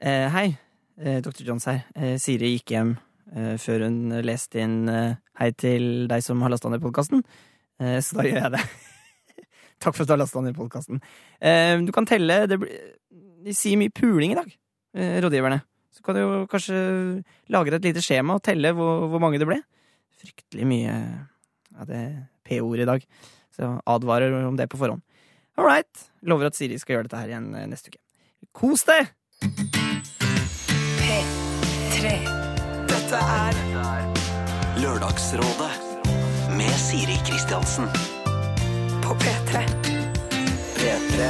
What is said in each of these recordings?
Eh, hei, eh, Dr. Johns her. Eh, Siri gikk hjem eh, før hun leste inn eh, hei til deg som har lasta ned podkasten, eh, så da gjør jeg det. Takk for at du har lasta ned podkasten. Du kan telle det blir, De sier mye puling i dag, rådgiverne. Så kan du jo kanskje lagre et lite skjema og telle hvor, hvor mange det ble. Fryktelig mye av det P-ordet i dag. Så advarer om det på forhånd. All right. Lover at Siri skal gjøre dette her igjen neste uke. Kos deg! P3. Dette er Lørdagsrådet med Siri Kristiansen. på P3. P3.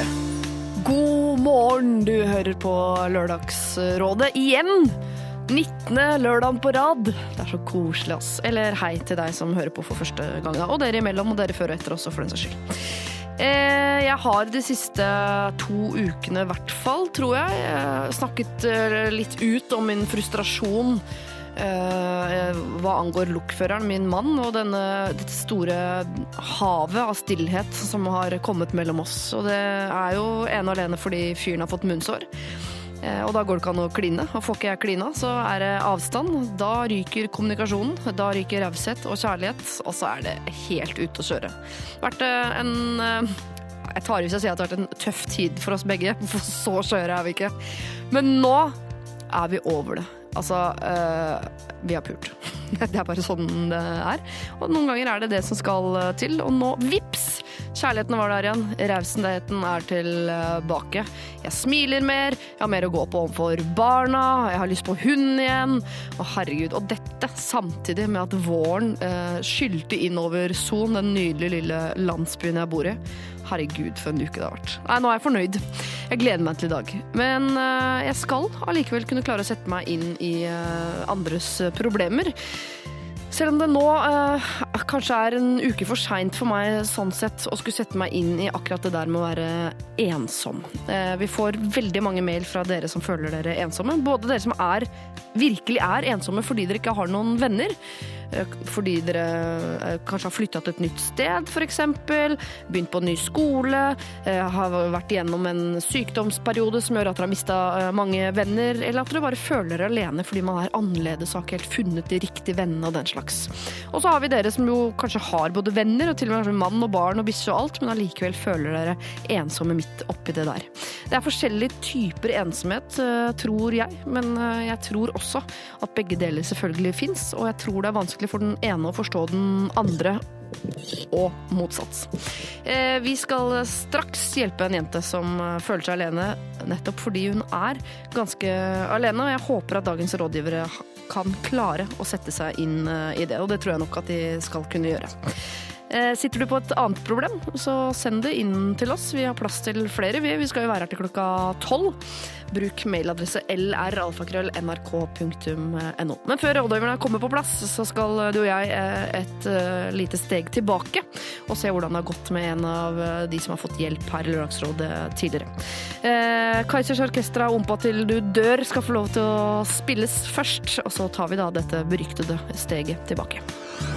God morgen, du hører på Lørdagsrådet igjen. 19. lørdagen på rad. Det er så koselig, ass. Eller hei til deg som hører på for første gang. Og dere imellom, og dere før og etter også, for den saks skyld. Eh, Jeg har de siste to ukene, i hvert fall, tror jeg, snakket eh, litt ut om min frustrasjon eh, hva angår lokføreren, min mann, og denne, dette store havet av stillhet som har kommet mellom oss. Og det er jo ene og alene fordi fyren har fått munnsår. Eh, Og da går det ikke an å kline. Og får ikke jeg klina, så er det avstand. Da ryker kommunikasjonen. Da ryker raushet og kjærlighet, og så er det helt ute å kjøre. Det har vært eh, en eh, Jeg tar i hvis jeg sier at det har vært en tøff tid for oss begge, for så skjøre er vi ikke. Men nå er vi over det. Altså, vi har pult. Det er bare sånn det er. Og noen ganger er det det som skal eh, til, og nå vips! Kjærligheten var der igjen. Rausenheten er tilbake. Jeg smiler mer, jeg har mer å gå på overfor barna, jeg har lyst på hund igjen. Å herregud. Og dette samtidig med at våren eh, skylte inn over Son, den nydelige lille landsbyen jeg bor i. Herregud, for en uke det har vært. Nei, nå er jeg fornøyd. Jeg gleder meg til i dag. Men eh, jeg skal allikevel kunne klare å sette meg inn i eh, andres problemer. Selv om det nå eh, kanskje er en uke for seint for meg sånn sett å skulle sette meg inn i akkurat det der med å være ensom. Eh, vi får veldig mange mail fra dere som føler dere ensomme. Både dere som er, virkelig er ensomme fordi dere ikke har noen venner. Eh, Fordi dere eh, kanskje har flytta til et nytt sted, f.eks. Begynt på en ny skole. eh, Har vært igjennom en sykdomsperiode som gjør at dere har mista mange venner. Eller at dere bare føler dere alene fordi man er annerledes og ikke helt funnet de riktige vennene og den slags. Og så har vi dere som jo kanskje har både venner og til og med mann og barn og bikkje og alt, men allikevel føler dere ensomme midt oppi det der. Det er forskjellige typer ensomhet, tror jeg, men jeg tror også at begge deler selvfølgelig fins, og jeg tror det er vanskelig for den ene å forstå den andre. Og motsatt. Eh, vi skal straks hjelpe en jente som eh, føler seg alene, nettopp fordi hun er ganske alene. Og jeg håper at dagens rådgivere kan klare å sette seg inn eh, i det, og det tror jeg nok at de skal kunne gjøre. Eh, Sitter du på et annet problem, så send det inn til oss. Vi har plass til flere. Vi, vi skal jo være her til klokka tolv. Bruk mailadresse lralfakrøll.nrk.no. Men før rådgiverne kommer på plass, så skal du og jeg eh, et eh, lite steg tilbake og se hvordan det har gått med en av de som har fått hjelp her i Lørdagsrådet tidligere. Eh, Kaizers Orkestra Ompa til du dør skal få lov til å spilles først, og så tar vi da dette beryktede steget tilbake.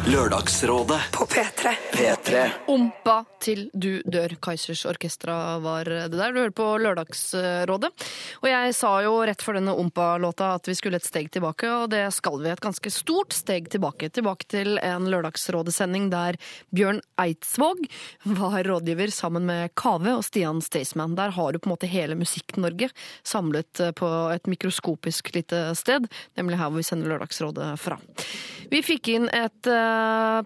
Lørdagsrådet På P3. P3. Ompa til du dør. Kaizers Orkestra var det der. Du hører på Lørdagsrådet. Og jeg sa jo rett før denne Ompa-låta at vi skulle et steg tilbake, og det skal vi. Et ganske stort steg tilbake. Tilbake til en Lørdagsrådesending der Bjørn Eidsvåg var rådgiver sammen med Kave og Stian Staysman. Der har du på en måte hele Musikk-Norge samlet på et mikroskopisk lite sted, nemlig her hvor vi sender Lørdagsrådet fra. Vi fikk inn et eh,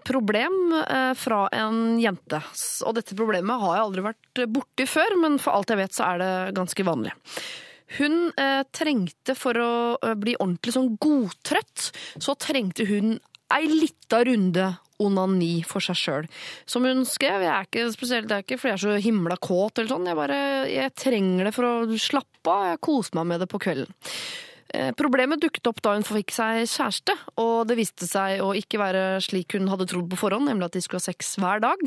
problem eh, fra en jente. Og dette problemet har jeg aldri vært borti før, men for alt jeg vet så er det ganske vanlig. Hun eh, trengte, for å eh, bli ordentlig sånn godtrøtt, så trengte hun ei lita runde onani for seg sjøl. Som hun skrev, jeg er ikke spesielt, det er ikke fordi jeg er så himla kåt eller sånn, jeg bare jeg trenger det for å slappe av, jeg koser meg med det på kvelden. Eh, Problemet dukket opp da hun fikk seg kjæreste, og det viste seg å ikke være slik hun hadde trodd på forhånd, nemlig at de skulle ha sex hver dag.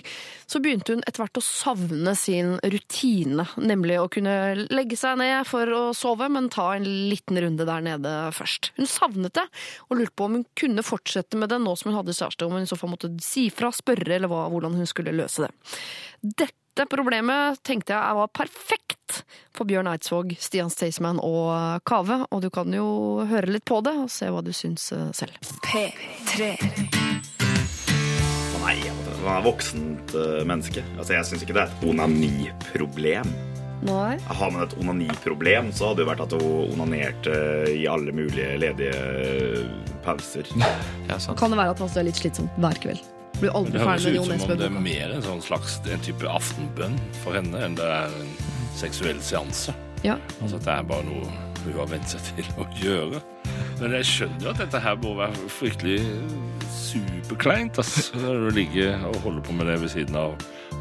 Så begynte hun etter hvert å savne sin rutine, nemlig å kunne legge seg ned for å sove, men ta en liten runde der nede først. Hun savnet det, og lurte på om hun kunne fortsette med det nå som hun hadde kjæreste, om hun i så fall måtte si fra, spørre, eller hva, hvordan hun skulle løse det. Dette Dette problemet tenkte jeg var perfekt for Bjørn Eidsvåg, Stian Staysman og Kave. Og du kan jo høre litt på det og se hva du syns eh, selv. P3. Nei, han er voksent eh, menneske. Altså, Jeg syns ikke det er et onaniproblem. Nei. Har man et onaniproblem, så hadde det vært at hun onanerte i alle mulige ledige eh, pauser. Ja, sant. Kan det være at det er litt slitsomt hver kveld? Blir aldri det høres ut som om det er mer en sånn slags en type aftenbønn for henne enn det er en seksuell seanse. Ja. Altså at det er bare noe hun har vent seg til å gjøre. Men jeg skjønner jo at dette her må være fryktelig superkleint, altså, Når du ligger og holder på med det ved siden av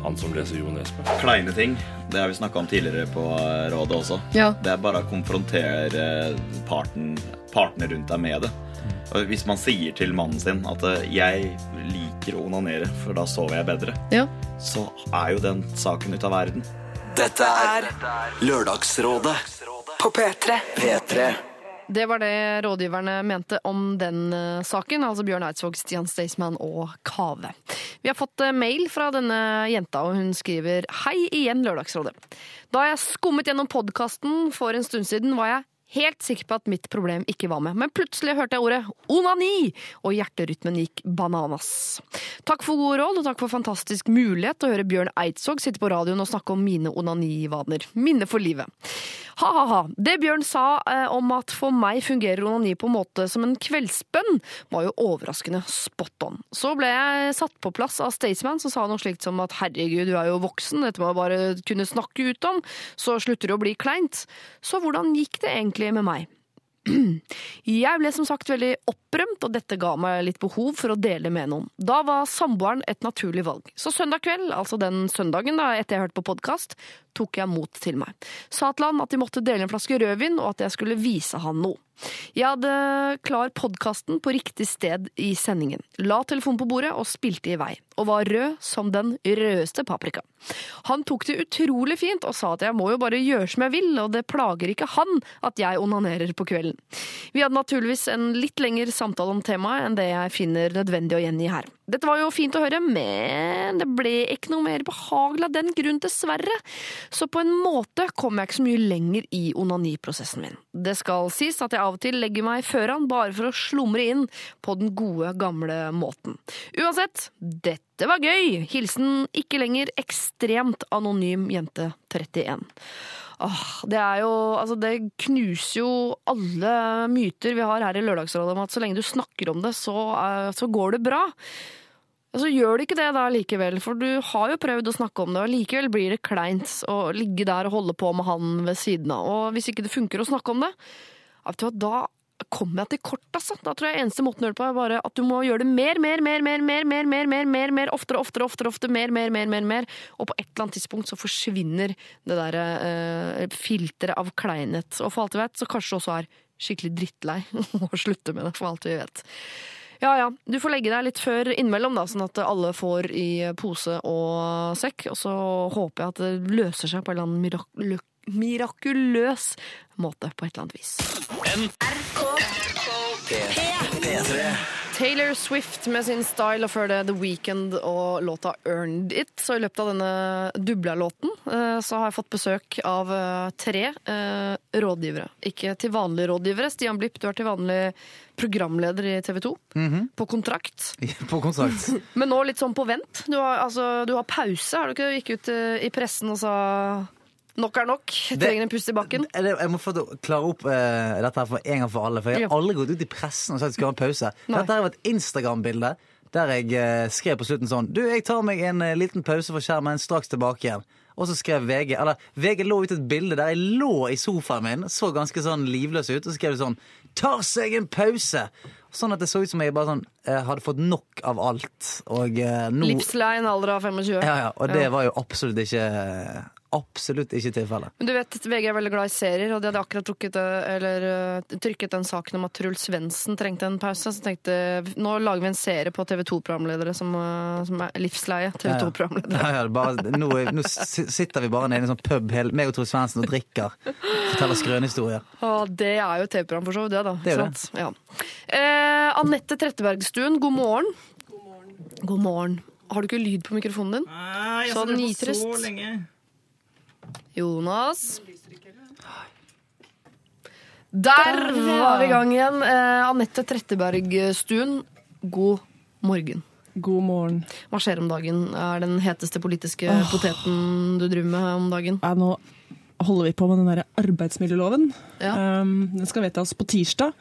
han som leser Jo Nesbø. Kleine ting. Det har vi snakka om tidligere på rådet også. Ja. Det er bare å konfrontere parten, partene rundt deg med det. Og hvis man sier til mannen sin at eh, 'jeg liker å onanere, for da sover jeg bedre', Ja. så er jo den saken ute av verden. Dette er Lørdagsrådet På P3. P3. Det var det rådgiverne mente om den eh, saken, altså Bjørn Eidsvåg, Stian Staysman og Kave. Vi har fått eh, mail fra denne jenta, og hun skriver Hei igjen, Lørdagsrådet. Da jeg skummet gjennom podkasten for en stund siden, var jeg helt sikker på at mitt problem ikke var med, men plutselig hørte jeg ordet onani, og hjerterytmen gikk bananas. Takk for gode råd, og takk for fantastisk mulighet til å høre Bjørn Eidsvåg sitte på radioen og snakke om mine onanivaner. Minne for livet. Ha-ha-ha. Det Bjørn sa eh, om at for meg fungerer onani på en måte som en kveldsbønn, var jo overraskende spot on. Så ble jeg satt på plass av Staysman, som sa noe slikt som at herregud, du er jo voksen, dette må jeg bare kunne snakke ut om, så slutter det å bli kleint. Så hvordan gikk det egentlig med meg? Jeg ble som sagt veldig opprømt, og dette ga meg litt behov for å dele med noen. Da var samboeren et naturlig valg. Så søndag kveld, altså den søndagen da, etter jeg hørte på podkast, tok jeg mot til meg. Sa til han at de måtte dele en flaske rødvin, og at jeg skulle vise han noe. Jeg hadde klar podkasten på riktig sted i sendingen. La telefonen på bordet og spilte i vei, og var rød som den rødeste paprika. Han tok det utrolig fint og sa at jeg må jo bare gjøre som jeg vil, og det plager ikke han at jeg onanerer på kvelden. Vi hadde naturligvis en litt lengre samtale om temaet enn det jeg finner nødvendig å gjengi her. Dette var jo fint å høre, men det ble ikke noe mer behagelig av den grunn, dessverre. Så på en måte kom jeg ikke så mye lenger i onaniprosessen min. Det skal sies at jeg av og til legger meg føran bare for å slumre inn på den gode, gamle måten. Uansett, dette var gøy! Hilsen ikke lenger ekstremt anonym jente 31. Åh, det er jo Altså, det knuser jo alle myter vi har her i Lørdagsrådet om at så lenge du snakker om det, så, eh, så går det bra. Altså, gjør det ikke det da likevel, for du har jo prøvd å snakke om det, og likevel blir det kleint å ligge der og holde på med han ved siden av. Og hvis ikke det funker å snakke om det, da kommer jeg til kort, altså. Da tror jeg eneste måten å gjøre det på er bare at du må gjøre det mer, mer, mer, mer, mer, mer, mer, mer, mer, mer, oftere, oftere, oftere, oftere, mer, mer, mer, mer, mer. Og på et eller annet tidspunkt så forsvinner det der eh, filteret av kleinhet. Og for alt vi vet, så kanskje du også er skikkelig drittlei og slutter med det, for alt vi vet. Ja ja, du får legge deg litt før innimellom, da, sånn at alle får i pose og sekk. Og så håper jeg at det løser seg på en eller annen mirak mirakuløs måte, på et eller annet vis. P3. Taylor Swift med sin style, og før det The Weekend og låta Earned It. Så i løpet av denne Dubla-låten eh, så har jeg fått besøk av eh, tre eh, rådgivere. Ikke til vanlige rådgivere. Stian Blipp, du er til vanlig programleder i TV 2. På kontrakt. På kontrakt. Men nå litt sånn på vent. Du har, altså, du har pause. Har du ikke gikk ut i pressen og sa nok er nok? Jeg Det- trenger en pust i bakken. Det, Jeg må få klare opp uh, dette her for en gang for alle. For jeg har aldri gått ut i pressen og sagt at jeg skal ha en pause. Nei. Dette her var et Instagram-bilde der jeg uh, skrev på slutten sånn Du, jeg tar meg en uh, liten pause for skjermen, straks tilbake igjen. Og så skrev VG Eller VG lå ut et bilde der jeg lå i sofaen min, så ganske sånn livløs ut, og så skrev det sånn Tar seg en pause! Sånn at det så ut som jeg bare sånn eh, hadde fått nok av alt. Og eh, nå Livslei en alder av 25. ja, ja, Og det Ja. var jo absolutt ikke Absolutt ikke tilfellet. Men du vet, VG er veldig glad i serier, og de hadde akkurat trukket, eller, eh, trykket den saken om at Truls Svendsen trengte en pause. Så tenkte nå lager vi en serie på TV 2-programledere som, eh, som er livsleie. TV 2-programledere. Ja, ja, ja, bare, nå, nå sitter vi bare nede i en sånn pub, hele, meg og Truls Svendsen, og drikker. Forteller skrønehistorier. Og det er jo TV-program for så vidt, det, da. Det er det. Sant? Ja. Eh, Anette Trettebergstuen, god morgen. God morgen. Har du ikke lyd på mikrofonen din? Nei, jeg har på nitrist. så lenge. Jonas. Der var vi i gang igjen. Eh, Anette Trettebergstuen, god morgen. God morgen. Hva skjer om dagen? Er den heteste politiske poteten du driver med om dagen? Ja, nå holder vi på med den der arbeidsmiljøloven. Ja. Um, den skal vedtas på tirsdag.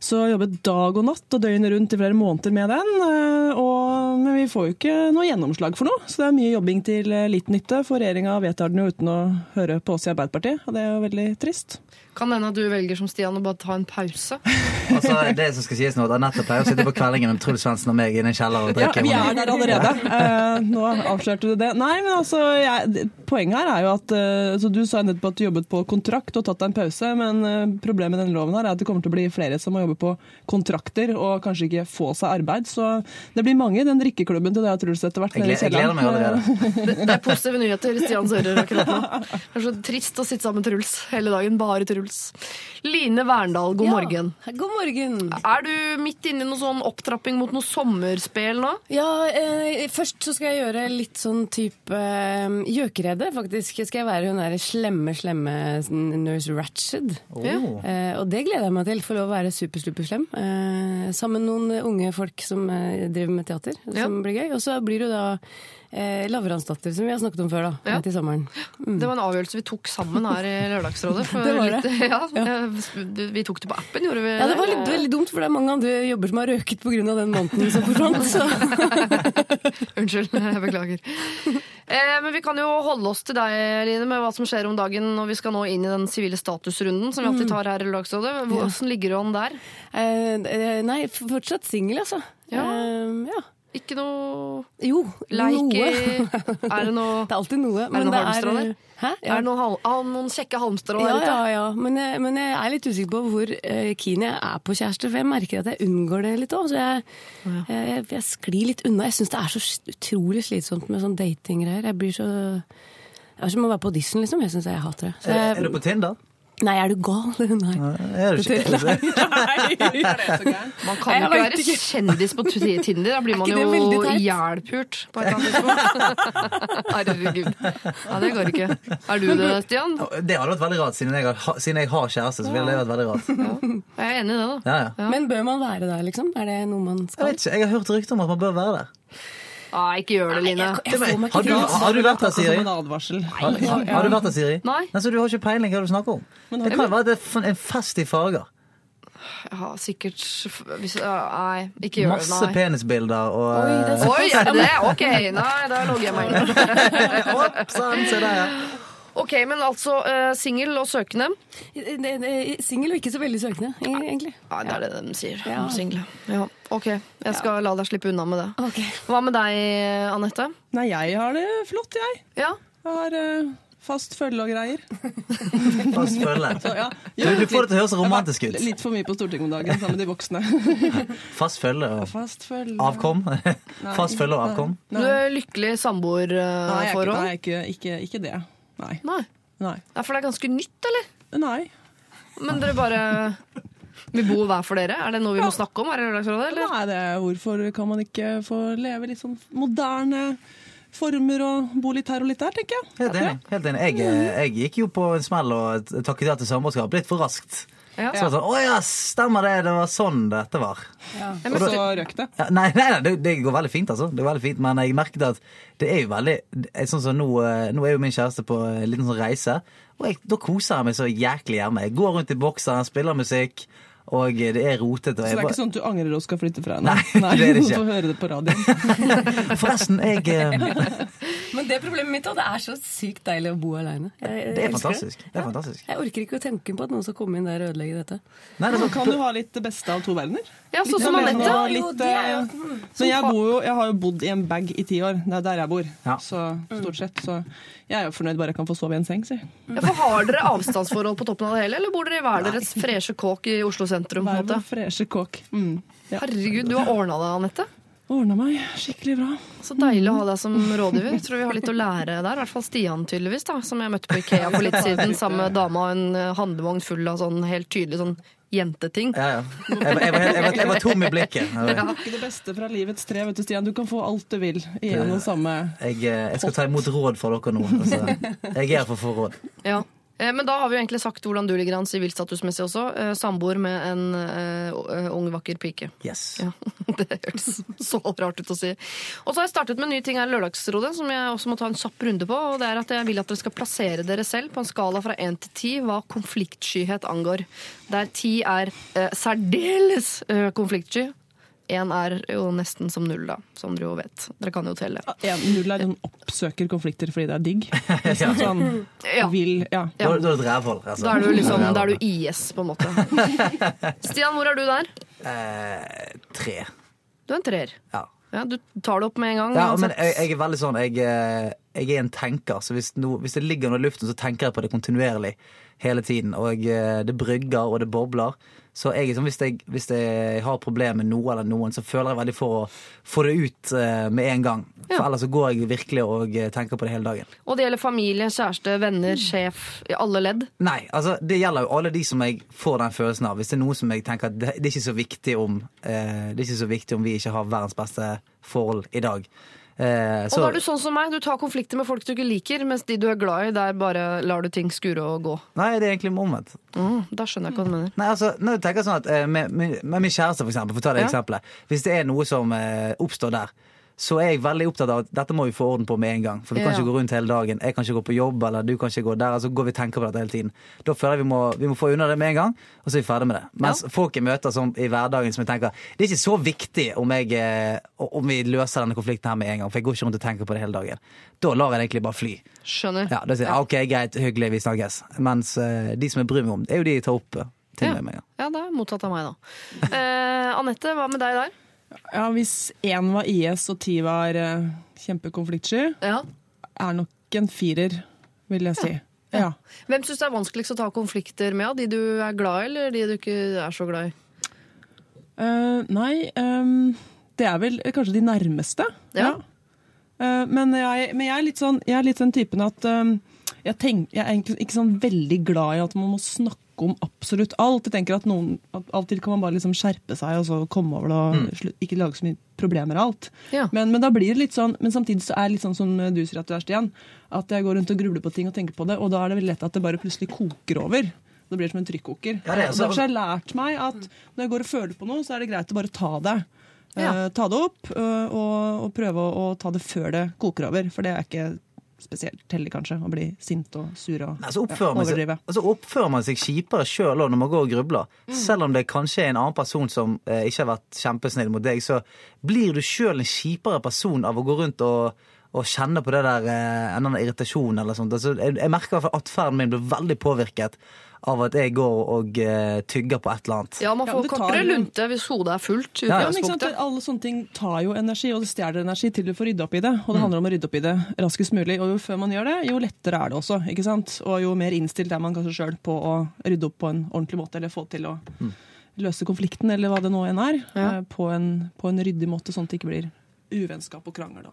Så jeg jobbet dag og natt og døgnet rundt i flere måneder med den. eh, Og, men vi får jo ikke noe gjennomslag for noe, så det er mye jobbing til litt liten nytte. For regjeringa vedtar den jo uten å høre på oss i Arbeiderpartiet, og det er jo veldig trist. Kan det hende at du velger som Stian å bare ta en pause? Altså, det som skal sies nå, at Anette pleier å sitte på kveldingen med Truls Svendsen og meg i en kjeller og Ja, vi er der allerede. uh, nå avslørte du det. Nei, men altså, jeg, poenget her er jo at uh, så Du sa nettopp at du jobbet på kontrakt og tatt deg en pause, men uh, problemet med denne loven her er at det kommer til å bli flere som må jobbe på kontrakter og kanskje ikke få seg arbeid. Så det blir mange i den drikkeklubben til det og Truls etter hvert. Jeg, gleder, jeg gleder meg allerede. Det, det er positive nyheter Stian Sører akkurat nå. Det er så trist å sitte sammen med Truls hele dagen. Bare Truls. Line Verndal, god morgen. God morgen. Er du midt inne i noe sånn opptrapping mot noe sommerspel nå? Ja, eh, først så skal jeg gjøre litt sånn type eh, gjøkeredde, faktisk. Skal jeg være hun derre slemme, slemme Nurse Ratched. Oh. Eh, og det gleder jeg meg til. Få lov å være superslem. Eh, sammen med noen unge folk som eh, driver med teater, Ja. som blir gøy. Og så blir det da eh, Lavransdatter, som vi har snakket om før, da. Ja. Til sommeren. Det var en avgjørelse vi tok sammen her i Lørdagsrådet. Det var det. litt- Ja, ja. Vi tok det på appen, gjorde vi Ja, det var litt, veldig dumt, for det er mange andre jobber som har røket pga. den måneden som forsvant. Så. Unnskyld, jeg beklager. Eh, men vi kan jo holde oss til deg, Line, med hva som skjer om dagen når vi skal nå inn i den sivile statusrunden som vi alltid tar her i Lørdagsrådet. Hvordan ligger du an der? Eh, eh, nei, fortsatt singel, altså. Ja. Eh, ja. Ikke noe Jo, leik noe. Er det noe Det er alltid noe. Er det noen halmstrå der? Hæ? Er det noen, hal noen kjekke halmstrå der Ja, ute? ja, ja. Men jeg, men jeg er litt usikker på hvor uh, keen jeg er på kjærester, for jeg merker at jeg unngår det litt òg. Så jeg, jeg, jeg, jeg sklir litt unna. Jeg syns det er så utrolig slitsomt med sånn datinggreier. Jeg blir så Det er som å være på audition, liksom. Jeg syns jeg hater det. Så Er, er du på Tinder? Nei, er du gal? Nei. Er du ikke? Man kan jo ikke være ikke. kjendis på Tinder. Da blir man jo hjelpurt på et eller annet tidspunkt. Herregud. Ja, det går ikke. Er du det, Stian? Det hadde vært veldig rart, siden jeg har, siden jeg har kjæreste. så ville det vært veldig rart. Jeg er enig i det, da. Ja, ja. Men bør man være der, liksom? Er det noe man Jeg skal? vet ikke, jeg har hørt rykter om at man bør være der. Nei, ikke gjør det, Line. Jeg Har du, har du vært der, Som Siri? en advarsel. Har, har, har du vært der, Siri? Nei. Nei. Så du har ikke peiling hva du snakker om? Det kan jo være det er en fest i farger. Ja, sikkert hvis, Nei, ikke gjør det. Masse penisbilder og Oi, det er Oi, er det det? Ok, nei, da logger jeg meg inn. Opp, sånn, se der, ja. Ok, men altså uh, singel og søkende. Singel og ikke så veldig søkende, egentlig. Ja, det er det de sier. Ja. om Single. Ja. Ok, jeg skal la deg slippe unna med det. Ok. Hva med deg, Anette? Nei, jeg har det flott, jeg. Ja, Jeg har uh, fast følge og greier. Fast følge. Så, ja, Du, du får det til å høres så romantisk ut. Litt for mye på Stortinget om dagen sammen med de voksne. Fast følge og Fast følge avkom. Fast følge og avkom. Du er lykkelig Nei, jeg er ikke, samboerforhold? nei, ikke, ikke, ikke det. Nei. Nei. Nei. Ja, for det er ganske nytt, eller? Nei. Men dere bare vil bo hver for dere? Er det noe vi må snakke om eller? Nei, det er, hvorfor kan man ikke få leve litt sånn moderne former og bo litt her og litt der, tenker jeg. Helt enig. Helt enig. Jeg, eh, jeg gikk jo på en smell og takket ja til samboerskap litt for raskt. Ja. Så var det sånn, Å ja, stemmer det, det var sånn dette var. Og så røk det. Ja, nei, nei, nei det, det går veldig fint, altså. Det går veldig fint, Men jeg merket at det er jo veldig er Sånn som nå, eh, nå er jo min kjæreste på en liten sånn reise, og jeg, da koser jeg meg så jæklig hjemme. Jeg går rundt i bokseren, spiller musikk, og det er rotete. Så det er ikke sånn at du angrer og skal flytte fra henne? Nei, det er det ikke. Du får høre det på radioen. Forresten, jeg eh, Men det problemet mitt, da, det er så sykt deilig å bo aleine. Det er fantastisk. Det er fantastisk. Jeg orker ikke å tenke på at noen skal komme inn der og ødelegge dette. Nei, det Så sånn, kan du ha litt det beste av to verdener. Ja, sånn som Anette. litt, eh, Så jeg, bor jo, jeg har jo bodd i en bag i ti år. Det er der jeg bor. Ja. Så stort sett. Så jeg er jo fornøyd bare jeg kan få sove i en seng, si. Ja, for har dere avstandsforhold på toppen av det hele, eller bor dere i hver deres freshe kåk i Oslo sentrum? på en Hver måte? vår freshe kåk. Mm. Ja. Herregud, du har ordna det, Anette. Ordna meg skikkelig bra. Så deilig å ha deg som rådgiver. Tror vi har litt å lære der. I hvert fall Stian, tydeligvis, da, som jeg møtte på Ikea for litt siden. Sammen med dama og en eh, handlevogn full av sånn helt tydelig sånn jenteting. Ja, ja. Jeg, var- jeg, var, jeg, var, jeg var tom i blikket. Det er Ikke det beste fra livets tre, vet du, Stian. Du kan få alt du vil i en og samme jeg, jeg skal ta imot råd fra dere nå. Altså, jeg er her for å få råd. Ja. Eh, Men da har vi jo egentlig sagt hvordan du ligger an sivilstatusmessig også. Eh, Samboer med en uh, ung, vakker pike. Yes. Ja, Det hørtes så rart ut å si. Og så har jeg startet med en ny ting her i Lørdagsrådet, som jeg også må ta en kjapp runde på. og det er at Jeg vil at dere skal plassere dere selv på en skala fra 1 til 10 hva konfliktskyhet angår. Der 10 er uh, særdeles uh, konfliktsky. Én er jo nesten som null, da, som dere jo vet. Dere kan jo telle. Ja, null er sånn oppsøker konflikter fordi det er digg. Sånn, Ja. vil, ja. Da, da er det et rævhold. Altså. Da er du liksom, da er du IS, på en måte. Stian, hvor er du der? Eh, tre. Du er en treer. Ja. Ja, du tar det opp med en gang. Ja, men jeg, jeg er veldig sånn jeg, eh, jeg er en tenker, så hvis, no, hvis det ligger noe i luften, så tenker jeg på det kontinuerlig hele tiden. Og jeg, det brygger, og det bobler. Så jeg, sånn, hvis, jeg, hvis jeg har problemer med noe eller noen, så føler jeg veldig for å få det ut eh, med en gang. For Ja. ellers så går jeg virkelig og eh, tenker på det hele dagen. Og det gjelder familie, kjæreste, venner, sjef, i alle ledd. Nei, altså det gjelder jo alle de som jeg får den følelsen av. Hvis det er noe som jeg tenker at det, det er ikke så viktig om eh, Det er ikke så viktig om vi ikke har verdens beste forhold i dag. Eh, Og da er du sånn som meg, du tar konflikter med folk du ikke liker, mens de du er glad i, der bare lar du ting skure og gå. Nei, det er egentlig omvendt. Mm, da skjønner jeg hva du mener. Nei, altså, når du tenker sånn at eh, med, med, med min kjæreste, for eksempel, for å ta det Ja. eksempelet. Hvis det er noe som eh, oppstår der, så er jeg veldig opptatt av at dette må vi få orden på med en gang. For vi kan ikke gå rundt hele dagen. Jeg kan ikke gå på jobb, eller du kan ikke gå der. Altså går vi og tenker på dette hele tiden. Da føler jeg vi må, vi må få unna det med en gang, og så er vi ferdig med det. Mens folk jeg møter som, i hverdagen som jeg tenker Det er ikke så viktig om, jeg, eh, om vi løser denne konflikten her med en gang, for jeg går ikke rundt og tenker på det hele dagen. Da lar jeg det egentlig bare fly. Skjønner. Ja, da sier jeg «Ah, ok, greit, hyggelig, vi snakkes. Mens eh, de som jeg bryr meg om, det er jo de jeg tar opp til ting Ja. med meg. Ja, det er mottatt av meg, da. Eh, Anette, hva med deg der? Ja, Hvis én var IS og ti var uh, kjempekonfliktsky, Ja. er nok en firer, vil jeg si. Ja. Hvem syns det er vanskeligst å ta konflikter med? De du er glad i, eller de du ikke er så glad i? Uh, nei, um, det er vel kanskje de nærmeste. Ja. Uh, men, jeg, men jeg er litt sånn Jeg er litt den typen at um, jeg, tenk, jeg er egentlig ikke sånn veldig glad i at man må snakke om absolutt alt. Jeg tenker at noen at Av og til kan man bare liksom skjerpe seg og så komme over det og slu- ikke lage så mye problemer av alt. Ja. Men, men da blir det litt sånn Men samtidig så er det litt sånn som du sier at du er, Stian. At jeg går rundt og grubler på ting og tenker på det, og da er det veldig lett at det bare plutselig koker over. Det blir som en trykkoker. Ja, det er så- Derfor har jeg lært meg at når jeg går og føler på noe, så er det greit å bare ta det. Ja. Eh, ta det opp øh, og, og prøve å, å ta det før det koker over. For det er ikke spesielt heldig, kanskje, å bli sint og sur og Nei, så oppfører, man seg, overdrive. altså oppfører man seg kjipere sjøl når man går og grubler. Selv om det kanskje er en annen person som eh, ikke har vært kjempesnill mot deg, så blir du sjøl en kjipere person av å gå rundt og, og kjenner på det der, en eller annen irritasjon eller sånt. Altså, jeg, jeg merker i hvert fall at atferden min blir veldig påvirket av at jeg går og uh, tygger på et eller annet. Ja, man får ja, kortere lunte hvis hodet er fullt. Ja, Ja, men ikke sant? Alle sånne ting tar jo energi, og det stjeler energi til du får rydde opp i det. Og Mm. det handler om å rydde opp i det raskest mulig. Og jo før man gjør det, jo lettere er det også. ikke sant? Og jo mer innstilt er man kanskje sjøl på å rydde opp på en ordentlig måte, eller få til å Mm. løse konflikten, eller hva det nå enn er, Ja. eh, på, en, på en ryddig måte, sånn at det ikke blir uvennskap og krangel. Da.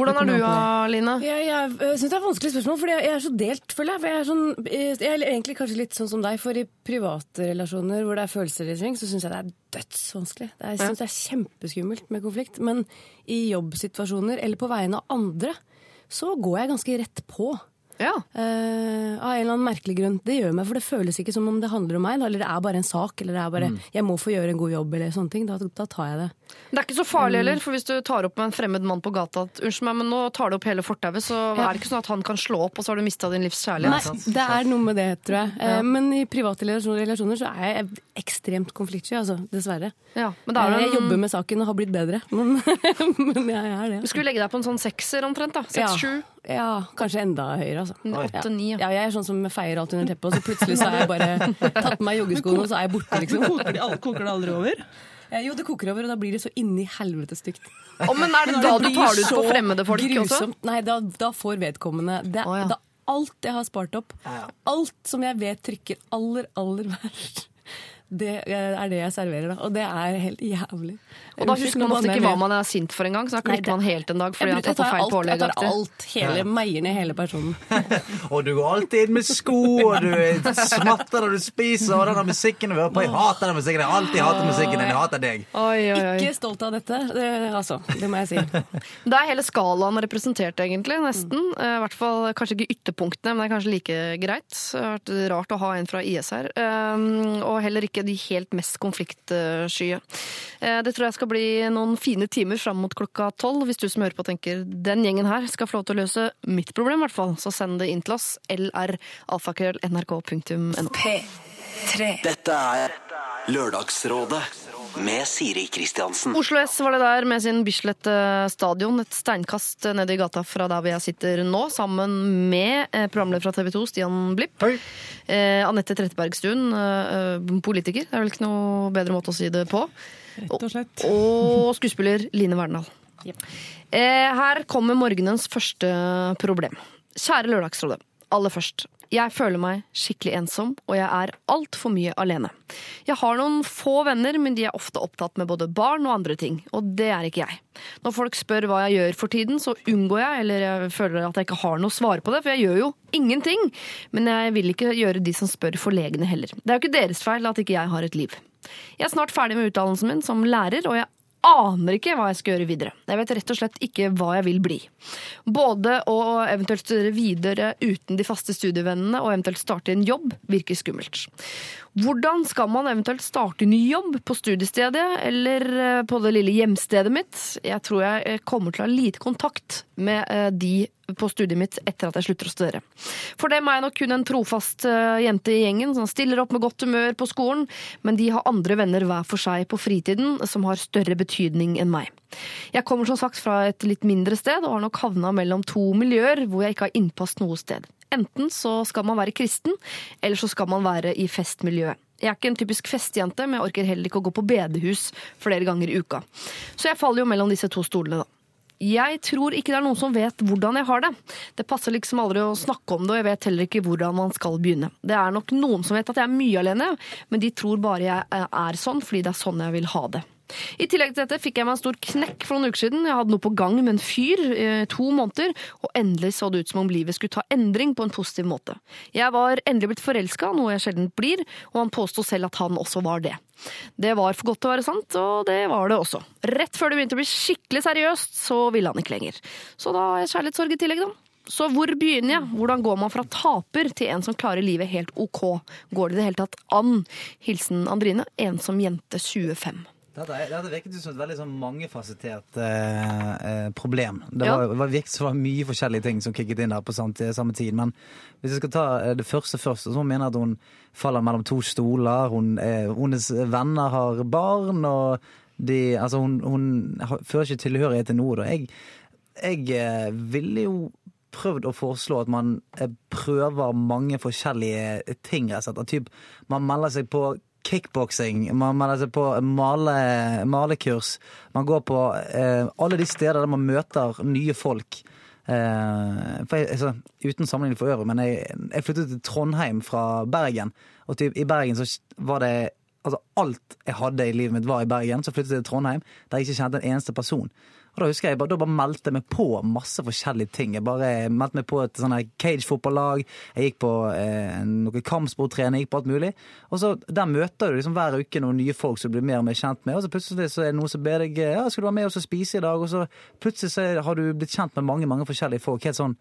Hvordan er du, Alina? Line? Jeg, jeg, jeg syns det er et vanskelig spørsmål, for jeg er så delt, føler jeg. For jeg, er sånn, jeg er egentlig kanskje litt sånn som deg, for i private relasjoner hvor det er følelser i sving, så syns jeg det er dødsvanskelig. Det er, jeg synes det er kjempeskummelt med konflikt. Men i jobbsituasjoner eller på vegne av andre, så går jeg ganske rett på. Ja. Uh, av en eller annen merkelig grunn. Det gjør meg, for det føles ikke som om det handler om meg, eller det er bare en sak, eller det er bare Mm. 'jeg må få gjøre en god jobb', eller sånne ting. Da, da tar jeg det. Det er ikke så farlig heller, for hvis du tar opp med en fremmed mann på gata at unnskyld meg, men nå tar du opp hele fortauet, så Ja. er det ikke sånn at han kan slå opp, og så har du mista din livs kjærlighet. Nei, det er noe med det, tror jeg. Ja. Men i private relasjoner, så er jeg ekstremt konfliktsky, altså. Dessverre. Ja, men er Eh, Jeg en... jobber med saken og har blitt bedre, men, men jeg er det. Du skulle legge deg på en sånn sekser omtrent, da. Seks-sju. Ja, kanskje enda høyere, altså. Åtte-ni. Ja. Ja. ja, jeg er sånn som feier alt under teppet, og så plutselig så er jeg bare tatt på meg joggeskoene, og så er jeg borte, liksom. Koker det aldri over? Eh, Jo, det koker over, og da blir det så inni helvete stygt. Oh, men er det da du tar det ut på fremmede folk også? Nei, da, da får vedkommende det, oh, ja. da, Alt jeg har spart opp, alt som jeg vet trykker aller, aller verst, Det eh, er det jeg serverer, da. Og det er helt jævlig. Og da husker man ofte ikke hva man er sint for engang, så da klikker man helt en dag fordi Jeg, har jeg tatt tar feil alt, pålegg. jeg tar alt, hele, meier ned hele personen. Og du går alltid inn med sko, og du smatter når du spiser, og denne musikken du hører på. Jeg hater den musikken. Jeg alltid hater musikken. Jeg hater deg. Oi, oi, oi. Ikke stolt av dette, det, altså. Det må jeg si. Det er hele skalaen representert, egentlig. Nesten. Eh, I hvert fall kanskje ikke ytterpunktene, men det er kanskje like greit. Det har vært rart å ha en fra IS her. Um, og heller ikke de helt mest konfliktskye. Eh, Det tror jeg skal bli noen fine timer fram mot klokka tolv. Hvis du som hører på tenker den gjengen her skal få lov til å løse mitt problem, i hvert fall, så send det inn til oss. lralfakrøll.nrk.no. P3. Dette er Lørdagsrådet med Siri Kristiansen. Oslo S var det der med sin Bislett stadion, et steinkast nede i gata fra der hvor jeg sitter nå, sammen med eh, programleder fra TV 2, Stian Blipp. Eh, Anette Trettebergstuen, eh, politiker, det er vel ikke noe bedre måte å si det på. Rett og slett. Og skuespiller Line Verndal. Eh, her kommer morgenens første problem. Kjære Lørdagsrådet. Aller først. Jeg føler meg skikkelig ensom, og jeg er altfor mye alene. Jeg har noen få venner, men de er ofte opptatt med både barn og andre ting, og det er ikke jeg. Når folk spør hva jeg gjør for tiden, så unngår jeg, eller jeg føler at jeg ikke har noe svar på det, for jeg gjør jo ingenting. Men jeg vil ikke gjøre de som spør forlegne heller. Det er jo ikke deres feil at ikke jeg har et liv. Jeg er snart ferdig med utdannelsen min som lærer, og jeg aner ikke hva jeg skal gjøre videre. Jeg vet rett og slett ikke hva jeg vil bli. Både å eventuelt studere videre uten de faste studievennene og eventuelt starte en jobb virker skummelt. Hvordan skal man eventuelt starte ny jobb på studiestedet eller eh, på det lille hjemstedet mitt? Jeg tror jeg eh, kommer til å ha lite kontakt med eh, de på studiet mitt etter at jeg slutter å studere. For dem er jeg nok kun en trofast jente i gjengen som stiller opp med godt humør på skolen, men de har andre venner hver for seg på fritiden som har større betydning enn meg. Jeg kommer som sagt fra et litt mindre sted og har nok havna mellom to miljøer hvor jeg ikke har innpass noe sted. Enten så skal man være kristen, eller så skal man være i festmiljøet. Jeg er ikke en typisk festjente, men jeg orker heller ikke å gå på bedehus flere ganger i uka. Så jeg faller jo mellom disse to stolene, da. Jeg tror ikke det er noen som vet hvordan jeg har det. Det passer liksom aldri å snakke om det, og jeg vet heller ikke hvordan man skal begynne. Det er nok noen som vet at jeg er mye alene, men de tror bare jeg er sånn fordi det er sånn jeg vil ha det. I tillegg til dette fikk jeg meg en stor knekk for noen uker siden. Jeg hadde noe på gang med en fyr i to måneder, og endelig så det ut som om livet skulle ta endring på en positiv måte. Jeg var endelig blitt forelska, noe jeg sjelden blir, og han påsto selv at han også var det. Det var for godt til å være sant, og det var det også. Rett før det begynte å bli skikkelig seriøst, så ville han ikke lenger. Så da har jeg kjærlighetssorg i tillegg, da. Så hvor begynner jeg? Hvordan går man fra taper til en som klarer livet helt ok? Går det i det hele tatt an? Hilsen Andrine, ensom jente 25. Dette, dette virket som et veldig sånn mangefasettert eh, eh, problem. Det Ja. var, var virket som var mye forskjellige ting som kicket inn der på samme, samme tid. Men hvis jeg skal ta eh, det første først, så mener jeg at hun faller mellom to stoler. Hun, eh, hennes venner har barn, og de, altså hun, hun føler ikke tilhørighet til noe. Da. Jeg, jeg eh, ville jo prøvd å foreslå at man eh, prøver mange forskjellige ting. rett og slett. At Typ, man melder seg på kickboksing, man man, seg på male, malekurs. Man går på eh, alle de steder der man møter nye folk. Eh, jeg, altså, uten sammenligning for øvrig, men jeg, jeg flyttet til Trondheim fra Bergen. Og typ, i Bergen så var det Altså alt jeg hadde i livet mitt var i Bergen. Så flyttet jeg til Trondheim, der jeg ikke kjente en eneste person. Og Da husker jeg, bare- da bare meldte jeg meg på masse forskjellige ting. Jeg bare meldte meg på et sånn cage-fotballag. Jeg gikk på eh, noe kampsporttrening, gikk på alt mulig. Og så Der møter du liksom hver uke noen nye folk som du blir mer og mer kjent med. Og så plutselig så er det noen som ber deg ja, skal du være med oss og spise i dag. Og så plutselig så har du blitt kjent med mange mange forskjellige folk helt sånn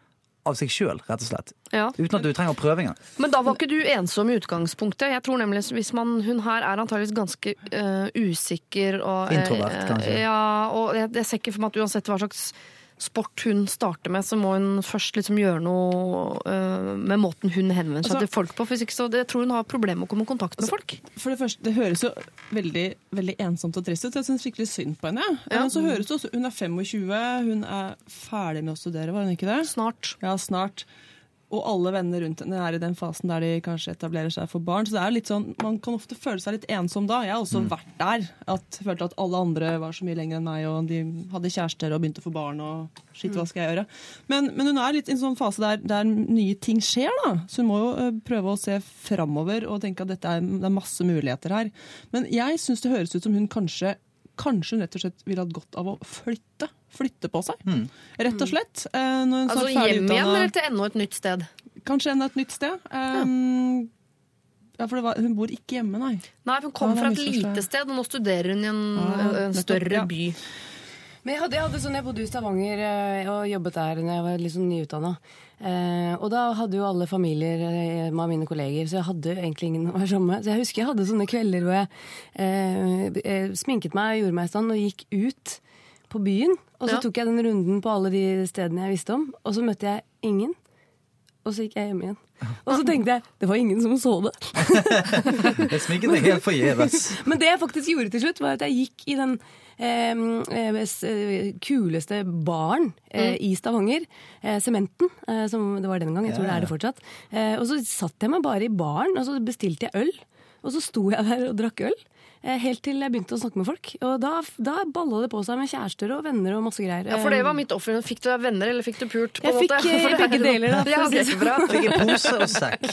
av seg sjøl, rett og slett. Ja. Uten at du trenger engang. Men da var ikke du ensom i utgangspunktet. Jeg tror nemlig hvis man, Hun her er antageligvis ganske uh, usikker og øh, Introvert, kanskje. Ja, og jeg, jeg ser ikke for meg at uansett hva slags sport hun starter med, så må hun først liksom gjøre noe uh, med måten hun henvender seg Altså- til folk på. For ikke så jeg tror hun har problemer med å komme i kontakt med folk. For det første, det høres jo veldig, veldig ensomt og trist ut. Jeg syns skikkelig synd på henne. Ja. Men så høres det også, Hun er 25, hun er ferdig med å studere, var hun ikke det? Snart. Ja, snart. Og alle venner rundt henne er i den fasen der de kanskje etablerer seg for barn. Så det er litt sånn, man kan ofte føle seg litt ensom da. Jeg har også vært der. At følte at alle andre var så mye lenger enn meg, og de hadde kjærester og begynte å få barn. og shit, hva skal jeg gjøre? Men, men hun er litt i en sånn fase der, der nye ting skjer, da. Så hun må jo eh, prøve å se framover og tenke at er, det er masse muligheter her. Men jeg syns det høres ut som hun kanskje Kanskje hun rett og slett ville hatt godt av å flytte. Flytte på seg, rett og slett. Eh, når hun Altså hjem igjen, utdannet- eller til enda et nytt sted? Kanskje enda et nytt sted. Um, ja, for det var, Hun bor ikke hjemme, nei. Nei, for hun kom Ja, fra et lite sted, og nå studerer hun i en, ja, en nettopp, større ja. by. Men jeg hadde, jeg hadde sånn, jeg bodde i Stavanger eh, og jobbet der da jeg var sånn nyutdanna. Eh, og da hadde jo alle familier eh, av mine kolleger, så jeg hadde egentlig ingen å være sammen med. Så jeg husker jeg hadde sånne kvelder hvor jeg eh, eh, sminket meg, gjorde meg i stand og gikk ut på byen. Og så Ja. tok jeg den runden på alle de stedene jeg visste om, og så møtte jeg ingen. Og så gikk jeg hjem igjen. Og så tenkte jeg det var ingen som så det. Jeg sminket meg helt forgjeves. Men det jeg faktisk gjorde til slutt, var at jeg gikk i den kuleste baren eh, i Stavanger. eh, Sementen, eh, som det var den gang. Jeg tror det er det fortsatt. Eh, og så satt jeg meg bare i baren, og så bestilte jeg øl. Og så sto jeg der og drakk øl. Eh, Helt til jeg begynte å snakke med folk. Og da, da balla det på seg med kjærester og venner og masse greier. Ja, for det var mitt offer. Fikk du deg venner, eller fikk du pult? på Jeg en fikk, måte? eh, For er begge deler, da, Ja, å si ok, det bra. Fikk pose og sekk.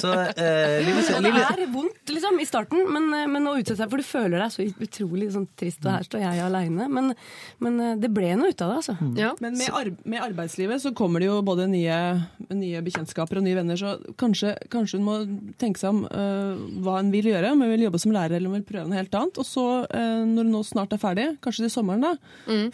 Så eh, Lille, lille, det er vondt liksom, i starten, men, men å utsette seg for du føler deg så utrolig sånn, trist, og her står jeg aleine. Men, men eh, det ble noe ut av det, altså. Ja. Men med, ar med arbeidslivet så kommer det jo både nye, nye bekjentskaper og nye venner, så kanskje, kanskje hun må tenke seg om uh, hva hun vil gjøre, om hun vil jobbe som lærer eller om hun vil prøve noe helt annet. Og så, øh, når hun nå snart er ferdig, kanskje til sommeren, da,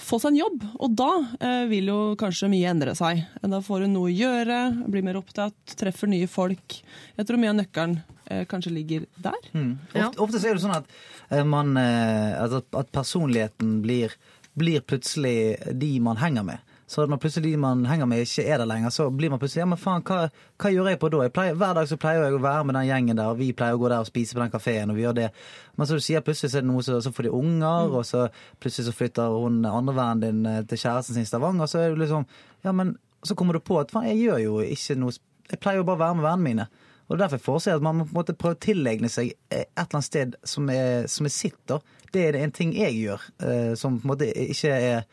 få seg en jobb. Og da øh, vil jo kanskje mye endre seg. Da får hun noe å gjøre, blir mer opptatt, treffer nye folk. Jeg tror mye av nøkkelen øh, kanskje ligger der. Mm. Ofte, ofte så er det sånn at, eh, man, eh, at, at personligheten blir, blir plutselig de man henger med. Så når plutselig man henger med ikke er der lenger, så blir man plutselig Ja, men faen, hva, hva gjør jeg på da? Jeg pleier, hver dag så pleier jeg å være med den gjengen der, og vi pleier å gå der og spise på den kafeen, og vi gjør det. Men så du sier plutselig så er det noe så, så får de unger, og så plutselig så flytter hun andre vennen din eh, til kjæresten sin i Stavanger, så er du liksom Ja, men så kommer du på at faen, jeg gjør jo ikke noe Jeg pleier jo bare å være med vennene mine. Og Derfor foreslår jeg at man må prøve å tilegne seg eh, et eller annet sted som er, som er sitt. da. Det er en ting jeg gjør, eh, som på en måte ikke er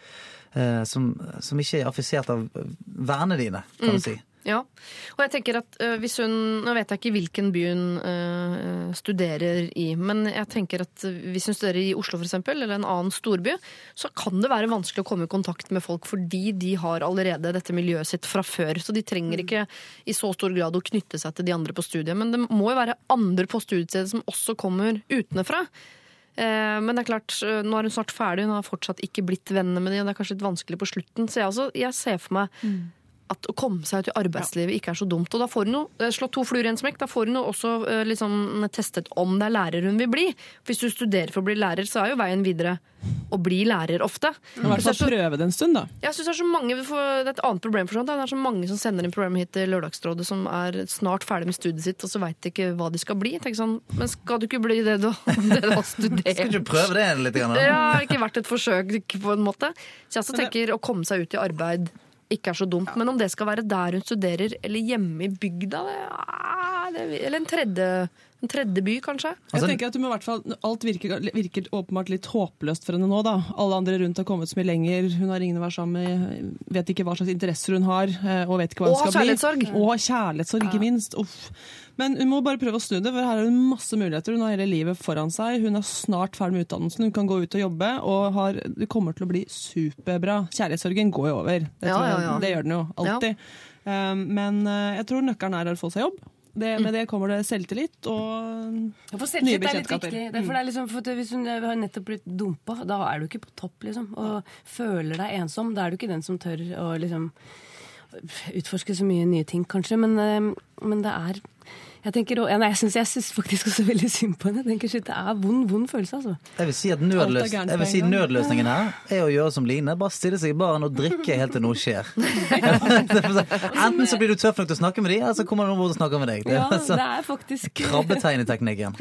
som, som ikke er affisert av vennene dine, kan du si. Ja, og jeg tenker at øh, hvis hun Nå vet jeg ikke hvilken by hun uh, studerer i, men jeg tenker at hvis hun studerer i Oslo eksempel, eller en annen storby, så kan det være vanskelig å komme i kontakt med folk fordi de har allerede dette miljøet sitt fra før. Så de trenger ikke i så stor grad å knytte seg til de andre på studiet. Men det må jo være andre på studiestedet som også kommer utenfra. Eh, Men det er klart, øh, nå er hun snart ferdig, hun har fortsatt ikke blitt venner med de, og det er kanskje litt vanskelig på slutten. Så jeg, altså, jeg ser for meg at å komme seg ut i arbeidslivet ikke er så dumt. Og da får hun jo eh, slått to fluer i en smekk. Da får hun jo også liksom testet om det er lærer hun vil bli. Hvis du studerer for å bli lærer, så er jo veien videre å bli lærer ofte. I hvert fall prøve det en stund, da. Jeg synes Det er så mange, det er et annet problem for sånt. Det er så mange som sender inn problemer hit til Lørdagsrådet som er snart ferdig med studiet sitt, og så veit de ikke hva de skal bli. Tenk sånn, Men skal du ikke bli det du, det du har studert? Skal ikke du prøve det litt? Grann, Det har ikke vært et forsøk på en måte. Så jeg også tenker å komme seg ut i arbeid ikke er så dumt. Men om det skal være der hun studerer, eller hjemme i bygda, det, eller en tredje, en tredje by, kanskje? Jeg tenker at du må i hvert fall, Alt virker, virker åpenbart litt håpløst for henne nå. da. Alle andre rundt har kommet så mye lenger. Hun har ingen å være sammen med, vet ikke hva slags interesser hun har. eh, Og vet ikke hva hun skal bli. kjærlighetssorg. Og kjærlighetssorg, ikke minst. Uff. Men hun må bare prøve å snu det, for her har hun masse muligheter. Hun har hele livet foran seg. Hun er snart ferdig med utdannelsen. Hun kan gå ut og jobbe, og har, det kommer til å bli superbra. Kjærlighetssorgen går jo over. Det, Ja, ja, ja. det gjør den jo alltid. Um, men eh, jeg tror nøkkelen er å få seg jobb. Det, med det kommer det selvtillit og Ja, for nye selvtillit er litt bekjentskaper. viktig. Er, for det er liksom, for hvis hun har nettopp blitt dumpa, da er du ikke på topp, liksom. Og føler deg ensom. Da er du ikke den som tør å liksom utforske så mye nye ting, kanskje. Men, eh, men det er Jeg tenker, ja, nei, jeg syns jeg syns faktisk også veldig synd på henne. Jeg tenker, shit, Det er vond, vond følelse, altså. Jeg vil si at nødløs, jeg vil si nødløsningen her er å gjøre som Line. Bare stille seg i baren og drikke helt til noe skjer. Enten så blir du tøff nok til å snakke med dem, eller så kommer noen bort og snakker med deg. Det Ja, altså det er faktisk krabbetegneteknikken.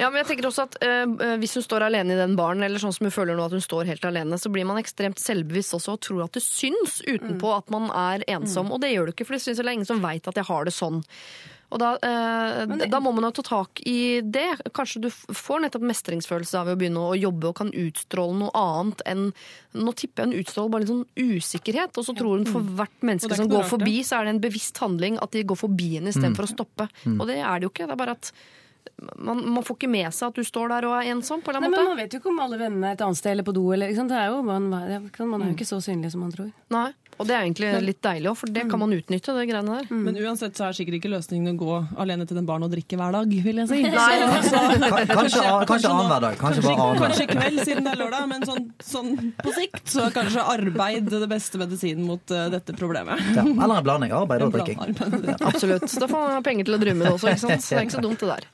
Ja, men jeg tenker også at eh, Hvis hun står alene i den baren, eller sånn som hun føler nå at hun står helt alene, så blir man ekstremt selvbevisst også og tror at det syns utenpå at man er ensom. Og det gjør du ikke, for det syns det er ingen som veit at jeg har det sånn. Og da, eh, det- da må man jo ta tak i det. Kanskje du får nettopp mestringsfølelse av å begynne å jobbe og kan utstråle noe annet enn Nå tipper jeg hun utstråler bare litt sånn usikkerhet, og så tror hun for hvert menneske som går forbi, så er det en bevisst handling at de går forbi henne istedenfor for å stoppe. Og det er det jo ikke. Det er bare at man, man får ikke med seg at du står der og er ensom. på en Nei, måte. men Man vet jo ikke om alle vennene er et annet sted eller på do. Eller, ikke sant? Det er jo, man, man er jo ikke så synlig som man tror. Nei, Og det er egentlig litt deilig òg, for det kan man utnytte. det greiene der. Men uansett så er sikkert ikke løsningen å gå alene til den baren og drikke hver dag, vil jeg si. Nei, altså Kanskje, kanskje annenhver dag. Kanskje bare. Kanskje kveld, siden det er lørdag, men sånn, sånn på sikt så er kanskje arbeid det beste medisinen mot uh, dette problemet. Ja, eller en blanding. Arbeid og drikking. Absolutt. Da får man penger til å drømme det også, ikke sant? Så det er ikke så dumt det der.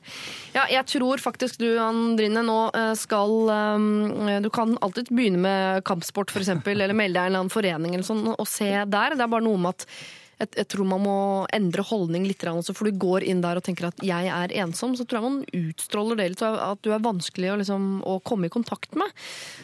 Ja, jeg tror faktisk du, Andrine, nå eh, skal um, Du kan alltid begynne med kampsport, f.eks., eller melde deg i en eller annen forening eller sånn, og se der. Det er bare noe med at jeg, jeg tror man må endre holdning litt, også, for du går inn der og tenker at 'jeg er ensom', så tror jeg man utstråler det litt, at du er vanskelig å, liksom, å komme i kontakt med.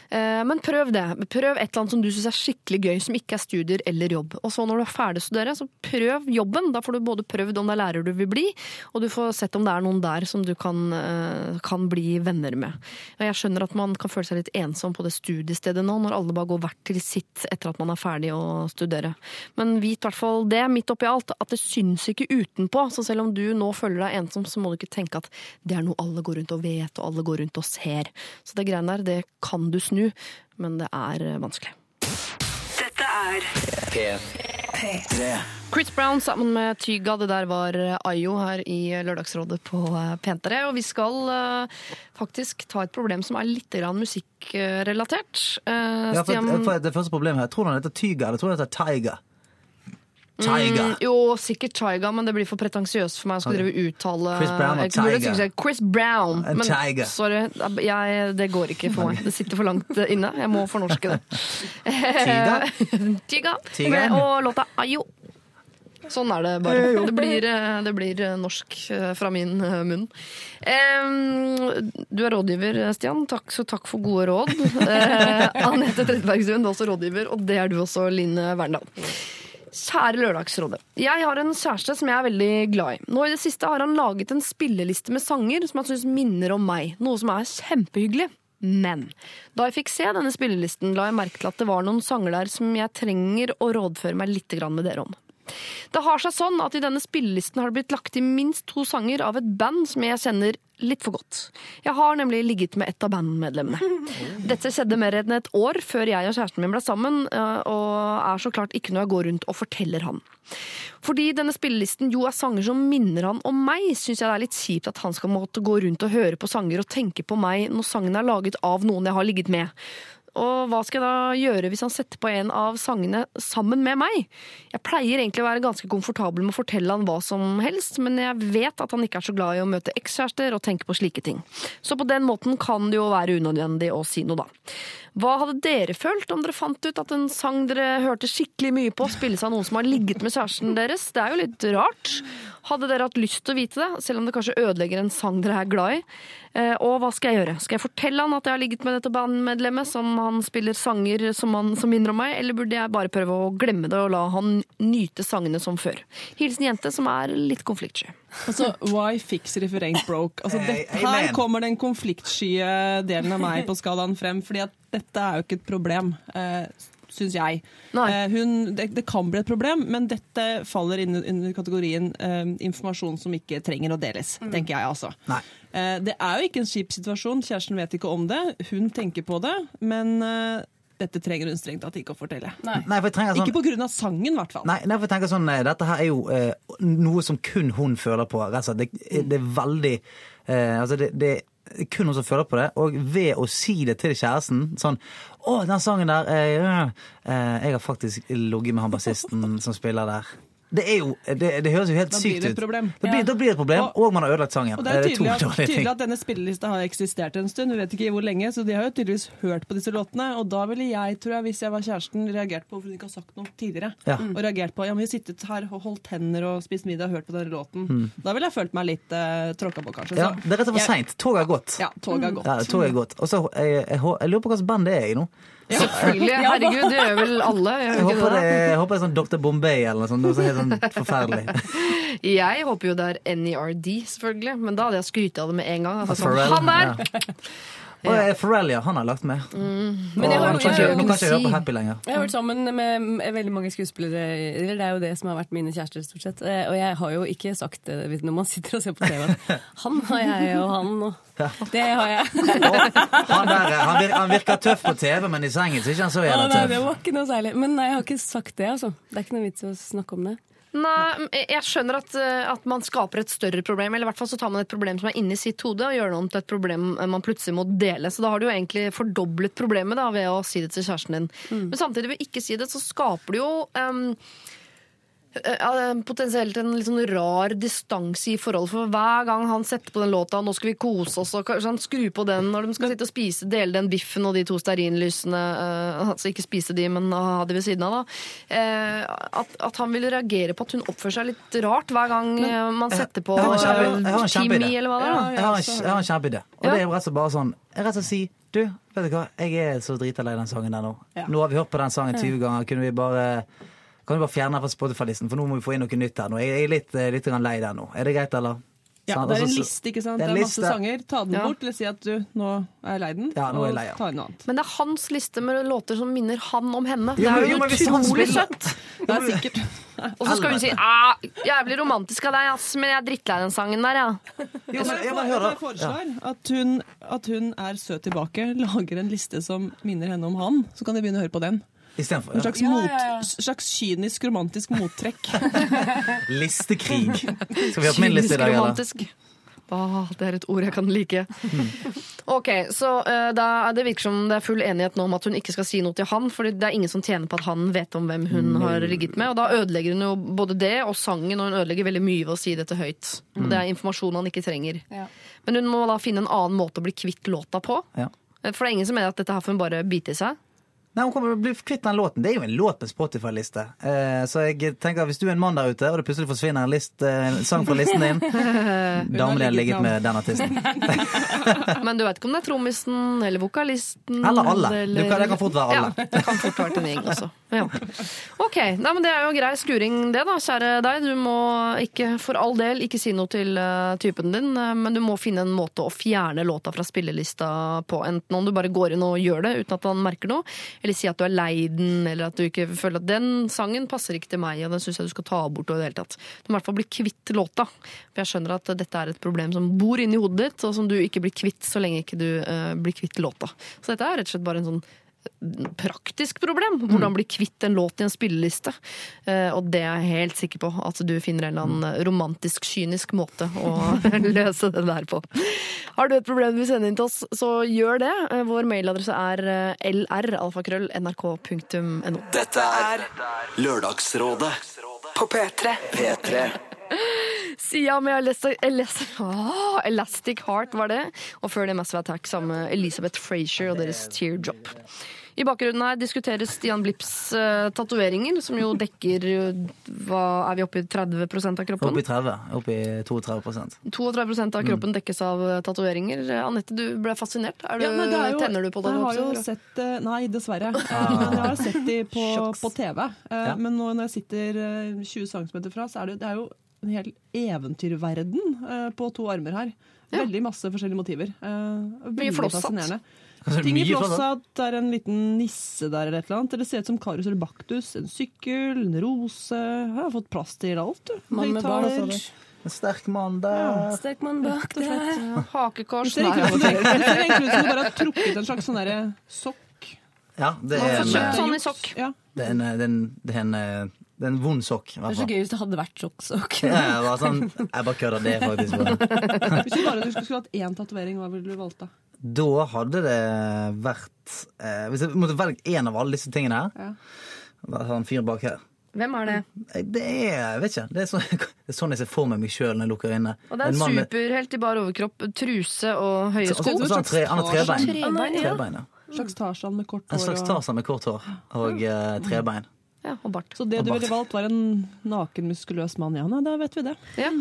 Eh, Men prøv det. Prøv et eller annet som du syns er skikkelig gøy, som ikke er studier eller jobb. Og så når du er ferdig å studere, så prøv jobben. Da får du både prøvd om det er lærer du vil bli, og du får sett om det er noen der som du kan, eh, kan bli venner med. Og Jeg skjønner at man kan føle seg litt ensom på det studiestedet nå, når alle bare går hvert til sitt etter at man er ferdig å studere. Men vit i hvert fall det, midt oppi alt, at det syns ikke utenpå. Så selv om du nå føler deg ensom, så må du ikke tenke at det er noe alle går rundt og vet, og alle går rundt og ser. Så det greiene der, det kan du snu, men det er eh, vanskelig. Dette er P3. Chris Brown sammen med Tyga, det der var Ayo her i Lørdagsrådet på eh, P3. Og vi skal eh, faktisk ta et problem som er litt musikkrelatert. Eh, Ja, for, for det første problemet her, Tror du han heter Tyga, eller tror han heter Tiger? Tiger. Mm, jo, sikkert Tiger, men det blir for pretensiøst for meg å skulle drive uttale Chris Brown og si Chris Brown. Men tiger. sorry, jeg, det går ikke for meg. Det sitter for langt inne. Jeg må fornorske det. Tiger. Tyga. Og låta Ayo. Sånn er det bare. Det blir, eh, det blir eh, norsk eh, fra min eh, munn. Du er rådgiver, Stian. Takk, så takk for gode råd. Eh, Anette Trettebergstuen, du er også rådgiver, og det er du også, Line Verndal. Kjære Lørdagsrådet. Jeg har en kjæreste som jeg er veldig glad i. Nå i det siste har han laget en spilleliste med sanger som han syns minner om meg. Noe som er kjempehyggelig. Men da jeg fikk se denne spillelisten, la jeg merke til at det var noen sanger der som jeg trenger å rådføre meg litt med dere om. Det har seg sånn at i denne spillelisten har det blitt lagt til minst to sanger av et band som jeg kjenner litt for godt. Jeg har nemlig ligget med et av bandmedlemmene. Dette skjedde mer enn et år før jeg og kjæresten min ble sammen, eh, og er så klart ikke noe jeg går rundt og forteller han. Fordi denne spillelisten jo er sanger som minner han om meg, syns jeg det er litt kjipt at han skal måtte gå rundt og høre på sanger og tenke på meg når sangen er laget av noen jeg har ligget med. Og hva skal jeg da gjøre hvis han setter på en av sangene sammen med meg? Jeg pleier egentlig å være ganske komfortabel med å fortelle han hva som helst, men jeg vet at han ikke er så glad i å møte ekskjærester og tenke på slike ting. Så på den måten kan det jo være unødvendig å si noe, da. Hva hadde dere følt om dere fant ut at en sang dere hørte skikkelig mye på, spilles av noen som har ligget med kjæresten deres? Det er jo litt rart. Hadde dere hatt lyst til å vite det, selv om det kanskje ødelegger en sang dere er glad i? Eh, Og hva skal jeg gjøre? Skal jeg fortelle han at jeg har ligget med dette bandmedlemmet, som han spiller sanger som, han, som minner om meg, eller burde jeg bare prøve å glemme det og la han nyte sangene som før? Hilsen jente som er litt konfliktsky. Altså, why fix it if it ain't broke? Altså, det, her kommer den konfliktskye delen av meg på skalaen frem, fordi at dette er jo ikke et problem, Uh, syns jeg. Eh, hun, det, det kan bli et problem, men dette faller inn under kategorien eh, informasjon som ikke trenger å deles, tenker jeg altså. Nei. Eh, det er jo ikke en kjip situasjon, kjæresten vet ikke om det, hun tenker på det, men eh, dette trenger hun strengt tatt ikke å fortelle. Nei, for jeg sånn Ikke på grunn av sangen, i hvert fall. Nei, nei, for jeg tenker sånn, eh, Dette her er jo eh, noe som kun hun føler på. Altså. Det, det er veldig eh, altså det, det er kun hun som føler på det. Og ved å si det til kjæresten sånn 'Å, den sangen der eh, eh, Jeg har faktisk ligget med han bassisten som spiller der.' Det, er jo, det, det høres jo helt sykt ut. Da blir, da blir det et problem, Og- og man har ødelagt sangen. Og det er tydelig, to tydelig at, tydelig at denne spillelista har eksistert en stund. Vi vet ikke hvor lenge, så de har jo tydeligvis hørt på disse låtene. Og da ville jeg, tror jeg, hvis jeg var kjæresten, reagert på hvorfor hun ikke har sagt noe tidligere. Ja. Og reagert på ja, men vi har sittet her og holdt hender og spist middag og hørt på denne låten. Mm. Da ville jeg følt meg litt uh, tråkka på, kanskje. Ja, det er rett og slett for seint. Toget har gått. Ja, toget har gått. Ja, toget har gått. Og så, jeg, jeg, jeg, jeg lurer på hvilket band det er jeg nå. Selvfølgelig. Herregud, det gjør vel alle. Gjør Jeg håper det, jeg håper det er sånn Dr. Bombay eller noe sånt. Noe så helt sånn forferdelig. Jeg håper jo det er NERD, selvfølgelig. Men da hadde jeg skrytt av det med en gang. Altså, sånn, han der! Og Pharrell, ja. Han har lagt med. Men jeg har nå kan ikke, ikke nå kan ikke jeg høre på Happy lenger. Jeg har vært sammen med med veldig mange skuespillere. Det er jo det som har vært mine kjærester, stort sett. Eh, Og jeg har jo ikke sagt det når man sitter og ser på TV. at Han har jeg, og han og Det har jeg. Han, der, eh, han, virker, han virker tøff på TV, men i sengen så er ikke han så jævla nei, det tøff. var ikke noe særlig. Men nei, jeg har ikke sagt det, altså. Det er ikke noe vits i å snakke om det. Nei, jeg skjønner at, eh, at man skaper et større problem. Eller i hvert fall så tar man et problem som er inni sitt hode, og gjør det om til et problem man plutselig må dele. Så da har du jo egentlig fordoblet problemet da, ved å si det til kjæresten din. Men samtidig ved ikke si det, så skaper du jo eh, potensielt en litt sånn rar distanse i forholdet. For hver gang han setter på den låta 'Nå skal vi kose oss', og kanskje han skrur på den når de skal sitte og spise, dele den biffen og de to stearinlysene eh, Altså ikke spise de, men ha de ved siden av, da. Eh, at, at han vil reagere på at hun oppfører seg litt rart hver gang eh, man setter på eh. Timmy, eller hva det er. da. Jeg har en, kjempeidé. Og det er rett og slett bare sånn Jeg rett og slett si Du, vet du hva, jeg er så drita lei den sangen der nå. Ja. Nå har vi hørt på den sangen 20 ganger. Kunne vi bare kan du bare fjerne den fra Spotify-listen, for nå må vi få inn noe nytt her. nå. Jeg er litt, eh, litt lei der nå. Er det greit, eller? Ja, sånn, det er en Altså, liste, ikke sant? Det Det er er masse liste. sanger. Ta den Ja. bort, eller si at du, nå er lei den, Ja, nå er jeg lei, ja. ta inn noe annet. Men det er hans liste med låter som minner han om henne. Det er jo jo, utrolig søtt. Det er sikkert. Og så skal hun si ah, 'jævlig romantisk av deg, ass, men jeg er drittlei den sangen der', ja. Jo, men, jeg, Jeg foreslår at, hun, at hun er søt tilbake, lager en liste som minner henne om han, så kan de begynne å høre på den. Istedenfor En ja. slags, mot, slags kynisk, romantisk mottrekk. listekrig. Skal vi ha på min liste i dag, romantisk. Åh, det er et ord jeg kan like. Ok, så uh, da, Det virker som det er full enighet nå om at hun ikke skal si noe til han, for det er ingen som tjener på at han vet om hvem hun har ligget med. Og da ødelegger hun jo både det og sangen, og hun ødelegger veldig mye ved å si dette høyt. Og det er informasjon han ikke trenger. Ja. Men hun må da finne en annen måte å bli kvitt låta på. Ja. For det er ingen som mener at dette her får hun bare bite i seg. Nei, Hun kommer til å bli kvitt den låten. Det er jo en låt med Spotify-liste. Eh, så jeg tenker at hvis du er en mann der ute, og det plutselig forsvinner en, list, eh, en sang fra listen din Da må de ha ligget med den artisten. Men du vet ikke om det er trommisen eller vokalisten. Eller alle. Du kan- det kan fort være alle. Ja, det kan fort være en gjeng også. Ja. Ok, Nei, men Det er jo grei skuring det, da, kjære deg. Du må ikke, for all del, ikke si noe til uh, typen din, uh, men du må finne en måte å fjerne låta fra spillelista på. Enten om du bare går inn og gjør det uten at han merker noe, eller si at du er lei den, eller at du ikke føler at den sangen passer ikke til meg, og den syns jeg du skal ta bort. Og i det hele tatt. Du må i hvert fall bli kvitt låta. For jeg skjønner at dette er et problem som bor inni hodet ditt, og som du ikke blir kvitt så lenge ikke du uh, blir kvitt låta. Så dette er rett og slett bare en sånn praktisk problem. Hvordan bli kvitt en låt i en spilleliste. Eh, og det er jeg helt sikker på at du finner en eller annen romantisk, kynisk måte å løse det der på. Har du et problem du vil sende inn til oss, så gjør det. Eh, Vår mailadresse er eh, lralfakrøll.nrk.no. Dette er Lørdagsrådet På P3. P3. Sia med Elastic, Elastic, ah, Elastic Heart var det. Og før det Massive Attack sammen med Elisabeth Frazier og deres Teardrop. I bakgrunnen her diskuteres Stian Blipps uh, tatoveringer, som jo dekker eh, hva Er vi oppe i 30% av kroppen? Oppe i 30. Oppe i 32% 32% av kroppen dekkes av eh, tatoveringer. Eh, Anette, du ble fascinert. Er du, Ja, er jo- tenner du på det? Jeg har jo sett eh, Nei, dessverre. Eh, Men jeg har sett de på, på TV. Eh, Ja. Men nå når jeg sitter eh, 20 cm fra, så er det, det er jo en hel eventyrverden eh, på to armer her. Veldig masse forskjellige motiver. Eh, mye flosshatt. fascinerende. Ting i flosshatt? det er en liten nisse der eller et eller annet. Det ser ut som Karius eller Baktus. En sykkel, en rose. Jeg har fått plass til alt, du. Mann med bart. En sterk mann der. Sterk mann bak der. Hakekors? Det ser egentlig ut som du bare har trukket en slags sånn derre sokk. Ja, det er en, eh, sånn i sokk. Ja. det er en, det er en, det er en, det er en vond sokk, Det er så gøy hvis det hadde vært sjokksokk. Ja, jeg, bare sånn, jeg bare kødder. Det faktisk. Hvis du bare skulle hatt én tatovering, hva ville du valgt da? Da hadde det vært eh, Hvis jeg måtte velge én av alle disse tingene her Ja. Da har en fyr bak her. Hvem er det? Det er jeg vet ikke. Det er, så, det er sånn jeg ser for meg meg sjøl når jeg lukker øynene. Og det er en med- superhelt i bar overkropp, truse og høye sko. og så har han tre- han har trebein. Trebein, ja. Trebein, ja. En slags Tarzan med kort En hår. slags og- Tarzan med kort hår og eh, trebein. Ja, og bart. Så det du ville valgt, var en naken, muskuløs mann? Ja, nei, da vet vi det. Ja.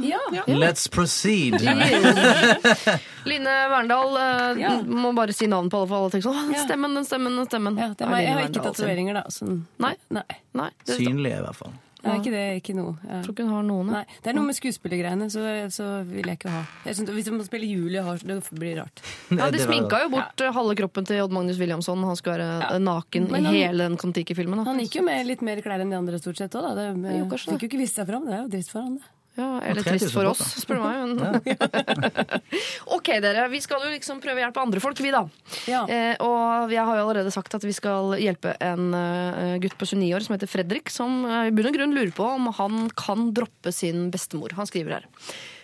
Let's proceed! Line Verndal, eh, Ja. må bare si navnet på alle, for alle tenker sånn «Å, stemmen, den stemmen, den stemmen. Ja, det er meg. jeg har ikke sin. tatoveringer, da. Sånn. Nei. Nei. Nei, det, jeg Synlige, i hvert fall. Det er ikke det. Ikke noe. Ja. tror ikke hun har noen. Nei, Det er noe med skuespillergreiene, så, så vil jeg ikke ha. Jeg synes, hvis man spiller Julie, det blir rart. Ja, De Det sminka jo bort ja. halve kroppen til Odd Magnus Williamson. Han skulle være Ja. naken han, i hele den Kon-Tiki-filmen. Han gikk jo med litt mer klær enn de andre stort sett òg, da. Det, Jo, kanskje fikk jo ikke vist seg fram. Det er jo dritt for han, det. Ja, eller trist for oss, spør du meg. Ok, dere. Vi skal jo liksom prøve å hjelpe andre folk, vi, da. Ja. Eh, og jeg har jo allerede sagt at vi skal hjelpe en uh, gutt på 29 år som heter Fredrik, som uh, i bunn og grunn lurer på om han kan droppe sin bestemor. Han skriver her.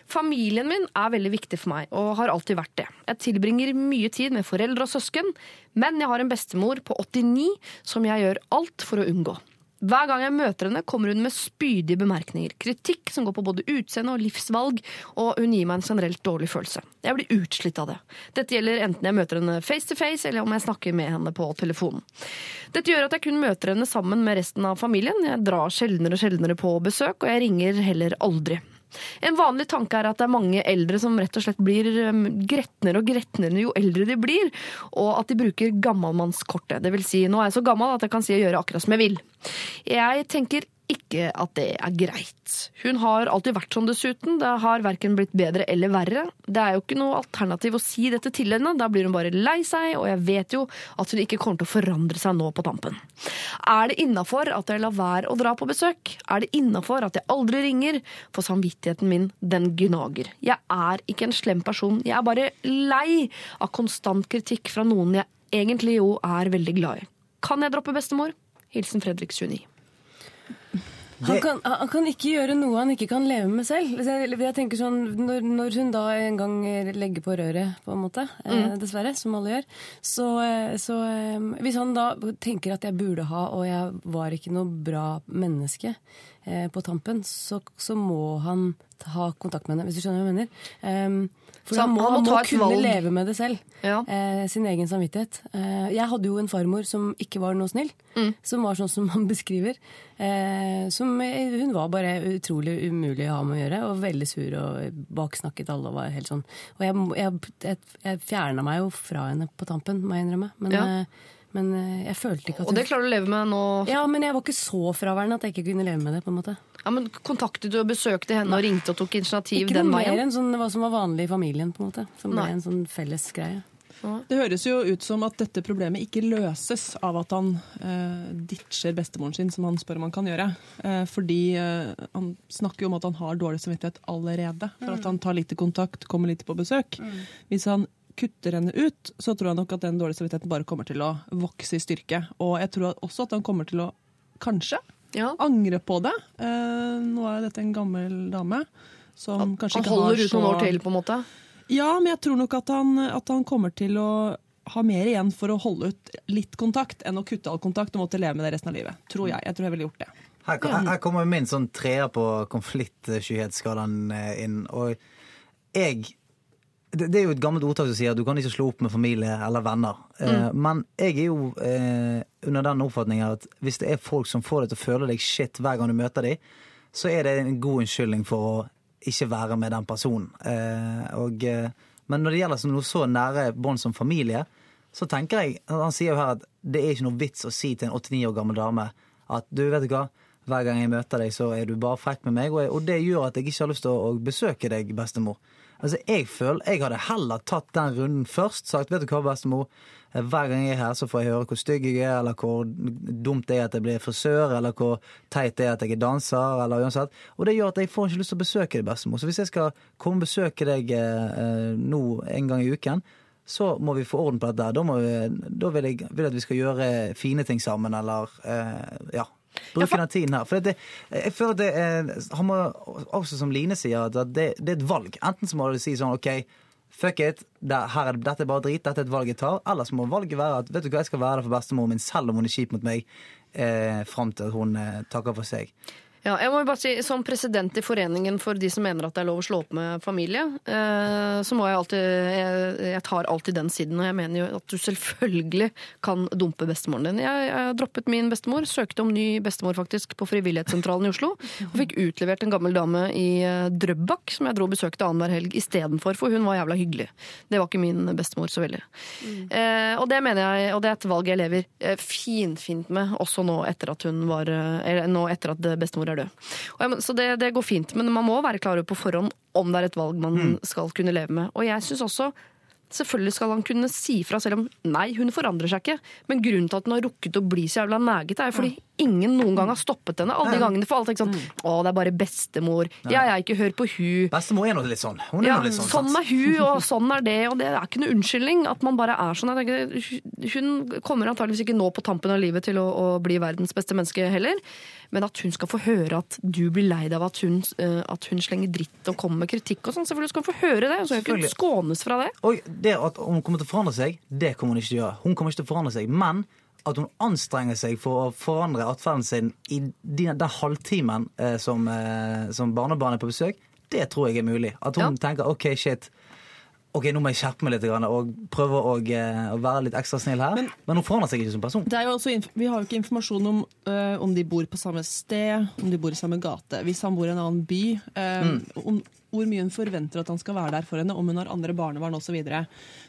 Familien min er veldig viktig for meg, og har alltid vært det. Jeg tilbringer mye tid med foreldre og søsken, men jeg har en bestemor på 89 som jeg gjør alt for å unngå. Hver gang jeg møter henne, kommer hun med spydige bemerkninger. Kritikk som går på både utseende og livsvalg, og hun gir meg en generelt dårlig følelse. Jeg blir utslitt av det. Dette gjelder enten jeg møter henne face to face, eller om jeg snakker med henne på telefonen. Dette gjør at jeg kun møter henne sammen med resten av familien. Jeg drar sjeldnere og sjeldnere på besøk, og jeg ringer heller aldri. En vanlig tanke er at det er mange eldre som rett og slett blir um, gretnere og gretnere jo eldre de blir, og at de bruker gammalmannskortet. Det vil si, nå er jeg så gammel at jeg kan si og gjøre akkurat som jeg vil. Jeg tenker ikke at det er greit. Hun har alltid vært sånn dessuten. Det har verken blitt bedre eller verre. Det er jo ikke noe alternativ å si dette til henne. Da blir hun bare lei seg, og jeg vet jo at hun ikke kommer til å forandre seg nå på tampen. Er det innafor at jeg lar være å dra på besøk? Er det innafor at jeg aldri ringer? For samvittigheten min, den gnager. Jeg er ikke en slem person. Jeg er bare lei av konstant kritikk fra noen jeg egentlig jo er veldig glad i. Kan jeg droppe bestemor? Hilsen Fredrik 29. Han kan, han kan ikke gjøre noe han ikke kan leve med selv. Jeg, tenker sånn, når, når hun da en gang legger på røret, på en måte, eh, dessverre, som alle gjør, så, eh, så eh, Hvis han da tenker at jeg burde ha, og jeg var ikke noe bra menneske eh, på tampen, så, så må han ha kontakt med henne, hvis du skjønner hva jeg mener. Um, for han må, han må kunne valg. leve med det selv. Ja. Eh, sin egen samvittighet. Eh, jeg hadde jo en farmor som ikke var noe snill. Som var sånn som han beskriver. Eh, som, eh, hun var bare utrolig umulig å ha med å gjøre, og veldig sur og baksnakket alle. og var helt sånn. Og jeg, jeg, jeg, jeg fjerna meg jo fra henne på tampen, må jeg innrømme. Men, Ja. Men eh, jeg følte ikke at Og det klarer du å leve med nå? Ja, men jeg var ikke så fraværende at jeg ikke kunne leve med det. på en måte. Ja, men Kontaktet du og besøkte henne og ringte og tok initiativ Ikke den noe mer enn sånn, hva som var vanlig i familien. på en måte. Som ble Nei. en sånn felles greie. Det høres jo ut som at dette problemet ikke løses av at han eh, ditcher bestemoren sin, som han spør om han kan gjøre. Eh, fordi eh, han snakker jo om at han har dårlig samvittighet allerede. For at han tar lite kontakt, kommer lite på besøk. Hvis han kutter henne ut, så tror jeg nok at den dårlige samvittigheten bare kommer til å vokse i styrke. Og jeg tror også at han kommer til å, kanskje, Ja. angre på det. Eh, nå er dette en gammel dame. Som kanskje ikke har så Han holder ut noen år til, på en måte? ja, men jeg tror nok at han, at han kommer til å ha mer igjen for å holde ut litt kontakt enn å kutte all kontakt og måtte leve med det resten av livet. Tror jeg. Jeg tror jeg ville gjort det. Her, her, her kommer min sånn treer på konfliktskyhetsskalaen eh, inn. Og jeg det, det er jo et gammelt ordtak som sier at du kan ikke slå opp med familie eller venner. Mm. men jeg er jo eh, under den oppfatningen at hvis det er folk som får deg til å føle deg shit hver gang du møter dem, så er det en god unnskyldning for å ikke være med den personen. Eh, og, eh, men når det gjelder noe så nære bånd som familie, så tenker jeg Han sier jo her at det er ikke noe vits å si til en 89 år gammel dame at du, vet du hva, hver gang jeg møter deg, så er du bare frekk med meg. Og, jeg, og det gjør at jeg ikke har lyst til å, å besøke deg, bestemor. Altså, Jeg føler, jeg hadde heller tatt den runden først. Sagt vet du hva, bestemor, hver gang jeg er her, så får jeg høre hvor stygg jeg er, eller hvor dumt det er at jeg blir frisør, eller hvor teit det er at jeg er danser, eller uansett. Og det gjør at jeg får ikke lyst til å besøke deg, bestemor. Så hvis jeg skal komme og besøke deg eh, eh, nå en gang i uken, så må vi få orden på dette. Da, vi, da vil jeg vil jeg at vi skal gjøre fine ting sammen, eller eh, ja. Bruke av tiden her. For det, jeg føler det er, han må, også som Line sier, at det, det er et valg. Enten så må du si sånn OK, Fuck it. Det, her er, dette er bare drit. Dette er et valg jeg tar. Eller så må valget være at vet du hva, jeg skal være der for bestemoren min selv om hun er kjip mot meg. Eh, Fram til hun eh, takker for seg. Ja, jeg må jo bare si, Som president i Foreningen for de som mener at det er lov å slå opp med familie, eh, så må jeg alltid jeg, jeg tar alltid den siden. Og jeg mener jo at du selvfølgelig kan dumpe bestemoren din. Jeg, jeg droppet min bestemor, søkte om ny bestemor faktisk på Frivillighetssentralen i Oslo. Og fikk utlevert en gammel dame i eh, Drøbak som jeg dro og besøkte annenhver helg istedenfor, for hun var jævla hyggelig. Det var ikke min bestemor så veldig. Eh, og det mener jeg, og det er et valg jeg lever finfint med, også nå etter at hun var Eller nå etter at bestemor er død. Og jeg, så det, det går fint, men man må være klar over på forhånd om det er et valg man skal kunne leve med. Og jeg syns også Selvfølgelig skal han kunne si fra, selv om nei, hun forandrer seg ikke. Men grunnen til at hun har rukket å bli så jævla neget er fordi ingen noen gang har stoppet henne. Alle de gangene for alt sånn Å, det er bare bestemor. Ja, jeg ikke hør på hun. Bestemor er nå litt sånn. Hun er Ja, nå litt sånn. sånn er hun, og sånn er det, og det er ikke noe unnskyldning at man bare er sånn. Tenker, hun kommer antageligvis ikke nå på tampen av livet til å, å bli verdens beste menneske heller, men at hun skal få høre at du blir lei deg av at hun, eh, at hun slenger dritt og kommer med kritikk og sånn. Selvfølgelig skal hun få høre det, og så skal hun ikke skånes fra det. Og det at hun kommer til å forandre seg, det kommer hun ikke til å gjøre. Hun kommer ikke til å forandre seg, men at hun anstrenger seg for å forandre atferden sin i de- den halvtimen eh, som, eh, som barnebarnet er på besøk, det tror jeg er mulig. At hun tenker OK, shit. Ok, nå må jeg skjerpe meg litt og prøve å, eh, å være litt ekstra snill her. Men, hun forandrer seg ikke som person. Det er jo også, vi har jo ikke informasjon om om de bor på samme sted, om de bor i samme gate. Hvis han bor i en annen by, eh, om hvor mye hun forventer at han skal være der for henne, om hun har andre barnebarn osv.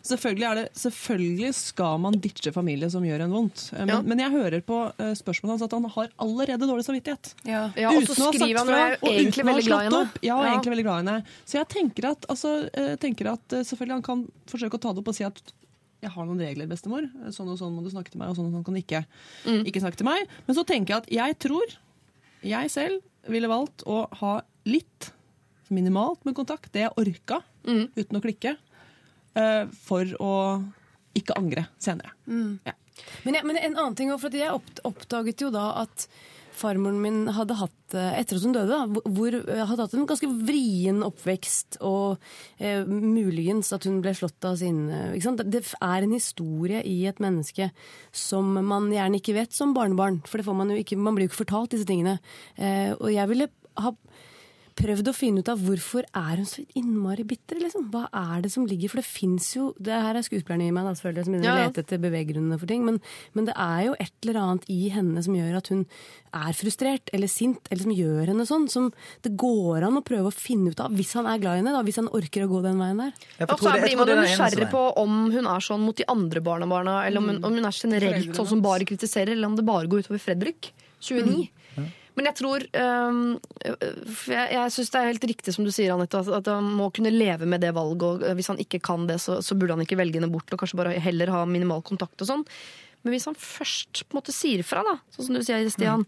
Selvfølgelig, er det- selvfølgelig skal man ditche familie som gjør en vondt. Eh, men, Ja. men jeg hører på eh, spørsmålet hans at han har allerede dårlig samvittighet. Ja, og så å ha sagt skriver han fra, jeg er og egentlig uten å ha veldig glad i slått henne. opp. Ja, Ja. egentlig veldig glad i henne. Så jeg tenker at, altså, eh, tenker at selvfølgelig han kan forsøke å ta det opp og si at jeg har noen regler, bestemor. Sånn og sånn må du snakke til meg, og sånn og sånn kan du ikke, Mm. ikke snakke til meg. Men så tenker jeg at jeg tror jeg selv ville valgt å ha litt, minimalt med kontakt, det jeg orka, Mm. uten å klikke, eh, for å ikke angre senere. Ja. Men, jeg, men en annen ting, for jeg oppdaget jo da at farmoren min hadde hatt, eh, etter at hun døde, hvor- eh, hadde hatt en ganske vrien oppvekst, og eh, muligens at hun ble slått av sin Det er en historie i et menneske som man gjerne ikke vet som barnebarn, for det får man jo ikke, man blir jo ikke fortalt disse tingene. Eh, og jeg ville ha prøvd å finne ut av hvorfor er hun så innmari bitter. Liksom? Hva er det som ligger For det fins jo Det her er skuespillerne i meg da, selvfølgelig, som begynner Ja, å lete etter beveggrunnene for ting. Men, men det er jo et eller annet i henne som gjør at hun er frustrert eller sint, eller som gjør henne sånn. Som det går an å prøve å finne ut av hvis han er glad i henne, da, hvis han orker å gå den veien der. Og så jeg blir man er nysgjerrig på om hun er sånn mot de andre barnebarna, eller om hun, om hun er generelt sånn som bare kritiserer, eller om det bare går utover Fredrik, 29. Men jeg tror um, Jeg, jeg syns det er helt riktig som du sier, Anette, at, at han må kunne leve med det valget. Og øh, hvis han ikke kan det, så, så burde han ikke velge henne bort, og kanskje bare heller ha minimal kontakt og sånn. Men hvis han først på en måte sier fra, da, sånn som du sier, Stian,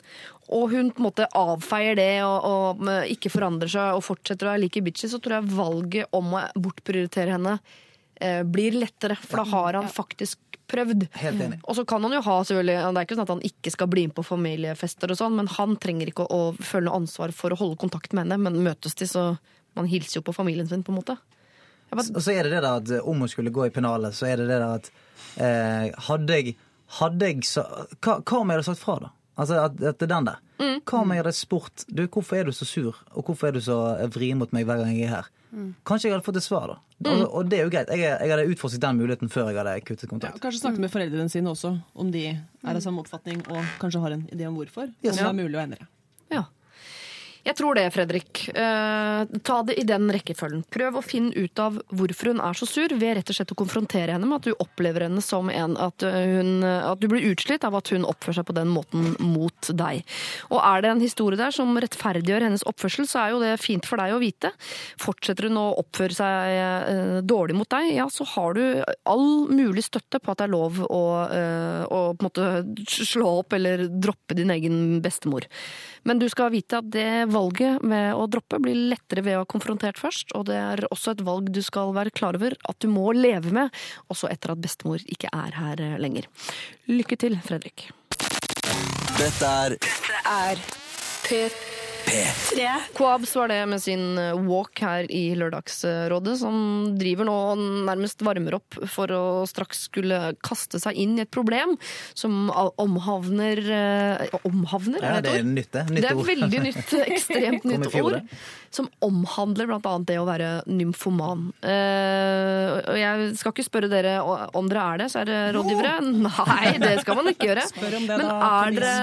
og hun på en måte avfeier det og, og ikke forandrer seg og fortsetter å være like bitchy, så tror jeg valget om å bortprioritere henne eh, blir lettere. For da har han faktisk prøvd. Helt enig. Og så kan han jo ha selvfølgelig, Det er ikke sånn at han ikke skal bli med på familiefester, og sånn, men han trenger ikke å, å føle noe ansvar for å holde kontakt med henne. Men møtes de, så man hilser jo på familien sin, på en måte. Bare, Og så er det det da at eh, om hun skulle gå i pennalet, så er det det da at eh, hadde jeg, hadde jeg så, hva, hva om jeg hadde sagt fra, da? Altså at, at det er den der. Hva om jeg hadde spurt du, hvorfor er du så sur, og hvorfor er du så vrien mot meg hver gang jeg er her? Kanskje jeg hadde fått et svar, da. Og, og det er jo greit. Jeg, jeg hadde utforsket den muligheten før jeg hadde kuttet Ja, kontakt. kanskje snakke med foreldrene sine også, om de er av samme oppfatning og kanskje har en idé om hvorfor. Om det er mulig å endre. ja. Jeg tror det, Fredrik. Eh, ta det i den rekkefølgen. Prøv å finne ut av hvorfor hun er så sur, ved rett og slett å konfrontere henne med at du opplever henne som en At, eh, hun, at du blir utslitt av at hun oppfører seg på den måten mot deg. Og er det en historie der som rettferdiggjør hennes oppførsel, så er jo det fint for deg å vite. Fortsetter hun å oppføre seg eh, dårlig mot deg, ja, så har du all mulig støtte på at det er lov å, eh, å slå opp eller droppe din egen bestemor. Men du skal vite at det valget med å droppe blir lettere ved å ha konfrontert først, og det er også et valg du skal være klar over at du må leve med, også etter at bestemor ikke er her eh, lenger. Lykke til, Fredrik. Dette er Dette er P3. P3. Coabs var det med sin eh, walk her i Lørdagsrådet, som driver nå og nærmest varmer opp for å straks skulle kaste seg inn i et problem som omhavner eh, Omhavner, Ja, er det er et ord? nytt, det. Nytt Det er ord. veldig nytt, ekstremt nytt ord. Som omhandler annet det å være nymfoman. Eh, og jeg skal ikke spørre dere om dere er det, så er det rådgivere. Nei, det skal man ikke gjøre. Spør om det, Men da. er dere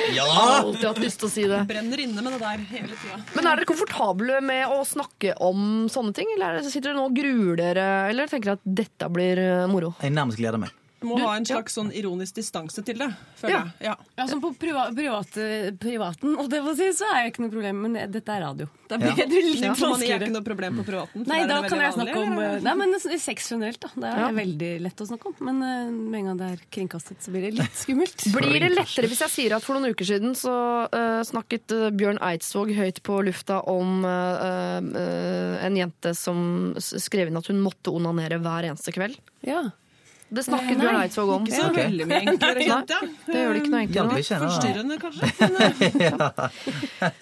Ja! Alltid hatt lyst til å si det. Brenner inne med det der hele tida. Men er dere komfortable med å snakke om sånne ting? Eller er sitter dere nå og gruer dere, eller tenker dere at dette blir eh, moro? Jeg nærmest gleder meg. Du må ha en slags sånn ironisk distanse til det, føler Ja. jeg. Ja. Ja, sånn på priva privat, privaten, og det må si, så er det ikke noe problem, men dette er radio. Da blir Ja. det litt ja, Nymfomani er vanskeligere. ikke noe problem på privaten. Nei, er da kan jeg snakke om eller? eh, Nei, men sex generelt, da. Det er Ja. veldig lett å snakke om. Men eh, med en gang det er kringkastet, så blir det litt skummelt. Blir det lettere hvis jeg sier at for noen uker siden så uh, snakket eh, Bjørn Eidsvåg høyt på lufta om uh, uh, en jente som skrev inn at hun måtte onanere hver eneste kveld? Ja. Det snakket Nei, Bjørn Eidsvåg om. Ikke så okay. veldig mye enklere, kjente jeg. Det gjør det ikke noe enklere. Forstyrrende, kanskje.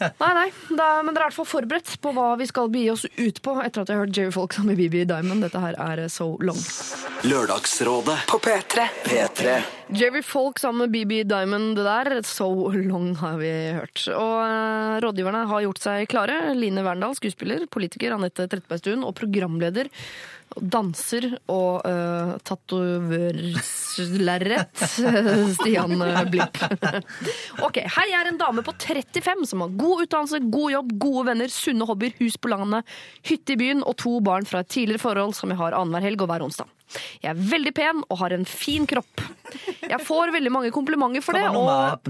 Nei, nei, da, men dere er i hvert fall forberedt på hva vi skal begi oss ut på etter at jeg har hørt Jerry Folk sammen med BB Diamond. Dette her er So Long. Lørdagsrådet På P3. P3. Jerry Folk sammen med BB Diamond, det der, So Long har vi hørt. Og eh, rådgiverne har gjort seg klare. Line Verndal, skuespiller, politiker, Anette Trettebergstuen og programleder. Danser og uh, tatoverlerret Stian eh, Blipp. ok, jeg er en dame på 35 som har god utdannelse, god jobb, gode venner, sunne hobbyer, hus på landet, hytte i byen og to barn fra et tidligere forhold som jeg har annenhver helg og hver onsdag. Jeg er veldig pen og har en fin kropp. Jeg får veldig mange komplimenter for det. Og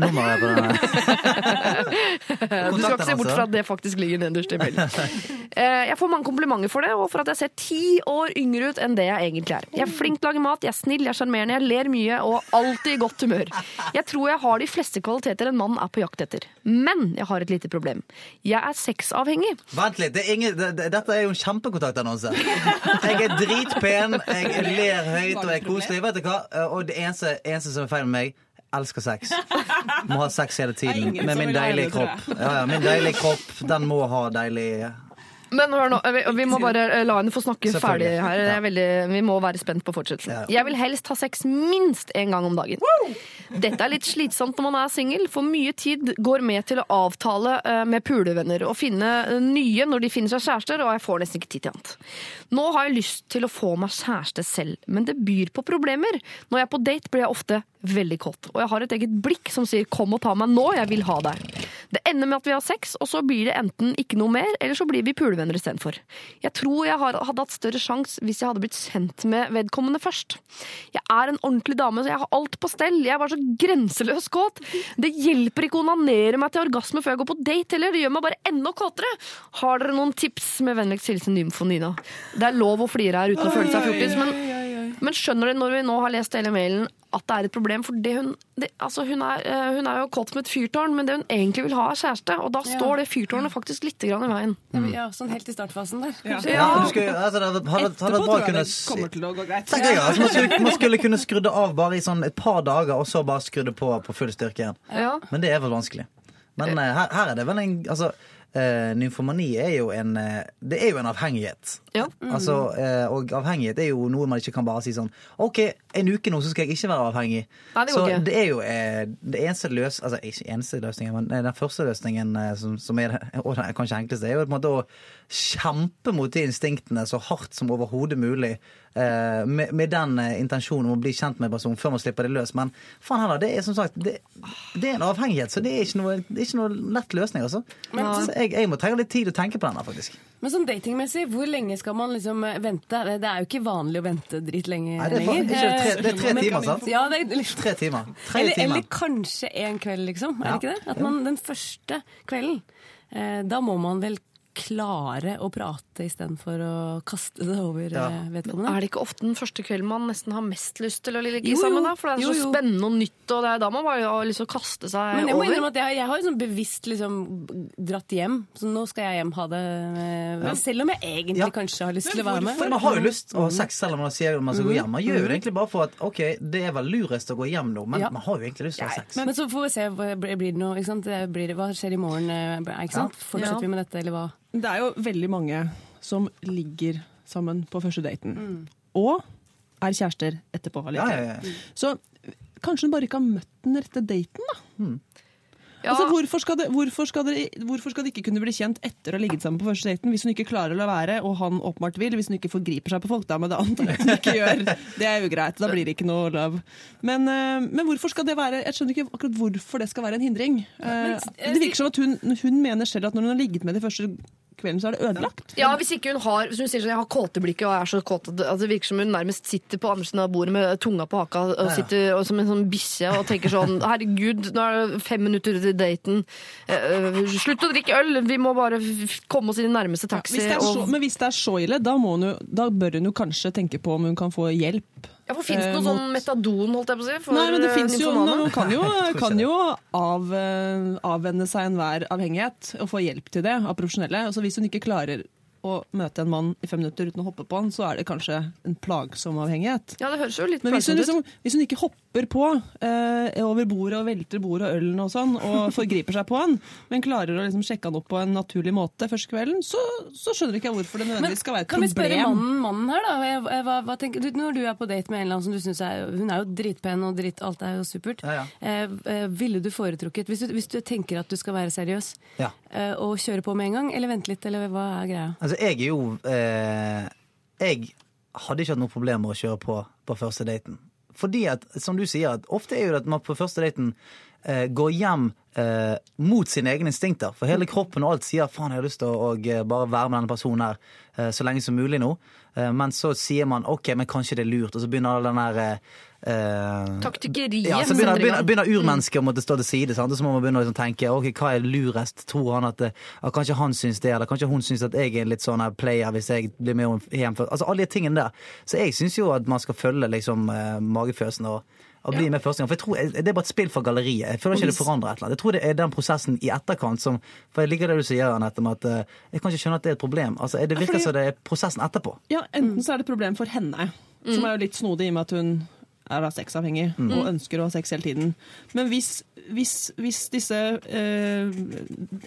du skal ikke se bort fra at det faktisk ligger nederst i mailen. Eh, Jeg får mange komplimenter for det, og for at jeg ser ti år yngre ut enn det jeg egentlig er. Jeg er flink til å lage mat, jeg er snill, jeg er sjarmerende, jeg ler mye og alltid i godt humør. Jeg tror jeg har de fleste kvaliteter en mann er på jakt etter. Men jeg har et lite problem. Jeg er sexavhengig. Vent litt, det er ingen, det, det, dette er jo en kjempekontaktannonse. Jeg er dritpen, jeg ler høyt og er koselig. Vet du hva? Eh, Og det eneste, eneste som er feil med meg elsker sex. Må ha sex hele tiden. Med min deilige kropp. Ja, ja, min deilige kropp, den må ha deilig Men hør nå, vi, vi må bare eh, la henne få snakke ferdig her. Er veldig, vi må være spent på fortsettelsen. Jeg vil helst ha sex minst én gang om dagen. Dette er litt slitsomt når man er singel, for mye tid går med til å avtale eh, med pulevenner og finne eh, nye når de finner seg kjærester, og jeg får nesten ikke tid til annet. Nå har jeg lyst til å få meg kjæreste selv, men det byr på problemer. Når jeg er på date, blir jeg ofte veldig kåt, og jeg har et eget blikk som sier 'kom og ta meg nå, jeg vil ha deg'. Det ender med at vi har sex, og så blir det enten ikke noe mer, eller så blir vi pulevenner istedenfor. Jeg tror jeg hadde hatt større sjanse hvis jeg hadde blitt kjent med vedkommende først. Jeg er en ordentlig dame, så jeg har alt på stell. Jeg er så grenseløs kåt. Det hjelper ikke å onanere meg til orgasme før jeg går på date heller. Det gjør meg bare enda kåtere. Har dere noen tips? Med vennligst hilsen Nymfo Nina. Det er lov å flire her uten å føle seg fjortis, men, men skjønner du, når vi nå har lest hele mailen at det er et problem? For det hun, det, altså hun, er, eh, hun er jo kåt som et fyrtårn, men det hun egentlig vil ha, er kjæreste. Og da står det fyrtårnet faktisk litt grann i veien. Ja, sånn helt i startfasen der. Ja. Ja, skulle, altså, det hadde, hadde, hadde bra tror jeg kunne det kommer til å gå greit. Jeg, altså, man, skulle, man skulle kunne skru det av bare i sånn et par dager, og så bare skru det på på full styrke igjen. Ja. Men det er vel vanskelig. Men eh, her, her er det vel en Altså, eh, nymfomani er jo en eh, Det er jo en avhengighet. Ja. Altså, eh, og avhengighet er jo noe man ikke kan bare si sånn OK, en uke nå så skal jeg ikke være avhengig. Nei, det så ikke. det er jo eh, det eneste løs... Altså ikke eneste løsningen, men den første løsningen som, som er det- og den kanskje enkleste, er jo på en måte å kjempe mot de instinktene så hardt som overhodet mulig. eh, med, med den eh, intensjonen om å bli kjent med en person før man slipper det løs. Men faen heller, det er som sagt Det, det er en avhengighet, så det er ikke noe, det er ikke noe lett løsning. Altså. så jeg, jeg må trenge litt tid å tenke på den her, faktisk. Men sånn datingmessig, hvor lenge skal man liksom eh, vente? Det er jo ikke vanlig å vente dritlenge lenger. det er bare- det er, tre- det er tre Men- timer, sant? Ja, det er liksom Tre timer. Tre eller, timer. eller kanskje en kveld, liksom. Er Ja. det ikke det? At man den første kvelden, eh, da må man vel klare å prate istedenfor å kaste det over Ja. eh, vedkommende. Er det ikke ofte den første kvelden man nesten har mest lyst til å ligge Jo, sammen? da? For det er så Jo, jo. spennende og nytt, og det er da man bare har lyst til å kaste seg Men jeg må over. innrømme at jeg, jeg har liksom bevisst liksom dratt hjem. Så nå skal jeg hjem ha det Men Selv om jeg egentlig Ja. kanskje har lyst til å være med. Man har jo lyst til å ha sex selv om man sier man skal gå hjem. Man gjør jo det egentlig bare for at ok, det er vel lurest å gå hjem nå, men Ja. man har jo egentlig lyst til å ha sex. Men så får vi se. Blir det noe, ikke sant? Det Blir, det- hva skjer i morgen? eh, Ikke sant? Fortsetter Ja. vi med dette, eller hva? Det er jo veldig mange som ligger sammen på første daten. Mm. Og er kjærester etterpå. Ja, ja, ja. Så kanskje hun bare ikke har møtt den rette daten, da. Ja, Altså, hvorfor, skal det, hvorfor, skal det, hvorfor skal det, ikke kunne bli kjent etter å ha ligget sammen på første daten? Hvis hun ikke klarer å la være, og han åpenbart vil, hvis hun ikke forgriper seg på folk, da, men det antar jeg hun ikke gjør. Det er ugreit. Da blir det ikke noe love. Men, eh, men hvorfor skal det være Jeg skjønner ikke akkurat hvorfor det skal være en hindring. Eh, Det virker som at hun, hun mener selv at når hun har ligget med de første kvelden, så er det ødelagt. Ja, hvis ikke hun har Hvis hun sier sånn, jeg har kåteblikket og er så kåt at det, altså, det virker som hun nærmest sitter på andre siden av bordet med tunga på haka og sitter og, som en sånn bikkje og tenker sånn Herregud, nå er det fem minutter til daten. Eh, eh, slutt å drikke øl! Vi må bare komme oss i den nærmeste taxi. Hvis er så, og, men hvis det er så ille, da, må hun, da bør hun jo kanskje tenke på om hun kan få hjelp. Ja, for Fins det eh, noe sånn metadon, holdt jeg på å si? For, Nei, men det eh, finnes jo nymfomane? Man kan jo, kan jo av, eh, avvenne seg enhver avhengighet og få hjelp til det av profesjonelle. Altså, hvis hun ikke klarer å møte en mann i fem minutter uten å hoppe på han, så er det kanskje en plagsom avhengighet. Ja, det høres jo litt Men hvis hun, liksom, hvis hun ikke hopper på eh, over bordet og velter bordet og ølen og sånn, og forgriper seg på han, men klarer å liksom sjekke han opp på en naturlig måte første kvelden, så, så skjønner ikke jeg hvorfor det nødvendigvis skal være et problem. Kan vi spørre mannen, mannen her, da? Hva, hva, tenker du når du er på date med en eller annen som du syns er Hun er jo dritpen og dritt, alt er jo supert. Ja, ja. Eh, eh, ville du foretrukket, hvis du, hvis du tenker at du skal være seriøs, Ja. eh, og kjøre på med en gang, eller vente litt, eller hva er greia? Altså, jeg er jo eh, Jeg hadde ikke hatt noe problem med å kjøre på på første daten. Fordi at, som du sier, ofte er jo det at man på første daten går hjem eh, mot sine egne instinkter. For hele kroppen og alt sier 'faen, jeg har lyst til å eh, bare være med denne personen her eh, så lenge som mulig nå'. Eh, men så sier man 'ok, men kanskje det er lurt', og så begynner all den der eh, eh, Taktikkeriet ja, så begynner, begynner, begynner urmennesket å måtte stå til side. Sant? Og så må man begynne å liksom tenke ok, hva er lurest. Tror han at, at kanskje han syns det, eller kanskje hun syns at jeg er en litt sånn her player hvis jeg blir med hjem først. Altså alle de tingene der. Så jeg syns jo at man skal følge liksom eh, magefølelsen og, og bli med første gang. For jeg tror Det er bare et spill for galleriet. Jeg føler ikke det forandrer et eller annet. Jeg tror det er den prosessen i etterkant som For jeg liker det du sier, Anette, med at eh, jeg kan ikke skjønne at det er et problem. Altså, Det virker fordi- som det er prosessen etterpå. Ja, Enten så er det et problem for henne, som er jo litt snodig i og med at hun er da sexavhengig og ønsker å ha sex hele tiden. Men hvis, hvis, hvis disse eh,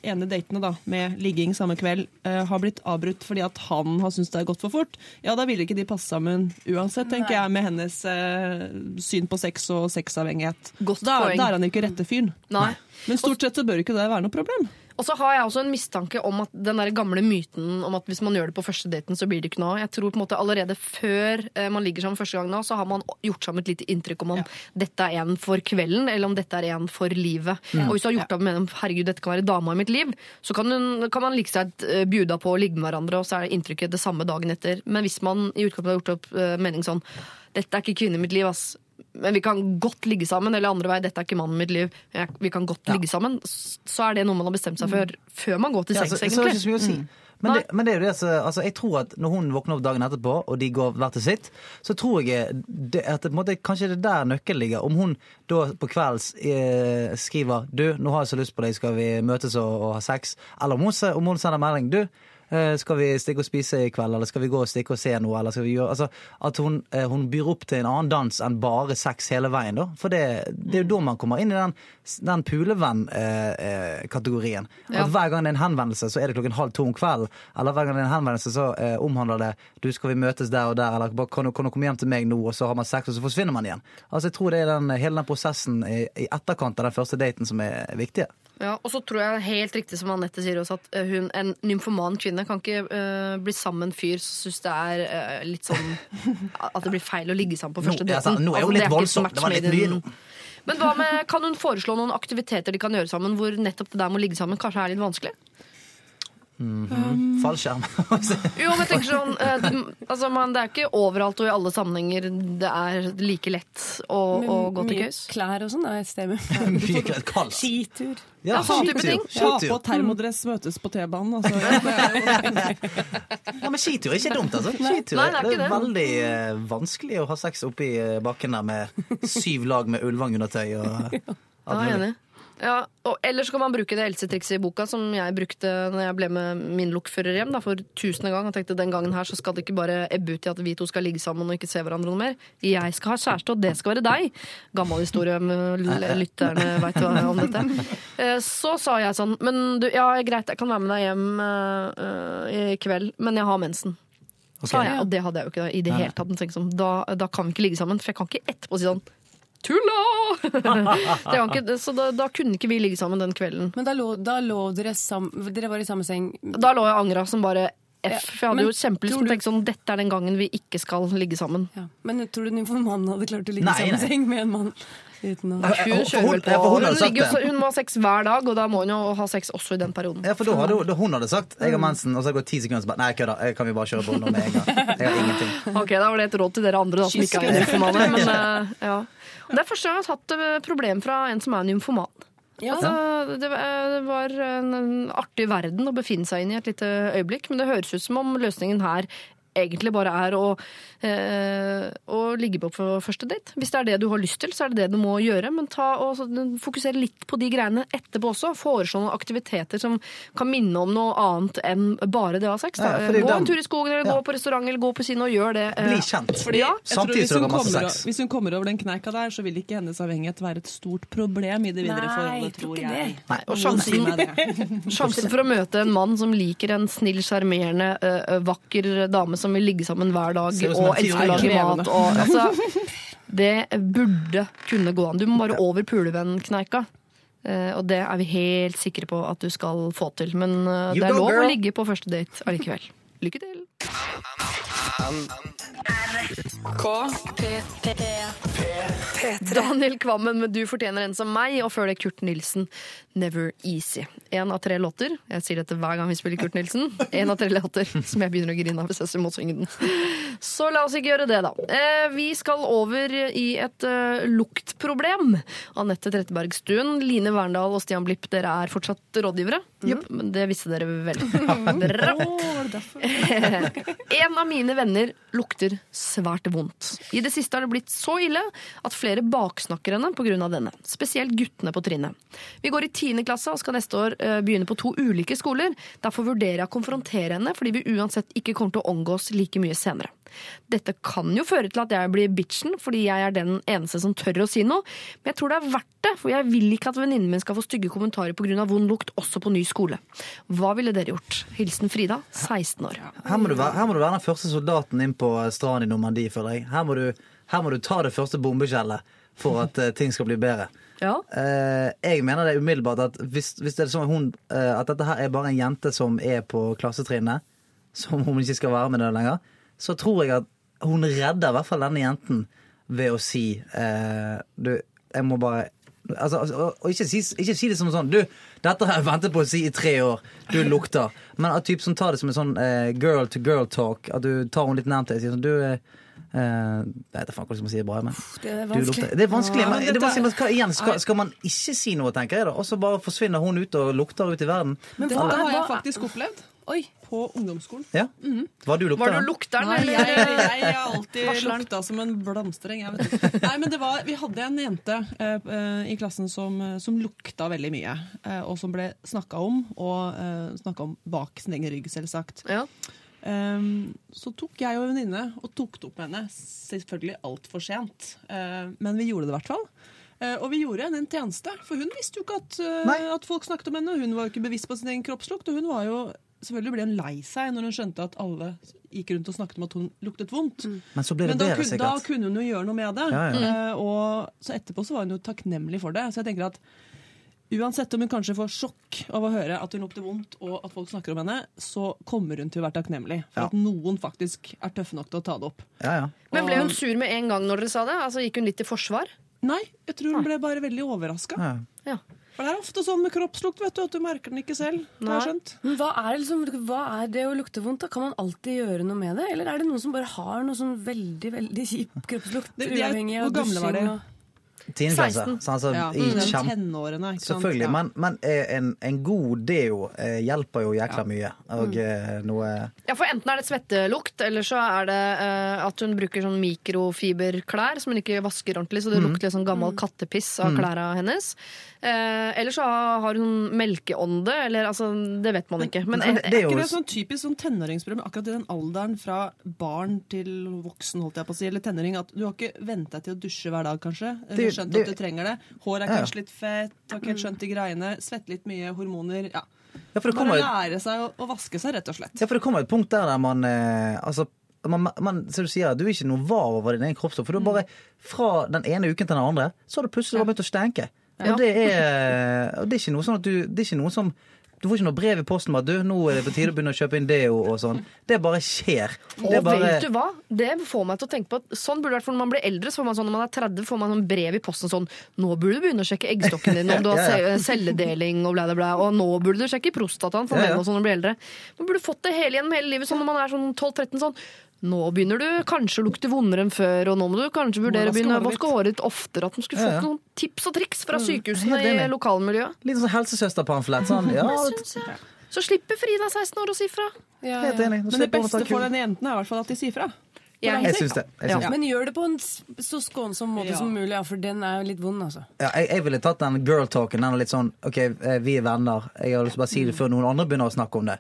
ene datene da, med ligging samme kveld eh, har blitt avbrutt fordi at han har syntes det har gått for fort, ja, da vil ikke de passe sammen uansett, tenker jeg, med hennes eh, syn på sex og sexavhengighet. Godt Da, da er han ikke rette fyren. Men stort sett så bør ikke det være noe problem. Og så har jeg også en mistanke om at den der gamle myten om at hvis man gjør det på første daten, så blir det ikke noe. Jeg tror på en måte allerede før eh, man ligger sammen første gang, nå, så har man gjort sammen et lite inntrykk om om dette er en for kvelden, eller om dette er en for livet. Og hvis du har gjort opp med herregud, dette kan være dama i mitt liv, så kan, hun, kan man like seg uh, bjuda på å ligge med hverandre, og så er inntrykket det samme dagen etter. Men hvis man i utgangspunktet har gjort opp eh, mening sånn dette er ikke kvinnen i mitt liv, ass. Men vi kan godt ligge sammen. Eller andre vei, dette er ikke mannen i mitt liv. Vi kan godt ligge sammen. Så er det noe man har bestemt seg for før man går til sengs, så, så er det ikke så mye å si. Men det, men det er jo det, så, altså, jeg tror at når hun våkner opp dagen etterpå, og de går hver til sitt, så tror jeg det, at det, måte, kanskje det er der nøkkelen ligger. Om hun da på kvelds eh, skriver 'du, nå har jeg så lyst på deg, skal vi møtes og, og ha sex', eller om hun, om hun sender melding 'du, eh, skal vi stikke og spise i kveld', eller 'skal vi gå og stikke og se noe', eller skal vi gjøre Altså at hun, eh, hun byr opp til en annen dans enn bare sex hele veien, da. For det, det er jo da man kommer inn i den, den pulevenn-kategorien. Ja. At hver gang det er en henvendelse, så er det klokken halv to om kvelden. Eller hver gang det er en henvendelse, så eh, omhandler det du skal vi møtes der og der, eller bare, kan, du, kan du komme hjem til meg nå, og så har man sex, og så forsvinner man igjen. Altså Jeg tror det er den, hele den prosessen i, i etterkant av den første daten som er viktig. Ja, og så tror jeg helt riktig som Anette sier også, at eh, hun, en nymfoman kvinne kan ikke uh, bli sammen med en fyr som syns det er uh, litt sånn At det blir feil å ligge sammen på første ja, daten. nå er jo Altså, litt voldsom. voldsomt. Det var litt mye nå. Men hva med, kan hun foreslå noen aktiviteter de kan gjøre sammen, hvor nettopp det der med å ligge sammen kanskje er litt vanskelig? Fallskjerm. Jo, men jeg tenker sånn eh, det, altså, man, det er ikke overalt og i alle sammenhenger det er like lett å, å gå til Mye klær og sånn er et sted med Mye kald. skitur. Ja, sånn type ting. Skitur. på termodress, møtes på T-banen. Altså, ja, Ja, men skitur er ikke dumt, altså. Skitur, Nei, det er det er veldig uh, vanskelig å ha sex oppi eh, bakken der med syv lag med ullvangundertøy og alt Ja, jeg er mulig. Ja, og ellers kan man bruke det Else-trikset i boka som jeg brukte når jeg ble med min lokfører hjem da, for tusende gang. Jeg tenkte den gangen her så skal det ikke bare ebbe ut i at vi to skal ligge sammen og ikke se hverandre noe mer. Jeg skal ha kjæreste, og det skal være deg. Gammel historie, lytterne veit om dette. Eh, Så sa jeg sånn, men du, ja, greit, jeg kan være med deg hjem eh, i kveld, men jeg har mensen. Sa jeg, og det hadde jeg jo ikke i det hele tatt. Sånn, Da, da kan vi ikke ligge sammen, for jeg kan ikke etterpå si sånn Tulla! det var ikke, så da, da kunne ikke vi ligge sammen den kvelden. Men da lå, da lå dere sammen Dere var i samme seng. Da lå jeg og angra som bare F. For jeg hadde men jo kjempelyst til å tenke sånn Dette er den gangen vi ikke skal ligge sammen. Ja. Men tror du nymfomanen hadde klart å ligge Nei, i samme seng med en mann? Uten å... Hun kjører hun- hun Hun, ligger, det. så- hun må ha sex hver dag, og da må hun jo ha sex også i den perioden. Ja, for da hadde, hun- hun hadde sagt 'jeg har mensen', og så går det ti sekunder, så bare 'nei, kødda, kan vi bare kjøre på nå med en gang'. Jeg har ingenting. Ok, Da var det et råd til dere andre da, som ikke er nymfomane. Men, uh, ja. Det er første gang jeg har hatt eh, problem fra en som er nymfoman. Ja. Altså, det, var- en, en artig verden å befinne seg inn i et lite øyeblikk, men det høres ut som om løsningen her egentlig bare er å, eh, å ligge på på første date. Hvis det er det du har lyst til, så er det det du må gjøre. Men ta og så, fokusere litt på de greiene etterpå også. Foreslå noen aktiviteter som kan minne om noe annet enn bare det å ha sex. Da. Ja, for gå en tur i skogen, eller Ja. gå på restaurant, eller gå på kino, og gjør det. eh, Bli kjent. Fordi, ja, Samtidig som hun har masse kommer, sex. hvis hun kommer over den kneika der, så vil ikke hennes avhengighet være et stort problem i det videre Nei, forholdet, tror tror jeg. det. Nei, og sjansen, sjansen for å møte en mann som liker en snill, sjarmerende, eh, vakker dame som vil ligge sammen hver dag og elsker å lage mat. Og, altså, det burde kunne gå an. Du må bare over pulevennkneika. Uh, og det er vi helt sikre på at du skal få til. Men uh, det er lov girl. å ligge på første date allikevel. Lykke til. Daniel Kvammen med 'Du fortjener en som meg', og før det Kurt Nilsen, 'Never Easy'. En av tre låter. Jeg sier dette hver gang vi spiller Kurt Nilsen. En av tre låter som jeg begynner å grine av hvis jeg ser mot den. Så la oss ikke gjøre det, da. Eh, Vi skal over i et eh, luktproblem. Anette Trettebergstuen, Line Verndal og Stian Blipp, dere er fortsatt rådgivere. Men Det visste dere vel. Bra. En av mine venner lukter svært vondt. I det siste har det blitt så ille at flere baksnakker henne pga. denne. Spesielt guttene på trinnet. Vi går i 10. klasse og skal neste år eh, begynne på to ulike skoler. Derfor vurderer jeg å konfrontere henne, fordi vi uansett ikke kommer til å omgås like mye senere. Dette kan jo føre til at jeg blir bitchen, fordi jeg er den eneste som tør å si noe, men jeg tror det er verdt det, for jeg vil ikke at venninnen min skal få stygge kommentarer pga. vond lukt også på ny skole. Hva ville dere gjort? Hilsen Frida, 16 år. Her må, du være, må du være den første soldaten inn på stranden i Normandie, føler jeg. Her må du, her må du ta det første bombeskjellet for at eh, ting skal bli bedre. Ja. Eh, jeg mener det umiddelbart at hvis, hvis det er sånn at, hun, eh, at dette her er bare en jente som er på klassetrinnet, som hun ikke skal være med det lenger, så tror jeg at hun redder i hvert fall denne jenten ved å si eh, Du, jeg må bare Altså, altså, og, ikke, si, ikke si det som sånn Du, dette har jeg ventet på å si i tre år. Du lukter. Men at typ som tar det som en sånn eh, girl to girl talk. At du tar henne litt nærmt deg og sier sånn Du eh, eh, Jeg vet ikke hva jeg skal si bra, men Det er vanskelig. Det er vanskelig. Men, det er vanskelig men hva, igjen, skal, skal man ikke si noe, tenker jeg da? Og så bare forsvinner hun ut og lukter ut i verden? Men hva- har jeg faktisk opplevd Oi. på ungdomsskolen. Ja? Var du Var lukteren? du lukteren, Nei, eller? jeg, jeg har alltid Varsleren. lukta som en blomstereng. Nei, men var, vi hadde en jente eh, eh, i klassen som, eh, som lukta veldig mye. Eh, og som ble snakka om, og eh, snakka om bak sin egen rygg, selvsagt. Ja. Um, så tok jeg og en venninne og tok det opp med henne. Selvfølgelig altfor sent, uh, men vi gjorde det i hvert fall. Eh, og vi gjorde henne en tjeneste, for hun visste jo ikke at, at folk snakket om henne. Hun var jo ikke bevisst på sin egen kroppslukt, og hun var jo Selvfølgelig ble hun lei seg når hun skjønte at alle gikk rundt og snakket om at hun luktet vondt. Men så ble det Men da, bedre, da kunne hun jo gjøre noe med det. Ja, ja. Mm. og så etterpå så var hun jo takknemlig for det. Så jeg tenker at uansett om hun kanskje får sjokk av å høre at hun lukter vondt, og at folk snakker om henne, så kommer hun til å være takknemlig for Ja. at noen faktisk er tøffe nok til å ta det opp. Ja, ja. Men ble hun sur med en gang når dere sa det? Altså Gikk hun litt i forsvar? Nei, jeg tror hun ble bare veldig overraska. ja. For det er ofte sånn med kroppslukt, vet du, at du merker den ikke selv. Det har jeg skjønt. Men hva er, liksom, hva er det å lukte vondt? da? Kan man alltid gjøre noe med det? Eller er det noen som bare har noe sånn veldig veldig kjip kroppslukt? Det, det er- uavhengig hvor gamle var de? Teenager. 16. Altså, Ja, i mm. kjempe... Tenårene, ikke sant. Selvfølgelig. Ja. Men, men eh, en, en god deo eh, hjelper jo jækla mye. Og mm. noe Ja, for Enten er det svettelukt, eller så er det uh, at hun bruker sånn mikrofiberklær som hun ikke vasker ordentlig, så det lukter litt sånn gammel kattepiss av klærne hennes. Uh, eller så har hun melkeånde, eller altså Det vet man ikke. Men Men eh, det er Er ikke det sånn typisk sånn tenåringsproblem akkurat i den alderen fra barn til voksen, holdt jeg på å si, eller tenåring, at du har ikke vent deg til å dusje hver dag, kanskje? Det- skjønt at du trenger det. Hår er Ja, ja. kanskje litt fett, har ikke helt skjønt de greiene, svette litt mye, hormoner Ja. Ja, Bare jo lære seg å, å vaske seg, rett og slett. Ja, for det kommer et punkt der der man eh, Altså, man, man, du sier, du er ikke noe var over din egen kroppsstoff. For du bare, fra den ene uken til den andre, så har du plutselig bare begynt å stenke. Ja. Og det er, og det er ikke noe sånn at du Det er ikke noe som du får ikke noe brev i posten med at du, nå er det på tide å begynne å kjøpe inn deo og sånn. Det bare skjer. Det Og bare, vet du hva? Det får meg til å tenke på at Sånn burde det vært for når man blir eldre. Så får man sånn, Når man er 30, får man sånn brev i posten sånn Nå burde du begynne å sjekke eggstokken din, om du har Ja, ja. celledeling og bla, bla, bla. Og nå burde du sjekke prostataen for Ja, ja. menn og sånn når du blir eldre. Man burde fått det hele gjennom hele livet sånn når man er sånn 12-13 sånn. Nå begynner du kanskje å lukte vondere enn før, og nå må du kanskje vurdere å begynne å vaske håret ditt oftere. At man skulle fått ja. noen tips og triks fra sykehusene Helt i lokalmiljøet. Litt sånn helsesøsterpamflett. Sånn, ja, Så slipper Frida 16 år å si fra. Ja, helt enig. Men det beste for den jenten er i hvert fall at de sier fra. Jeg- Jeg syns det. Jeg syns det. Men gjør det på en så skånsom måte Ja. som mulig, ja, for den er jo litt vond, altså. Ja, jeg, jeg ville tatt den girl-talken. Den er litt sånn OK, eh, vi er venner. Jeg har lyst til å bare si det før noen andre begynner å snakke om det.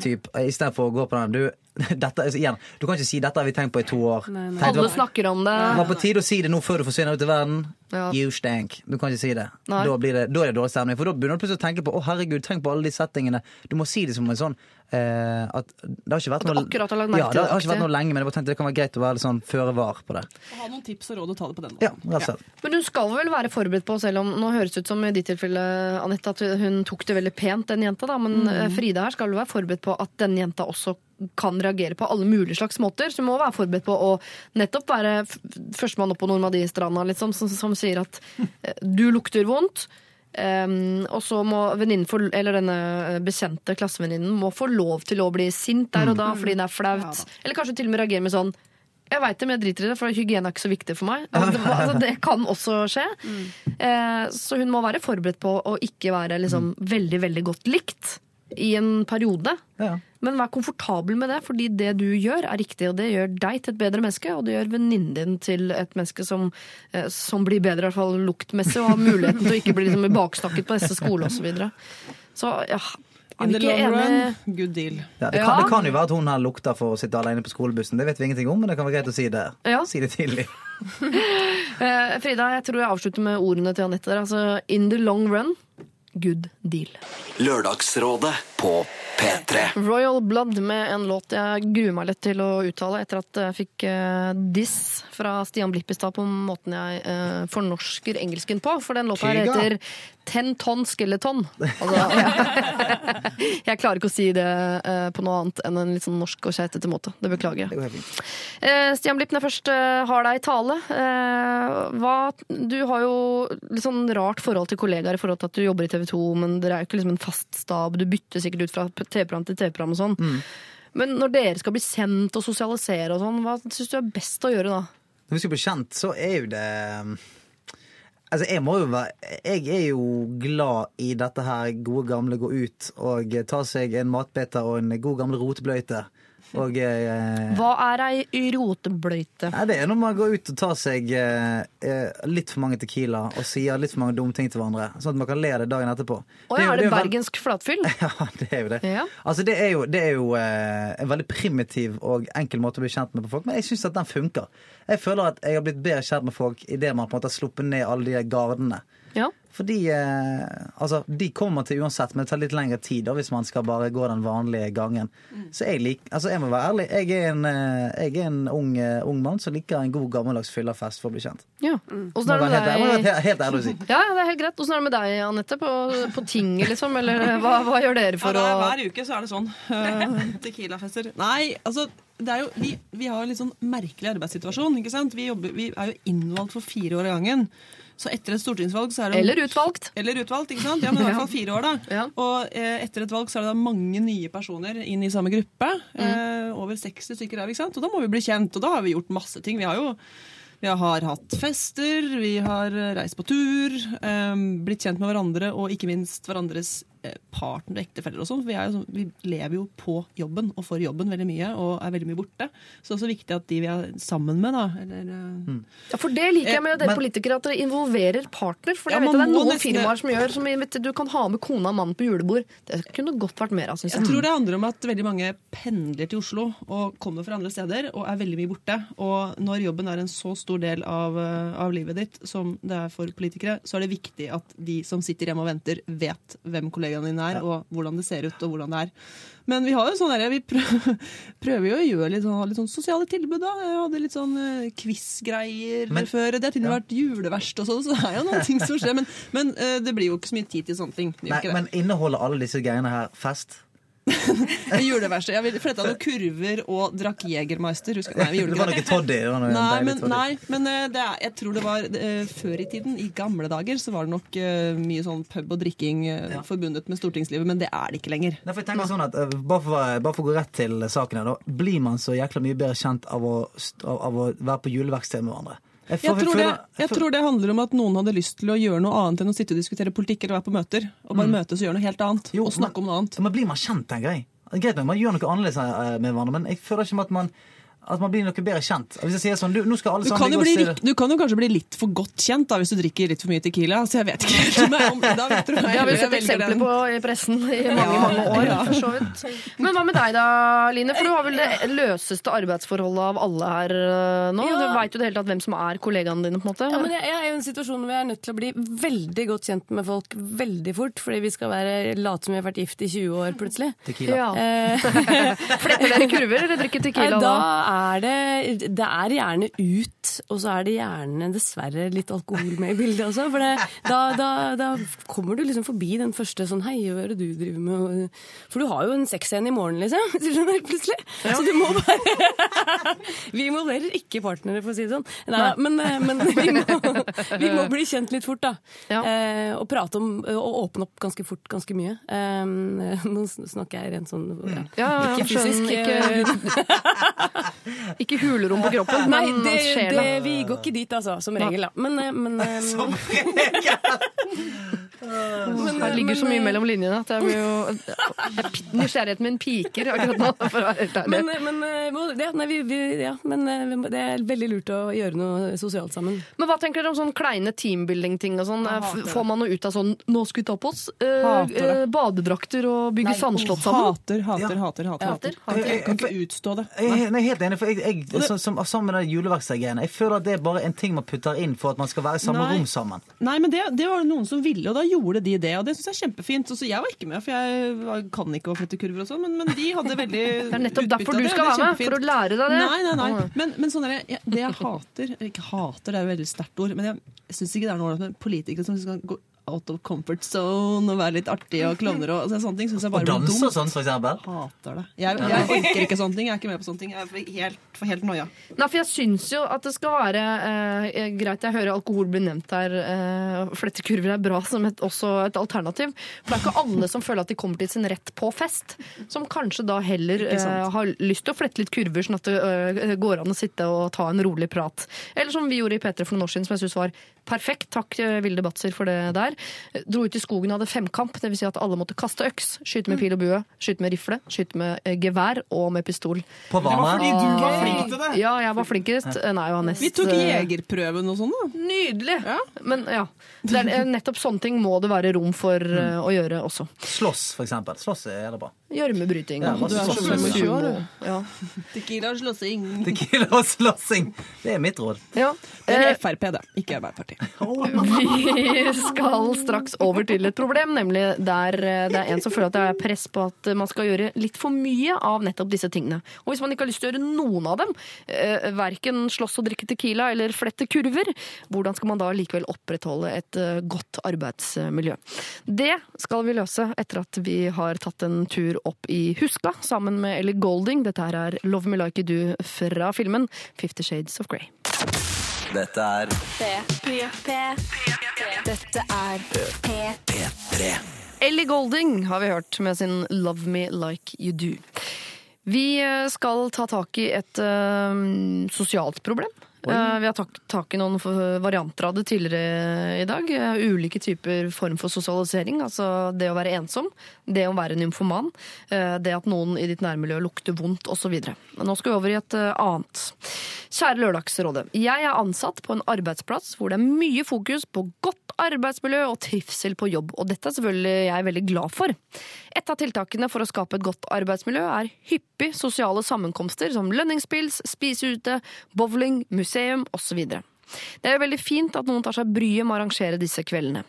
Typ, Istedenfor å gå på den. Du, dette, altså, igjen, du kan ikke si 'dette har vi tenkt på i to år'. Nei, nei. Alle snakker om det. var på tide å si det nå før du forsvinner ut i verden. Ja. You stank. Du kan ikke si det. Da, blir det. da er det dårlig stemning. For da begynner du plutselig å tenke på 'Å, herregud, tenk på alle de settingene'. Du må si det som en sånn eh, at Det har ikke vært At du noe har lagt merke ja, det har ikke vært noe lenge, men jeg bare tenkte det kan være greit å være litt sånn føre var på det. Og ha noen tips og råd og ta det på den måten. Ja, rett og slett. Men hun skal vel være forberedt på, selv om nå høres ut som i ditt tilfelle, Anette, at hun tok det veldig pent, den jenta, da. Men mm. Frida her skal vel være forberedt på at den jenta også kan reagere på alle mulige slags måter. Så hun må være forberedt på å nettopp være førstemann opp på Normandie-stranda, liksom, som, som sier at eh, du lukter vondt. Um, og så må for, eller denne bekjente klassevenninnen må få lov til å bli sint der og da fordi det er flaut. Eller kanskje til og med reagere med sånn jeg veit det, men jeg driter i det, for hygiene er ikke så viktig for meg. Altså, det, altså, kan også skje. Eh, så hun må være forberedt på å ikke være liksom, veldig, veldig godt likt i en periode. Ja. Men vær komfortabel med det, fordi det du gjør, er riktig. Og det gjør deg til et bedre menneske, og det gjør venninnen din til et menneske som, eh, som blir bedre, i hvert fall luktmessig, og har muligheten til å ikke bli liksom, bakstakket på neste skole osv. Så, videre. så ja, In the long run, good deal. Ja, det, Ja. kan, det kan jo være at hun har lukta for å sitte alene på skolebussen. Det vet vi ingenting om, men det kan være greit å si det. Ja. Si det tidlig. Eh, Frida, jeg tror jeg avslutter med ordene til Anette der. Altså, in the long run, good deal. Lørdagsrådet på P3. Royal Blood med en låt jeg gruer meg litt til å uttale etter at jeg fikk uh, diss fra Stian Blipp i stad på måten jeg uh, fornorsker engelsken på. For den låta her heter Ten Ton Skeleton. Altså, jeg, jeg klarer ikke å si det uh, på noe annet enn en litt sånn norsk og keitete måte. Det beklager jeg. Eh, Stian Blipp, når jeg først har deg i tale. Eh, hva, du har jo litt sånn rart forhold til kollegaer i forhold til at du jobber i TV 2, men dere er jo ikke liksom en fast stab. Du bytter sikkert ut fra TV-program til TV-program og sånn. Men når dere skal bli sendt og sosialisere og sånn, hva syns du er best å gjøre da? Når vi skal bli kjent, så er jo det Altså, jeg må jo være Jeg er jo glad i dette her gode gamle gå ut og ta seg en matbiter og en god gamle rotebløyte. Og eh, Hva er ei rotebløyte? Nei, det er når man går ut og tar seg eh, eh, litt for mange Tequila og sier litt for mange dumme ting til hverandre, sånn at man kan le det dagen etterpå. Å ja, er det det vel- bergensk flatfyll? Ja, det er jo det. Ja. Altså, det er jo, det er jo eh, en veldig primitiv og enkel måte å bli kjent med på folk, men jeg syns at den funker. Jeg føler at jeg har blitt bedre kjent med folk idet man på en måte har sluppet ned alle de gardene. Ja. Fordi eh, altså, de kommer til uansett, men det tar litt lengre tid da, hvis man skal bare gå den vanlige gangen. Så jeg lik, altså jeg må være ærlig, jeg er en, eh, jeg er en ung, uh, ung mann som liker en god gammeldags fyllafest for å bli kjent. ja. Må Åssen er være det med deg? helt, helt ærlig å si. Ja, ja, det er helt greit. Åssen er det med deg, Anette? På, på tinget, liksom? Eller hva, hva gjør dere for ja, er, å hver uke så er det sånn. Uh, Tequila-fester. Nei, altså det er jo, vi, vi har en litt sånn merkelig arbeidssituasjon. ikke sant? Vi, jobber, vi er jo innvalgt for fire år av gangen. Så etter et stortingsvalg så er det Eller utvalgt. Eller utvalgt, ikke sant? Ja, men i hvert fall fire år, da. Ja. Og eh, etter et valg så er det da mange nye personer inn i samme gruppe. Mm. Eh, over 60 stykker er vi, ikke sant? Og da må vi bli kjent. Og da har vi gjort masse ting. Vi har jo vi har hatt fester, vi har reist på tur, eh, blitt kjent med hverandre og ikke minst hverandres partner og ektefeller og sånn. For vi, er jo sånn, vi lever jo på jobben og for jobben veldig mye og er veldig mye borte. Så det er også viktig at de vi er sammen med, da eller, mm. Ja, for det liker jeg med dere politikere, at dere involverer partner. For Ja, jeg vet at det er noen nesten- firmaer som gjør som vet, du kan ha med kona og mannen på julebord. Det kunne godt vært mer av, syns Jeg jeg. tror det handler om at veldig mange pendler til Oslo og kommer fra andre steder og er veldig mye borte. Og når jobben er en så stor del av, eh, av livet ditt som det er for politikere, så er det viktig at de som sitter hjemme og venter, vet hvem kollegaene din er, og hvordan det ser ut og hvordan det er. Men vi har jo sånn vi prøver, prøver jo å gjøre litt sånn, litt sånn sosiale tilbud. da. Jeg hadde litt sånn eh, quiz-greier før. Det har til og med vært juleverst og sånn, så det er jo noen ting som skjer. Men, men eh, det blir jo ikke så mye tid til sånne ting. Nei, men inneholder alle disse greiene her fest? Juleverset. Jeg ville fletta noen kurver og drakk Jegermeister. Nei, vi Det gjorde var ikke det. toddy. Det var noe Nei, men, toddy. nei, men eh, det er, jeg tror det var eh, før i tiden, i gamle dager, så var det nok eh, mye sånn pub og drikking Ja. forbundet med stortingslivet, men det er det ikke lenger. Nei, for sånn at, bare, for, bare for å gå rett til saken her, da. Blir man så jækla mye bedre kjent av å, av, av å være på juleverksted med hverandre? Jeg tror, det, jeg tror det handler om at noen hadde lyst til å gjøre noe annet enn å sitte og diskutere politikk eller være på møter. Og bare møtes og gjøre noe helt annet. Jo, og snakke om noe annet. Men blir man kjent, tenker jeg. Greit nok, man gjør noe annerledes eh, med hverandre, men jeg føler ikke at man, at man blir noe bedre kjent. Hvis jeg sier sånn, du, nå skal alle Du kan, jo bli, du kan jo kanskje bli litt for godt kjent da, hvis du drikker litt for mye Tequila. Så jeg vet ikke helt om jeg- om, da vet du Det har vi sett eksempler på i pressen i mange mange år. for så vidt. Men hva med deg da, Line? For du har vel det løseste arbeidsforholdet av alle her eh, nå? Ja. Du veit jo det hele tatt hvem som er kollegaene dine, på en måte. Ja, men jeg, jeg er jo i en situasjon hvor jeg er nødt til å bli veldig godt kjent med folk veldig fort, fordi vi skal være, late som vi har vært gift i 20 år plutselig. Tequila. Ja. Eh, Fletter dere kurver, eller drikker Tequila da da? Er det Det er gjerne ut, og så er det gjerne dessverre litt alkohol med i bildet også. For det, da, da, da kommer du liksom forbi den første sånn Hei, hva er det du driver med? For du har jo en sexscene i morgen, liksom. Plutselig. Så du må bare Vi involverer ikke partnere, for å si det sånn. Nei, men, eh, men vi, må, vi må bli kjent litt fort, da. Ja. Eh, og prate om Og åpne opp ganske fort ganske mye. Eh, nå snakker jeg rent sånn ja. Ja, ja, Ikke fysisk. skjønner, eh, Ikke, ikke hulerom på kroppen, Nei, men det, sjela. det, vi går ikke dit, altså. Som regel, da. Men, men Som regel! Det ligger så mye mellom linjene at jeg blir jo Nysgjerrigheten min piker akkurat nå, for å være helt ærlig. men, men, ja, det, nei, vi, vi, ja, men eh, det er veldig lurt å gjøre noe sosialt sammen. Men hva tenker dere om sånn kleine teambuilding-ting og sånn? Får man noe ut av sånn 'nå skal vi ta på oss eh, eh, badedrakter og bygge sandslott sammen'? Hater, hater, hater. hater, Hater, hater. hater. Jeg kan ikke utstå det. Jeg er jeg er helt enig, for jeg, jeg, som, som, sammen med juleverkstedgreiene Jeg føler at det er bare en ting man putter inn for at man skal være i samme Nei. rom sammen. Nei, men det, det var det noen som ville, og da gjorde de det. Og det syns jeg er kjempefint. Og så jeg var ikke med, for jeg kan ikke å flette kurver og sånn, men, men de hadde veldig Det Det er nettopp derfor du skal være med, for å lære deg det. Nei, nei, nei. Men, men sånn er det. det jeg hater Ikke hater, det er jo veldig sterkt ord, men jeg, jeg syns ikke det er noe med politikere som skal gå out of comfort zone og være litt artig og klovner og altså, sånne ting. Synes jeg Og bare blir danse og sånn, for eksempel. Hater det. Jeg, jeg orker ikke sånne ting. Jeg er ikke med på sånne ting. Jeg får helt, helt noia. Nei, for jeg syns jo at det skal være eh, greit. Jeg hører alkohol bli nevnt her. Eh, flettekurver er bra som et, også et alternativ. For det er ikke alle som føler at de kommer til sin rett på fest. Som kanskje da heller eh, har lyst til å flette litt kurver, sånn at det eh, går an å sitte og ta en rolig prat. Eller som vi gjorde i P3 for noen år siden, som jeg syns var perfekt. Takk, eh, Vilde Batzer, for det der. Eh, Dro ut i skogen og hadde femkamp. Det vil si at alle måtte kaste øks, skyte med pil og bue, skyte med rifle, skyte med eh, gevær og med pistol. På fordi du var flink til det! Ja, jeg var flinkest. Nei, jeg var nest Vi tok jegerprøven og sånn, da. Nydelig! Ja. Men ja, det er, nettopp sånne ting må det være rom for mm. å gjøre også. Slåss, for eksempel. Slåss er det bra. Gjørmebryting. Ja, Du er så slåss. mature, Sumo. du. Ja. Tequila og slåssing. Tequila og slåssing. Det er mitt råd. Ja. Det Eh, er Frp, det. Ikke Arbeiderpartiet. Vi skal straks over til et problem, nemlig der eh, det er en som føler at det er press på at man skal gjøre litt for mye av nettopp disse tingene. Og hvis man ikke har lyst til å gjøre noen av dem, eh, verken slåss og drikke tequila eller flette kurver, hvordan skal man da likevel opprettholde et godt arbeidsmiljø? Det skal vi løse etter at vi har tatt en tur dukker opp i Huska sammen med Ellie Golding. Dette her er Love Me Like You Do fra filmen Fifty Shades of Grey. Dette er P3. Dette er P3. Ellie Golding har vi hørt med sin Love Me Like You Do. Vi eh, skal ta tak i et uh, sosialt problem. Eh, vi har tak, tak i noen varianter av det tidligere i dag. Eh, ulike typer form for sosialisering. Altså det å være ensom, det å være nymfoman, eh, det at noen i ditt nærmiljø lukter vondt osv. Nå skal vi over i et annet. Kjære Lørdagsrådet. Jeg er ansatt på en arbeidsplass hvor det er mye fokus på godt arbeidsmiljø og trivsel på jobb, og dette er selvfølgelig jeg veldig glad for. Et av tiltakene for å skape et godt arbeidsmiljø er hyppig sosiale sammenkomster som lønningspils, spise ute, bowling, museum osv. Det er veldig fint at noen tar seg bryet med å arrangere disse kveldene.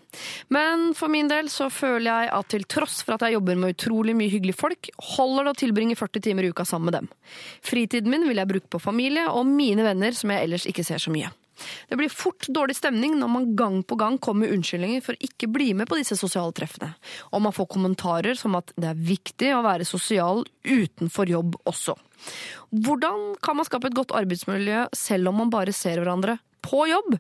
Men for min del så føler jeg at til tross for at jeg jobber med utrolig mye hyggelige folk, holder det å tilbringe 40 timer i uka sammen med dem. Fritiden min vil jeg bruke på familie og mine venner som jeg ellers ikke ser så mye. Det blir fort dårlig stemning når man gang på gang kommer med unnskyldninger for ikke bli med på disse sosiale treffene, og man får kommentarer som at det er viktig å være sosial utenfor jobb også. Hvordan kan man skape et godt arbeidsmiljø selv om man bare ser hverandre på jobb?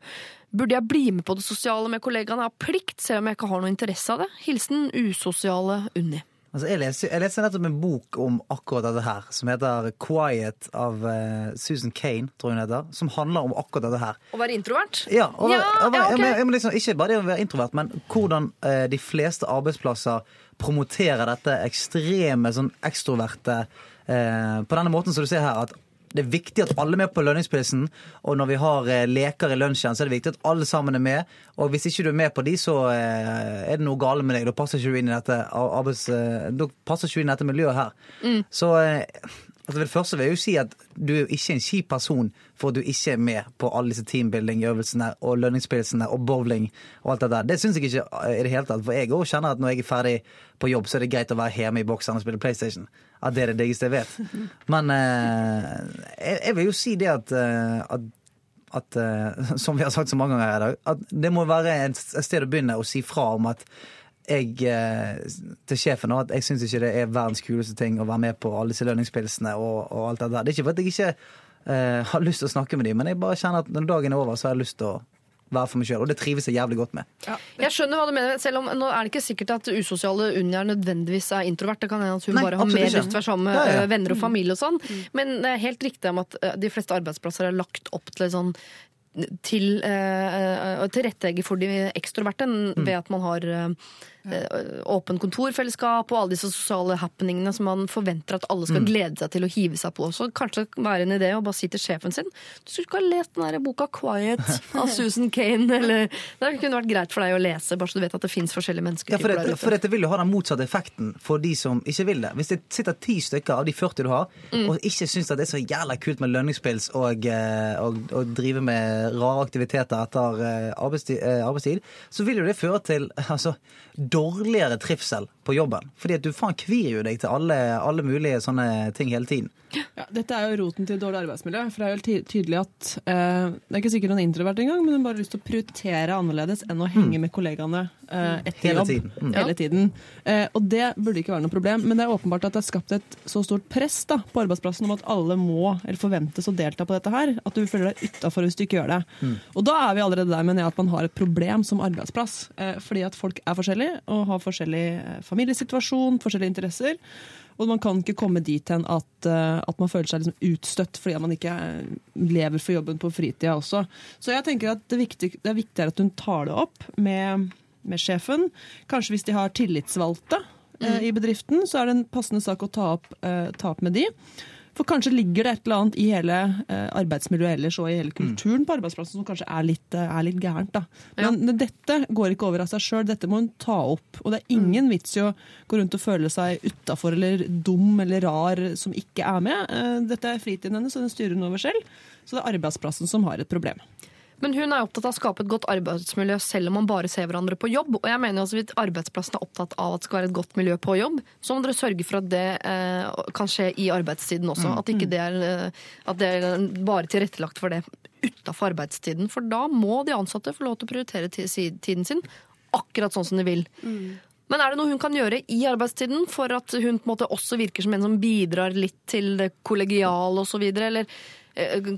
Burde jeg bli med på det sosiale med kollegaene av plikt, selv om jeg ikke har noe interesse av det? Hilsen usosiale Unni. Altså, jeg, leser, jeg leser nettopp en bok om akkurat dette her, som heter Quiet av uh, Susan Kane, tror hun heter, som handler om akkurat dette her. Å være introvert? Ja, og, Ja, og, ja, ok. jeg, jeg, liksom, Ikke bare det å være introvert, men hvordan uh, de fleste arbeidsplasser promoterer dette ekstreme, sånn ekstroverte uh, På denne måten som du ser her, at det er viktig at alle er med på lønningsprisen, og når vi har eh, leker i lunsjen, så er det viktig at alle sammen er med. Og hvis ikke du er med på de, så eh, er det noe gale med deg. Da passer ikke du inn i dette, arbeids, eh, ikke du inn i dette miljøet her. Så eh, altså, det første vil jeg jo si at du er jo ikke en kjip person for at du ikke er med på alle disse teambuilding-øvelsene og lønningspilsene og bowling og alt det der. Det syns jeg ikke i det hele tatt. For jeg òg kjenner at når jeg er ferdig på jobb, så er det greit å være hjemme i boksen og spille PlayStation. At det er det diggeste jeg vet. Men eh, jeg, vil jo si det at, eh, at at, eh, som vi har sagt så mange ganger her i dag, at det må være et sted å begynne å si fra om at jeg eh, til sjefen at jeg syns ikke det er verdens kuleste ting å være med på alle disse lønningspilsene og, og alt det der. Det er ikke for at jeg ikke eh, har lyst til å snakke med dem, men jeg bare kjenner at når dagen er over, så har jeg lyst til å være for meg sjøl. Og det trives jeg jævlig godt med. Jeg skjønner hva du mener, selv om nå er det ikke sikkert at usosiale er nødvendigvis er introvert. Det kan hende at hun Nei, bare har mer lyst til å være sammen med Ja, ja. øh, venner og familie og sånn. Men det er helt riktig om at øh, de fleste arbeidsplasser er lagt opp til sånn til øh, å tilrettelegge for de ekstroverte ved at man har åpen kontorfellesskap og alle disse sosiale happeningene som man forventer at alle skal glede seg til å hive seg på. Så kanskje være en idé å bare si til sjefen sin du skulle ikke ha lest den der boka 'Quiet' av Susan Kane. Eller, det kunne vært greit for deg å lese, bare så du vet at det fins forskjellige Ja, for, dette, for dette vil jo ha den motsatte effekten for de som ikke vil det. Hvis det sitter ti stykker av de 40 du har, og ikke syns at det er så jævla kult med lønningspils og, å og, og drive med rare aktiviteter etter eh, arbeidstid, eh, arbeidstid, så vil jo det føre til altså, dårligere trivsel på jobben. Fordi at du faen kvir jo deg til alle, alle mulige sånne ting hele tiden. Ja, dette er jo roten til dårlig arbeidsmiljø. For det er jo tydelig at eh, Det er ikke sikkert hun er introvert engang, men hun bare har lyst til å prioritere annerledes enn å henge med kollegaene eh, etter Hele jobb. tiden. Mm. Hele tiden. Eh, og det burde ikke være noe problem, men det er åpenbart at det er skapt et så stort press da, på arbeidsplassen om at alle må eller forventes å delta på dette her, at du føler deg utafor hvis du ikke gjør det. Og da er vi allerede der, mener jeg, at man har et problem som arbeidsplass. Eh, fordi at folk er forskjellige og har forskjellig eh, familiesituasjon, forskjellige interesser. Og man kan ikke komme dit hen at, eh, at man føler seg liksom utstøtt fordi man ikke eh, lever for jobben på fritida også. Så jeg tenker at det, viktig, det er viktigere at hun tar det opp med, med sjefen. Kanskje hvis de har tillitsvalgte eh, i bedriften, så er det en passende sak å ta opp, eh, ta opp med de. For kanskje ligger det et eller annet i hele eh, arbeidsmiljøet ellers og i hele kulturen på arbeidsplassen som kanskje er litt, eh, er litt gærent. Da. Men dette går ikke over av seg sjøl, dette må hun ta opp. Og det er ingen vits i å gå rundt og føle seg utafor eller dum eller rar som ikke er med. Eh, Dette er fritiden hennes, og den styrer hun over selv. Så det er arbeidsplassen som har et problem. Men hun er opptatt av å skape et godt arbeidsmiljø selv om man bare ser hverandre på jobb. Og jeg mener også Hvis arbeidsplassen er opptatt av at det skal være et godt miljø på jobb, så må dere sørge for at det eh, kan skje i arbeidstiden også. At, ikke det er, eh, at det er bare tilrettelagt for det utafor arbeidstiden. For da må de ansatte få lov til å prioritere tiden sin akkurat sånn som de vil. Men er det noe hun kan gjøre i arbeidstiden for at hun på en måte også virker som en som bidrar litt til det kollegiale osv., eller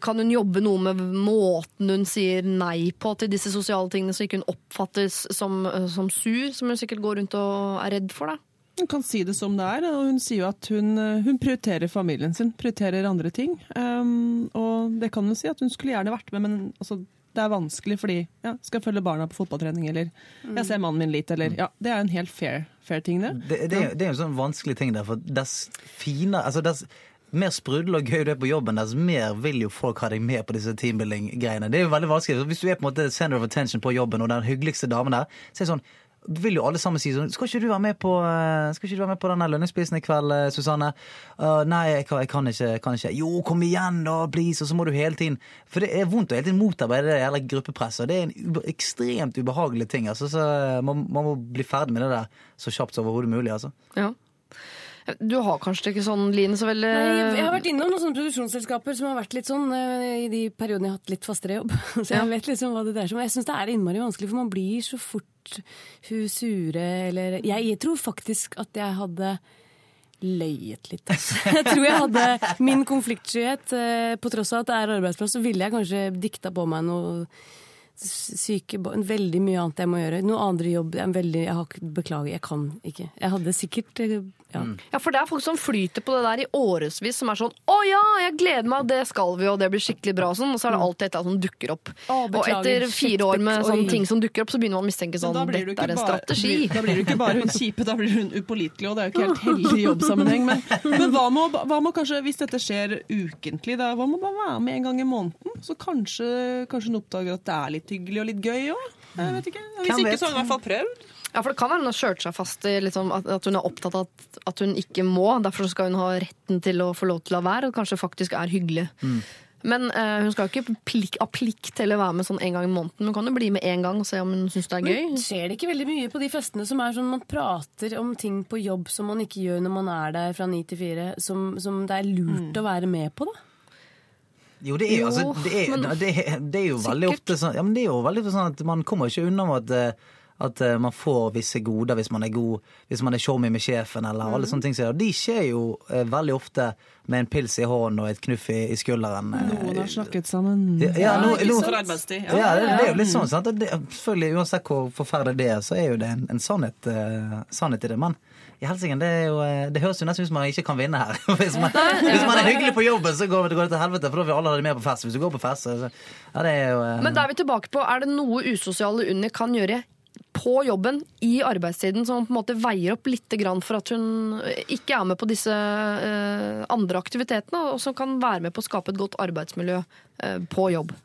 kan hun jobbe noe med måten hun sier nei på til disse sosiale tingene, så ikke hun oppfattes som, eh, som sur, som hun sikkert går rundt og er redd for? da? Hun kan si det som det er, og hun sier jo at hun, eh, hun prioriterer familien sin, prioriterer andre ting. Um, og det kan hun si, at hun skulle gjerne vært med, men altså, det er vanskelig fordi ja, skal jeg følge barna på fotballtrening, eller jeg ser mannen min litt, eller ja, Det er en helt fair, fair ting, det. Det, det, er- det er jo en sånn vanskelig ting der, for dess finere altså dess mer sprudlende og gøy du er på jobben, dess mer vil jo folk ha deg med på disse teambuilding-greiene. Det er jo veldig vanskelig. Hvis du er på en måte center of attention på jobben, og den hyggeligste damen der, så er det sånn vil jo alle sammen si sånn Skal ikke du være med på, eh, skal ikke du være med på denne lønningsprisen i kveld, eh, Susanne? Uh, nei, jeg kan, jeg kan, ikke, kan ikke. Jo, kom igjen, da, please! Og så må du hele tiden For det er vondt å hele tiden motarbeide det jævla gruppepresset. Det er en ekstremt ubehagelig ting. Altså, så man, man må bli ferdig med det der så kjapt som overhodet mulig. Altså. Ja. Du har kanskje ikke sånn, Line, så veldig Nei, jeg, har vært innom noen sånne produksjonsselskaper som har vært litt sånn eh, i de periodene jeg har hatt litt fastere jobb. Så jeg vet liksom hva det dreier seg om. Jeg syns det er innmari vanskelig, for man blir så fort hun sure eller jeg, jeg tror faktisk at jeg hadde løyet litt. Altså. Jeg tror jeg hadde min konfliktskyhet. eh, På tross av at det er arbeidsplass, så ville jeg kanskje dikta på meg noe syke Veldig mye annet jeg må gjøre. Noe andre jobb. Jeg, er veldig, jeg har beklager, jeg kan ikke. Jeg hadde sikkert eh, ja. Ja, for det er folk som flyter på det der i årevis, som er sånn 'Å ja, jeg gleder meg, det skal vi, og det blir skikkelig bra', og sånn. Og så er det alltid et eller annet som dukker opp. Å, og etter fire år med sånne ting som dukker opp, så begynner man å mistenke sånn Dette er en bare- strategi. Da blir du ikke bare hun kjipe, da blir hun upålitelig, og det er jo ikke helt heldig i jobbsammenheng. Men, men hva, med, hva med kanskje, hvis dette skjer ukentlig, da, hva med å bare være med en gang i måneden? Så kanskje, kanskje hun oppdager at det er litt hyggelig og litt gøy òg? Jeg vet ikke. Hvis ikke, så har hun i hvert fall prøvd. Ja, for det kan være hun har kjørt seg fast i liksom, at, at hun er opptatt av at, at hun ikke må. Derfor skal hun ha retten til å få lov til å la være, og kanskje faktisk er hyggelig. Men uh, hun skal jo ikke plik, ha plikt til å være med sånn en gang i måneden. Hun kan jo bli med én gang og se om hun syns det er gøy. Men skjer det ikke veldig mye på de festene som er sånn man prater om ting på jobb som man ikke gjør når man er der fra ni til fire, som, som det er lurt å være med på, da? Jo, det er, jo, altså, det er, men- det er, det er jo veldig ofte sånn ja, men Det er jo veldig ofte sånn at man kommer ikke unna med at, eh, at uh, man får visse goder hvis man er god, hvis man er showmy med sjefen, eller alle sånne ting. Og de skjer jo uh, veldig ofte med en pils i hånden og et knuff i, i skulderen. eh. Noen har snakket sammen. Ja, ja, nå- sant? For arbeidstid. Ja, det, det er jo litt sånn, sant? Det, selvfølgelig, Uansett hvor forferdelig det er, så er jo det en, en sannhet, uh, sannhet i det. Men i helsingen, det, er jo, det høres jo nesten ut som man ikke kan vinne her. Hvis man, hvis man er hyggelig på jobben, så går det, går det til helvete, for da vil alle ha deg med på fest. Hvis du går på fest, så ja, det er jo Men da er vi tilbake på, er det noe usosiale under kan gjøre på jobben i arbeidstiden som på en måte veier opp litt for at hun ikke er med på disse eh, andre aktivitetene, og som kan være med på å skape et godt arbeidsmiljø eh, på jobb?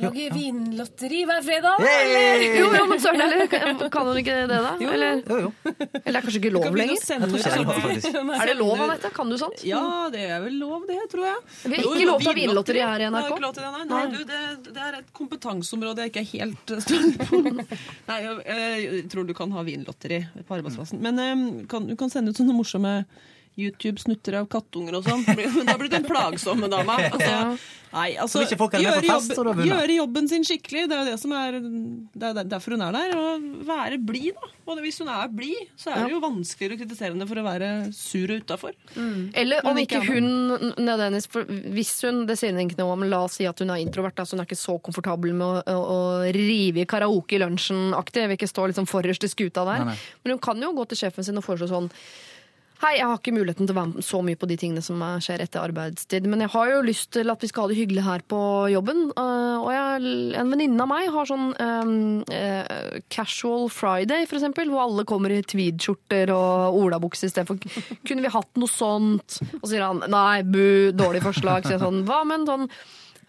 Lage vinlotteri hver fredag? Hey! Jo, jo, men søren heller, kan hun ikke det, da? Eller, Jo, jo. eller det er kanskje ikke lov Kan lenger? sende Jeg tror ikke det er lov. Er det lov, Anette? Kan du sånt? Ja, det er vel lov, det, tror jeg. Vi har ikke lov til å ha vinlotteri. her i NRK. det, nei. nei du, det, det er et kompetanseområde jeg ikke er helt eh, streng på. Nei, jeg, jeg tror du kan ha vinlotteri på arbeidsplassen. Men eh, kan, du kan sende ut sånne morsomme YouTube-snutter av kattunger og sånn. Hun har blitt en plagsomme dame. Altså, nei, altså, gjøre jobb, og jobben- Gjøre jobben sin skikkelig. Det er jo det som er Det er derfor hun er der. Og være blid, da. Og hvis hun er blid, så er det jo vanskeligere å kritisere henne for å være sur og utafor. Eller om ikke hun nødvendigvis for Hvis hun, det sier hun ikke noe om, la oss si at hun er introvert, altså hun er ikke så komfortabel med å, å, å rive i karaoke i lunsjen-aktig. Vil ikke stå liksom forrest i skuta der. Nei, nei. Men hun kan jo gå til sjefen sin og foreslå sånn Hei, jeg har ikke muligheten til å være med så mye på de tingene som er- skjer etter arbeidstid, men jeg har jo lyst til at vi skal ha det hyggelig her på jobben. øh, Og jeg, en venninne av meg har sånn um, uh, casual friday, for eksempel, hvor alle kommer i tweedskjorter og olabukse istedenfor. Kunne vi hatt noe sånt? Og så sier han nei, bu, dårlig forslag. Så jeg sånn, hva med en sånn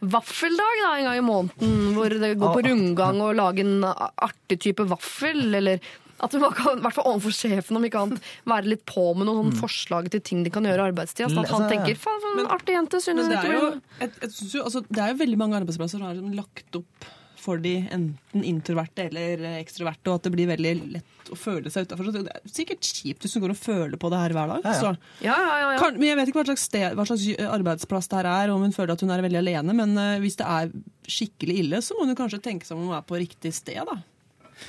Vaffeldag da, en gang i måneden, hvor det går på rundgang og lage en artig type vaffel, eller at man kan, i hvert fall overfor sjefen, om ikke annet, være litt på med noen mm. forslag til ting de kan gjøre i arbeidstida. Sånn at han Altså, tenker 'faen, for en artig jente', synes det er jo, et, et, jo, altså, det er jo veldig mange arbeidsplasser som er liksom lagt opp for de enten introverte eller ekstroverte, og at det blir veldig lett å føle seg utafor. Det er sikkert kjipt hvis du går og føler på det her hver dag. Ja, ja. Så. Ja, ja, ja, ja. Kan, men Jeg vet ikke hva slags, sted, hva slags arbeidsplass det her er, om hun føler at hun er veldig alene, men uh, hvis det er skikkelig ille, så må hun kanskje tenke seg om hun er på riktig sted. da.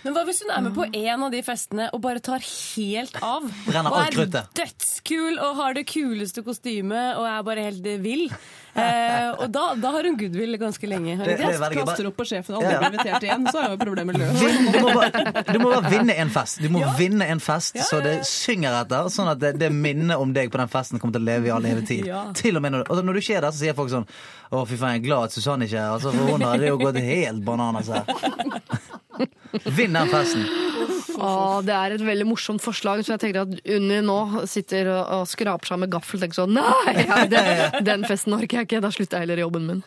Men hva hvis hun er med på en av de festene og bare tar helt av? Brenner og er dødskul og har det kuleste kostymet og er bare helt vill. Eh, og da, da har hun goodwill ganske lenge. Har Det, det Kaster bare. opp på sjefen og aldri blir invitert igjen, så er jo problemet løst. Du må, bare, du må bare vinne en fest. Du må vinne en fest så det synger etter, sånn at det, det minnet om deg på den festen kommer til å leve i all evig tid. Ja. Til og med når, og når du ikke er der, så sier folk sånn Å, fy faen, jeg er glad at Susanne ikke er her. Altså, for hun hadde jo gått helt bananas her. Vinn den festen. Å, det er et veldig morsomt forslag, så jeg tenker at Unni nå sitter og, skraper seg med gaffel og tenker sånn Nei, ja, det, den festen orker jeg ikke. Da slutter jeg heller i jobben min.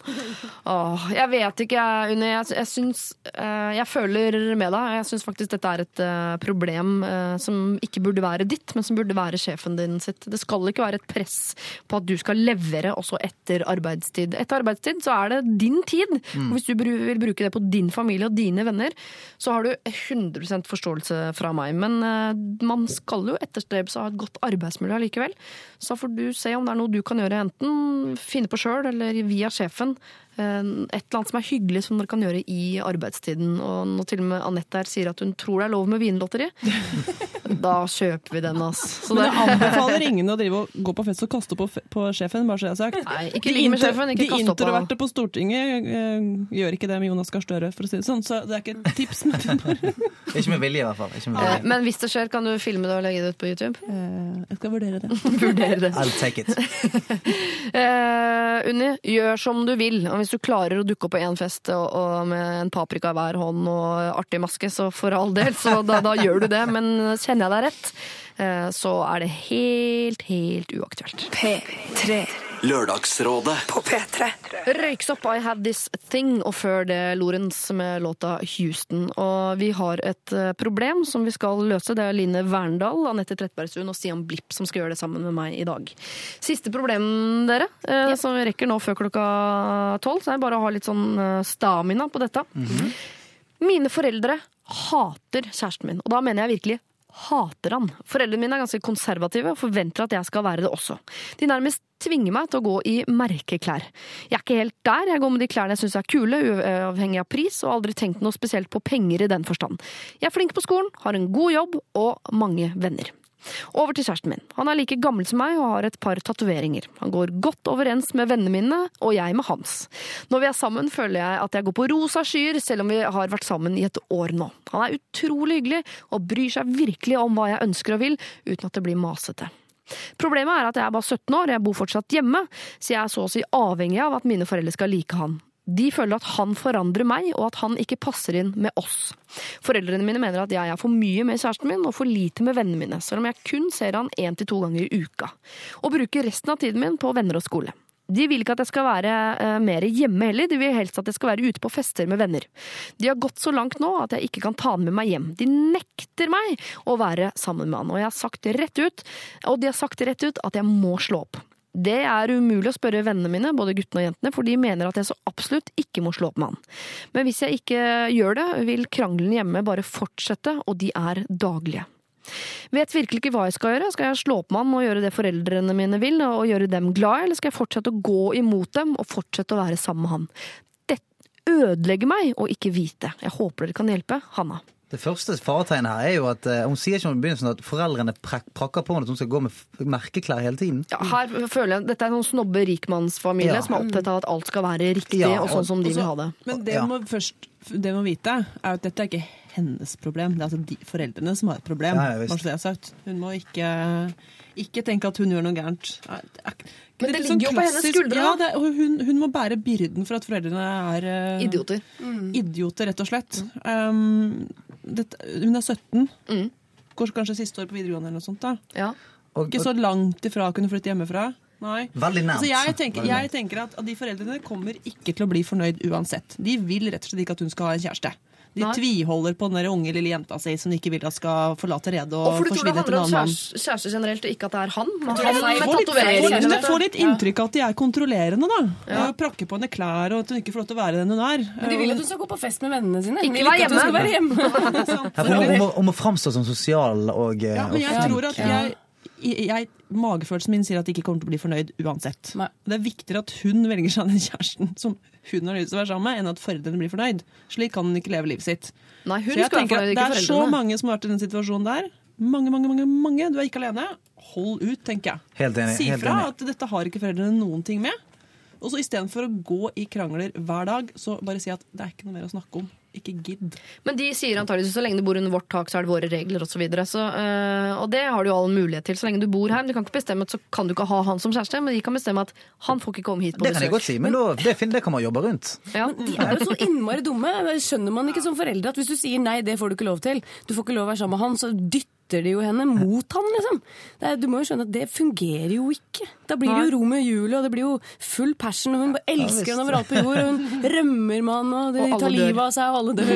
Åh, jeg vet ikke, Unni. Jeg, jeg syns eh, Jeg føler med deg. Jeg syns faktisk dette er et eh, problem eh, som ikke burde være ditt, men som burde være sjefen din sitt. Det skal ikke være et press på at du skal levere også etter arbeidstid. Etter arbeidstid så er det din tid. Og hvis du vil bruke det på din familie og dine venner, så har du 100% forståelse fra meg. Men eh, man skal jo etterstrebe seg å ha et godt arbeidsmiljø likevel. Så får du se om det er noe du kan gjøre, enten finne på sjøl eller via sjefen. Eh, Et eller annet som er hyggelig som dere kan gjøre i arbeidstiden. Og når til og med Anette her sier at hun tror det er lov med vinlotteri, da kjøper vi den, altså. Så Men det, jeg anbefaler ingen å drive og gå på fest og kaste på, på sjefen, bare så jeg har sagt. Nei, ikke ligge ligg med sjefen, ikke kaste kast opp De introverte på Stortinget eh, gjør ikke det med Jonas Gahr Støre, for å si det sånn. Så det er ikke et tips. Men bare, Ikke med vilje, i hvert fall. Ikke med Eh, vilje. Men hvis det skjer, kan du filme det og legge det ut på YouTube? eh, jeg skal vurdere det. Vurdere det. I'll take it. Eh, Unni, gjør som du vil. Og hvis du klarer å dukke opp på én fest og, og med en paprika i hver hånd og artig maske, så for all del, så da, da gjør du det. Men kjenner jeg deg rett, eh, så er det helt, helt uaktuelt. P3 Lørdagsrådet på P3. Røyksopp, I Had This Thing, og før det Lorentz med låta Houston. Og vi har et eh, problem som vi skal løse. Det er Line Verndal, Anette Trettebergstuen og Stian Blipp som skal gjøre det sammen med meg i dag. Siste problem, dere, eh, som vi rekker nå før klokka tolv. Så er det bare å ha litt sånn eh, stamina på dette. Mine foreldre hater kjæresten min, og da mener jeg virkelig hater han. Foreldrene mine er ganske konservative og forventer at jeg skal være det også. De nærmest tvinger meg til å gå i merkeklær. Jeg er ikke helt der, jeg går med de klærne jeg syns er kule, uavhengig av pris, og har aldri tenkt noe spesielt på penger i den forstand. Jeg er flink på skolen, har en god jobb og mange venner. Over til kjæresten min. Han er like gammel som meg og har et par tatoveringer. Han går godt overens med vennene mine, og jeg med hans. Når vi er sammen, føler jeg at jeg går på rosa skyer, selv om vi har vært sammen i et år nå. Han er utrolig hyggelig og bryr seg virkelig om hva jeg ønsker og vil, uten at det blir masete. Problemet er at jeg er bare 17 år, jeg bor fortsatt hjemme, så jeg er så å si avhengig av at mine foreldre skal like han. De føler at han forandrer meg, og at han ikke passer inn med oss. Foreldrene mine mener at jeg er for mye med kjæresten min og for lite med vennene mine, selv om jeg kun ser han én til to ganger i uka. Og bruker resten av tiden min på venner og skole. De vil ikke at jeg skal være eh, mer hjemme heller, de vil helst at jeg skal være ute på fester med venner. De har gått så langt nå at jeg ikke kan ta han med meg hjem. De nekter meg å være sammen med han, og jeg har sagt rett ut, og de har sagt rett ut at jeg må slå opp. Det er umulig å spørre vennene mine, både guttene og jentene, for de mener at jeg så absolutt ikke må slå opp med han. Men hvis jeg ikke gjør det, vil krangelen hjemme bare fortsette, og de er daglige. Vet virkelig ikke hva jeg skal gjøre. Skal jeg slå opp med han og gjøre det foreldrene mine vil, og gjøre dem glad, eller skal jeg fortsette å gå imot dem og fortsette å være sammen med han? Dette ødelegger meg å ikke vite. Jeg håper dere kan hjelpe. Hanna. Det første faretegnet her er jo at eh, hun sier ikke om begynnelsen at foreldrene prak prakker på henne at hun skal gå med merkeklær hele tiden. Ja, her føler jeg Dette er en sånn snobbe rikmannsfamilie Ja. som er opptatt av at alt skal være riktig Ja, og sånn som de også, vil ha det. Men det Ja. må først det må vite, er at dette er ikke hennes problem. Det er altså de, foreldrene som har et problem. Ja. Hun må ikke, ikke tenke at hun gjør noe gærent. Nei, det er Men det det ligger jo på hennes skuldre, Ja, det, hun, hun må bære byrden for at foreldrene er uh, Idioter. idioter, rett og slett. Um, det, hun er 17. Mm. Går kanskje siste år på videregående eller noe sånt. da. Ja. Og, Ikke så langt ifra å kunne flytte hjemmefra. Nei. Veldig nært. Altså jeg, tenker, jeg tenker at de foreldrene kommer ikke til å bli fornøyd uansett. De vil rett og slett ikke at hun skal ha en kjæreste. De Nei. tviholder på den der unge lille jenta si som de ikke vil at skal forlate redet og, Og for du tror det forsvinne etter handler en om annen mann. kjæreste, kjæreste generelt, og ikke at det er han? Men han er med Får litt, tatoveringer. men får litt inntrykk av at de er kontrollerende. da. Ja. Prakker på henne klær og at hun ikke får lov til å være den hun er. Men de vil at hun skal gå på fest med vennene sine. Ikke være du hjemme. være hjemme. Ja, hun, hun, må, hun må framstå som sosial og, eh, Ja, men jeg og tror at jeg, jeg, Magefølelsen min sier at de ikke kommer til å bli fornøyd uansett. Nei. Det er viktigere at hun velger seg den kjæresten som hun har lyst til å være sammen med, enn at foreldrene blir fornøyd. Slik kan hun ikke leve livet sitt. Nei, hun Så jeg skal tenker at Det er så mange som har vært i den situasjonen der. Mange, mange, mange, mange. Du er ikke alene. Hold ut, tenker jeg. Helt enig, Si helt fra enig. at dette har ikke foreldrene noen ting med. Og så istedenfor å gå i krangler hver dag, så bare si at det er ikke noe mer å snakke om. Ikke gidd. Men de sier antageligvis så lenge du bor under vårt tak, så er det våre regler osv. Så videre. så, øh, og det har du jo all mulighet til så lenge du bor her. Men Du kan ikke bestemme at så kan du ikke ha han som kjæreste, men de kan bestemme at han får ikke komme hit på Det kan jeg godt si, men da, det, det kan man jobbe rundt. Ja. De er jo så innmari dumme. Skjønner man ikke som foreldre at hvis du sier nei, det får du ikke lov til, du får ikke lov å være sammen med han, så dytter de jo henne mot han, liksom. Det er, du må jo skjønne at det fungerer jo ikke. Da blir det jo Romeo og Julie, og det blir jo full passion, og hun bare elsker visst. overalt på jord, og hun rømmer med han, og de Og tar livet av seg, og alle dør.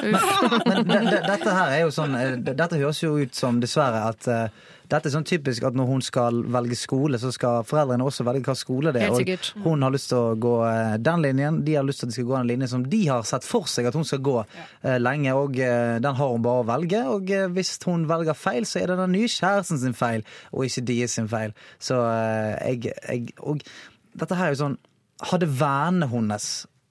Men det, det, dette her er jo sånn eh, Dette høres jo ut som dessverre at eh, dette er sånn typisk at når hun skal velge skole, så skal foreldrene også velge hva skole det er. Og sikkert. hun har lyst til å gå eh, den linjen, de har lyst til at de skal gå den linjen som de har sett for seg at hun skal gå ja. lenge, og eh, den har hun bare å velge. Og eh, hvis hun velger feil, så er det den nye kjæresten sin feil, og ikke deres sin feil. Så eh, jeg, jeg Og dette her er jo sånn Hadde vennene hennes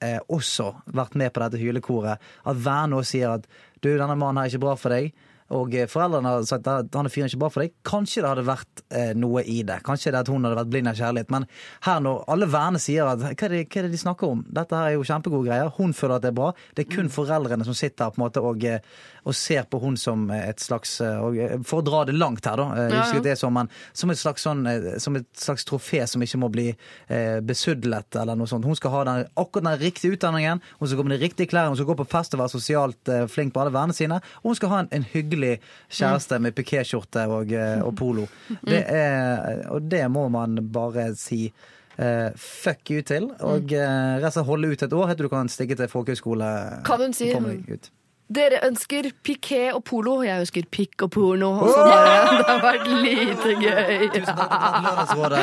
eh, også vært med på dette hylekoret, at vennene også sier at du, denne mannen her er ikke bra for deg, og eh, foreldrene har sagt at han er fyren ikke bra for deg, kanskje det hadde vært eh, noe i det. Kanskje det at hun hadde vært blind av kjærlighet. Men her når alle vennene sier at hva er, det, hva er det de snakker om? Dette her er jo kjempegode greier. Hun føler at det er bra. Det er kun foreldrene som sitter her på en måte og, eh, og ser på hun som et slags eh, og, eh, For å dra det langt her, da. eh, Ja, ja. det som, men, som, et slags sånn, eh, som et slags trofé som ikke må bli eh, besudlet eller noe sånt. Hun skal ha den, akkurat den riktige utdanningen, hun skal gå med de riktige klærne, hun skal gå på fest og være sosialt eh, flink på alle vennene sine, og hun skal ha en, en hyggelig kjæreste med pikéskjorte og, eh, og polo. Det er, og det må man bare si Uh, fuck you til, og uh, rett og slett holde ut et år. Helt til du kan stikke til folkehøyskole. Kan hun si- Dere ønsker piké og polo, jeg ønsker pikk og porno. Og så bare, det har vært lite gøy. Tusen takk for bra.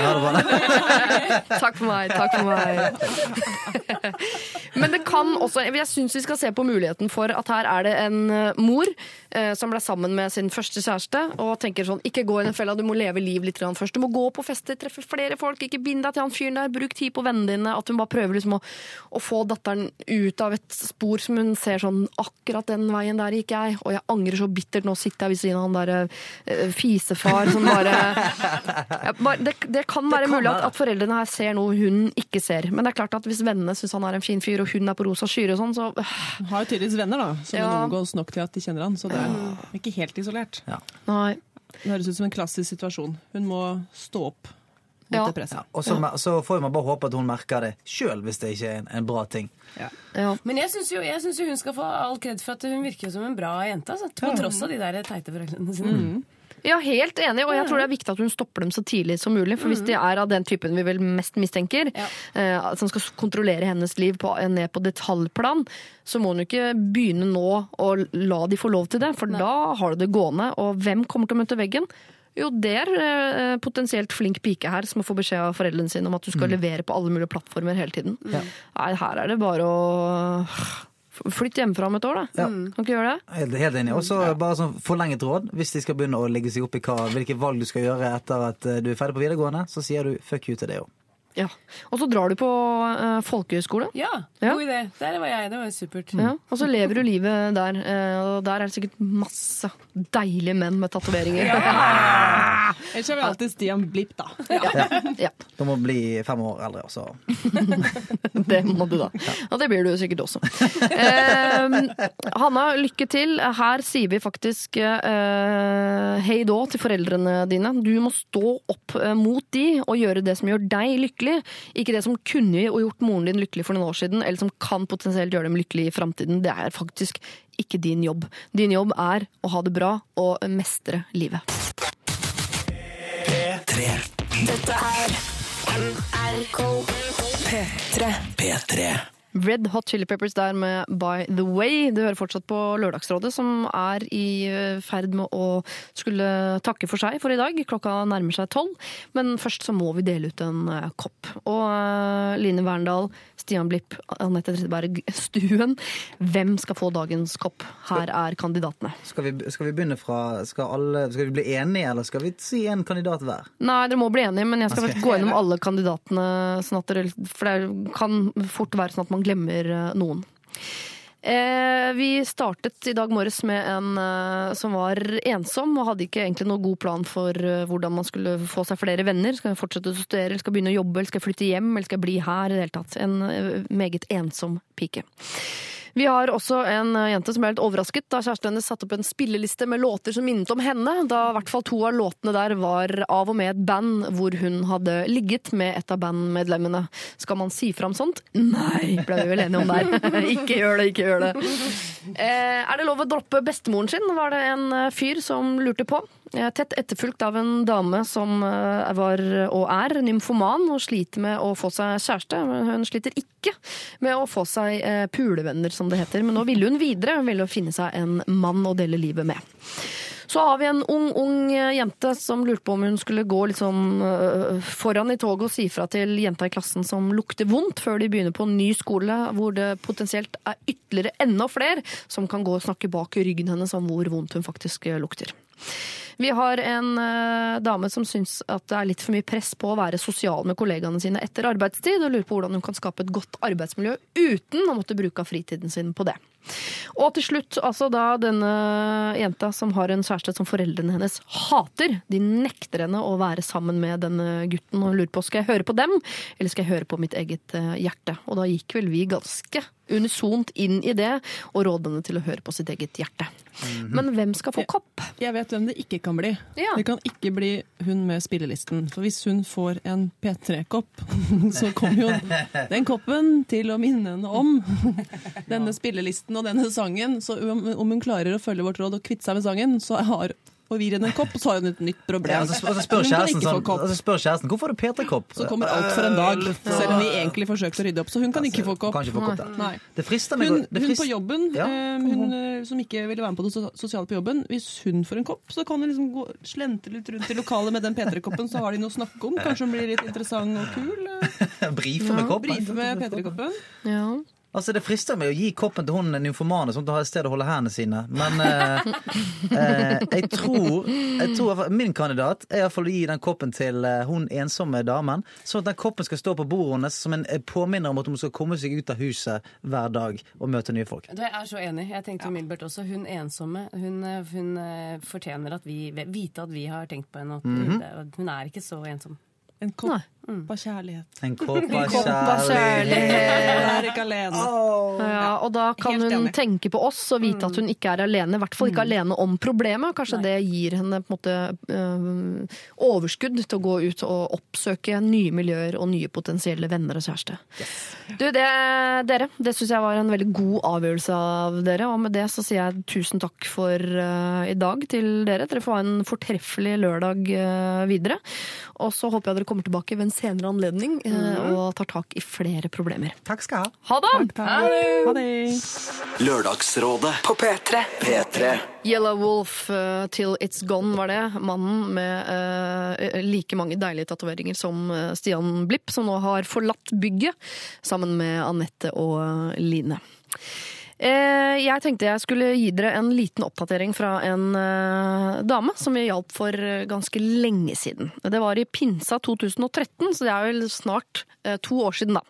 Takk for meg, takk for meg. Men det kan også Jeg syns vi skal se på muligheten for at her er det en eh, mor eh, som ble sammen med sin første kjæreste og tenker sånn Ikke gå i den fella, du må leve liv litt først. Du må gå på fester, treffe flere folk, ikke bind deg til han fyren der. Bruk tid på vennene dine. At hun bare prøver liksom å, å få datteren ut av et spor som hun ser sånn Akkurat den veien der gikk jeg, og jeg angrer så bittert. Nå sitter jeg ved siden av han derre eh, fisefar som bare Ja, bare- det, det kan være kan mulig at, at foreldrene her ser noe hun ikke ser. Men det er klart at hvis vennene syns han er en fin fyr, og hun er på rosa skyer og sånn, så Hun har jo tydeligvis venner da, som Ja. omgås nok til at de kjenner han, så det er ikke helt isolert. Nei. Det høres ut som en klassisk situasjon. Hun må stå opp mot Ja. Og så, så får man bare håpe at hun merker det sjøl, hvis det ikke er en, en bra ting. Ja. Men jeg syns jo, jo hun skal få all kred for at hun virker som en bra jente. Altså, på tross av de der teite foreldrene sine. Ja, helt enig, og jeg tror det er viktig at hun stopper dem så tidlig som mulig. For hvis de er av den typen vi vel mest mistenker, Ja. eh, som skal kontrollere hennes liv på, ned på detaljplan, så må hun jo ikke begynne nå å la de få lov til det, for da har du det gående. Og hvem kommer til å møte veggen? Jo, det er eh, potensielt flink pike her som må få beskjed av foreldrene sine om at du skal levere på alle mulige plattformer hele tiden. Nei, her er det bare å Flytt hjemmefra om et år, da. Ja. Kan ikke gjøre det? Helt, helt enig. Og så bare sånn forlenget råd. Hvis de skal begynne å legge seg opp i hva, hvilke valg du skal gjøre etter at eh, du er ferdig på videregående, så sier du fuck you til det òg. Ja. Og så drar du på uh, folkehøyskole. Ja, Ja. god idé. Der var jeg. Det var supert. Ja, og så lever du livet der. eh, Og der er det sikkert masse deilige menn med tatoveringer. Ellers har vi alltid Stian Blipp, da. Ja, må du bli fem år eldre, og så det må du da. Og det blir du sikkert også. Eh, Hanna, lykke til. Her sier vi faktisk eh, hei då til foreldrene dine. Du må stå opp eh, mot de og gjøre det som gjør deg lykkelig. Ikke det som kunne og gjort moren din lykkelig for noen år siden, eller som kan potensielt gjøre dem lykkelig i framtiden. Det er faktisk ikke din jobb. Din jobb er å ha det bra og mestre livet. P3. Dette er NRK P3. P3. Red Hot Chili Peppers der med By The Way. Du hører fortsatt på Lørdagsrådet, som er i eh, ferd med å skulle takke for seg for i dag. Klokka nærmer seg tolv, men først så må vi dele ut en eh, kopp. Og uh, Line Verndal, Stian Blipp, Anette Tretteberg Stuen, hvem skal få dagens kopp? Her er kandidatene. Skal vi, skal vi begynne fra skal, alle, skal vi bli enige, eller skal vi si en kandidat hver? Nei, dere må bli enige, men jeg skal skal gå gjennom alle kandidatene, sånn at dere, for det kan fort være sånn at man glemmer eh, noen. Eh, vi startet i dag morges med en eh, som var ensom og hadde ikke egentlig noen god plan for hvordan man skulle få seg flere venner. Skal jeg fortsette å studere, skal jeg begynne å jobbe, skal jeg flytte hjem, eller skal jeg bli her? i det hele tatt. En meget ensom pike. Vi har også en eh, jente som ble litt overrasket da kjæresten hennes satte opp en spilleliste med låter som minnet om henne, da i hvert fall to av låtene der var av og med et band hvor hun hadde ligget med et av bandmedlemmene. Skal man si fram sånt? Nei, ble vi vel enige om der. ikke gjør det, ikke gjør det. Eh, er det lov å droppe bestemoren sin, var det en eh, fyr som lurte på. Eh, Tett etterfulgt av en dame som eh, var og er nymfoman og sliter med å få seg kjæreste. Hun sliter ikke med å få seg eh, pulevenner, som det heter. Men nå ville hun videre, hun ville finne seg en mann å dele livet med. Så har vi en ung, ung eh, jente som lurte på om hun skulle gå litt sånn foran i toget og si fra til jenta i klassen som lukter vondt, før de begynner på en ny skole hvor det potensielt er ytterligere enda flere som kan gå og snakke bak ryggen hennes om hvor vondt hun faktisk eh, lukter. Vi har en uh, dame som syns at det er litt for mye press på å være sosial med kollegaene sine etter arbeidstid, og lurer på hvordan hun kan skape et godt arbeidsmiljø uten å måtte bruke av fritiden sin på det. Og til slutt, altså da denne jenta som har en kjæreste som foreldrene hennes hater. De nekter henne å være sammen med denne gutten og lurer på skal jeg høre på dem, eller skal jeg høre på mitt eget eh, hjerte. Og da gikk vel vi ganske unisont inn i det og rådde henne til å høre på sitt eget hjerte. Men hvem skal få kopp? Jeg vet hvem det ikke kan bli. Ja. Det kan ikke bli hun med spillelisten. For hvis hun får en P3-kopp, så kommer jo den koppen til å minne henne om denne spillelisten og denne sangen. Så om om hun klarer å følge vårt råd og kvitte seg med sangen, så har og gir henne en kopp, så har hun et nytt problem. Ja, og så, og så spør kjæresten sånn, og så spør kjæresten hvorfor har du P3-kopp? Så kommer alt for en dag, selv om vi egentlig forsøkte å rydde opp. Så hun kan ikke få kopp. Ikke få kopp. Nei. Det frister meg Hun, hun på jobben, Ja. eh, hun eh, som ikke ville være med på det sos- sosiale på jobben, hvis hun får en kopp, så kan hun liksom gå, slente litt rundt i lokalet med den P3-koppen, så har de noe å snakke om. Kanskje hun blir litt interessant og kul. eh, Brife med koppen. Brife med P3-koppen. Ja. Altså, Det frister meg å gi koppen til hun nymfomane, sånn at hun har et sted å holde hendene sine. Men eh, eh, jeg tror, jeg tror Min kandidat er iallfall å gi den koppen til eh, hun ensomme damen. Sånn at den koppen skal stå på bordet hennes som en eh, påminner om at hun skal komme seg ut av huset hver dag og møte nye folk. Du, Jeg er så enig. Jeg tenkte umiddelbart også Hun ensomme hun, hun fortjener at vi vite at vi har tenkt på henne. At Mhm. det, hun er ikke så ensom. En kopp av kjærlighet. En kopp av kjærlighet. Hun er ikke alene. Ja, og da kan hun tenke på oss og vite at hun ikke er alene. I hvert fall ikke alene om problemet. Kanskje det gir henne på en måte øh, overskudd til å gå ut og oppsøke nye miljøer og nye potensielle venner og kjæreste. Du, det, dere, det syns jeg var en veldig god avgjørelse av dere. Og med det så sier jeg tusen takk for uh, i dag til dere. Dere får ha en fortreffelig lørdag uh, videre. Og så håper jeg dere kommer tilbake ved en senere anledning mm. og tar tak i flere problemer. Takk skal jeg ha. Ha det! Ha det. Lørdagsrådet På P3. P3. Yellow Wolf uh, Till It's Gone var det. Mannen med uh, like mange deilige tatoveringer som Stian Blipp, som nå har forlatt bygget sammen med Anette og Line. Eh, Jeg tenkte jeg skulle gi dere en liten oppdatering fra en eh, dame som vi hjalp for eh, ganske lenge siden. Det var i Pinsa 2013, så det er vel snart to år siden da.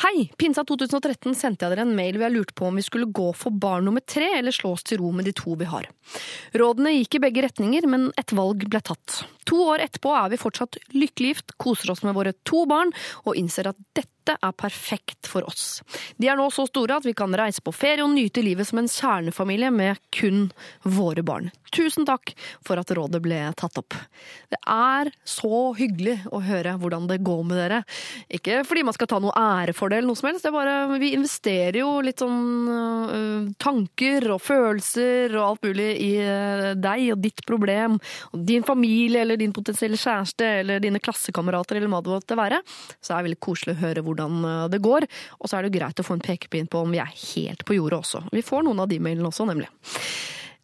Hei! Pinsa 2013 sendte jeg dere en mail hvor jeg lurte på om vi skulle gå for barn nummer tre eller slå oss til ro med de to vi har. Rådene gikk i begge retninger, men et valg ble tatt. To år etterpå er vi fortsatt lykkelig gift, koser oss med våre to barn og innser at dette er perfekt for oss. De er nå så store at vi kan reise på ferie og nyte livet som en kjernefamilie med kun våre barn. Tusen takk for at rådet ble tatt opp. Det er så hyggelig å høre hvordan det går med dere. Ikke fordi man skal ta noe ære for det, eller noe som helst. Det er bare, vi investerer jo litt sånn øh, tanker og følelser og alt mulig i øh, deg og ditt problem, og din familie eller eller din potensielle kjæreste eller dine klassekamerater eller hva det måtte være, så er det veldig koselig å høre hvordan eh, det går. Og så er det greit å få en pekepinn på om vi er helt på jordet også. Vi får noen av de mailene også, nemlig.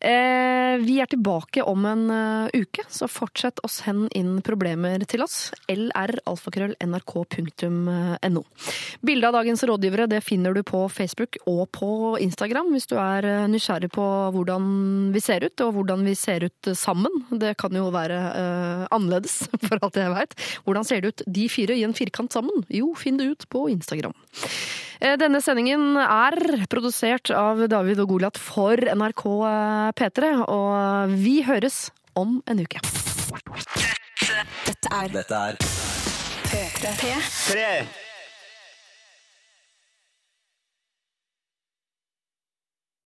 Eh, vi er tilbake om en eh, uke, så fortsett å sende inn problemer til oss. lralfakrøll.nrk.no. Bilde av dagens rådgivere det finner du på Facebook og på Instagram hvis du er eh, nysgjerrig på hvordan vi ser ut, og hvordan vi ser ut sammen. Det kan jo være uh, annerledes, for alt jeg veit. Hvordan ser det ut de fire i en firkant sammen? Jo, finn det ut på Instagram. Denne sendingen er produsert av David og Goliat for NRK P3, og vi høres om en uke. Dette er Dette er P3.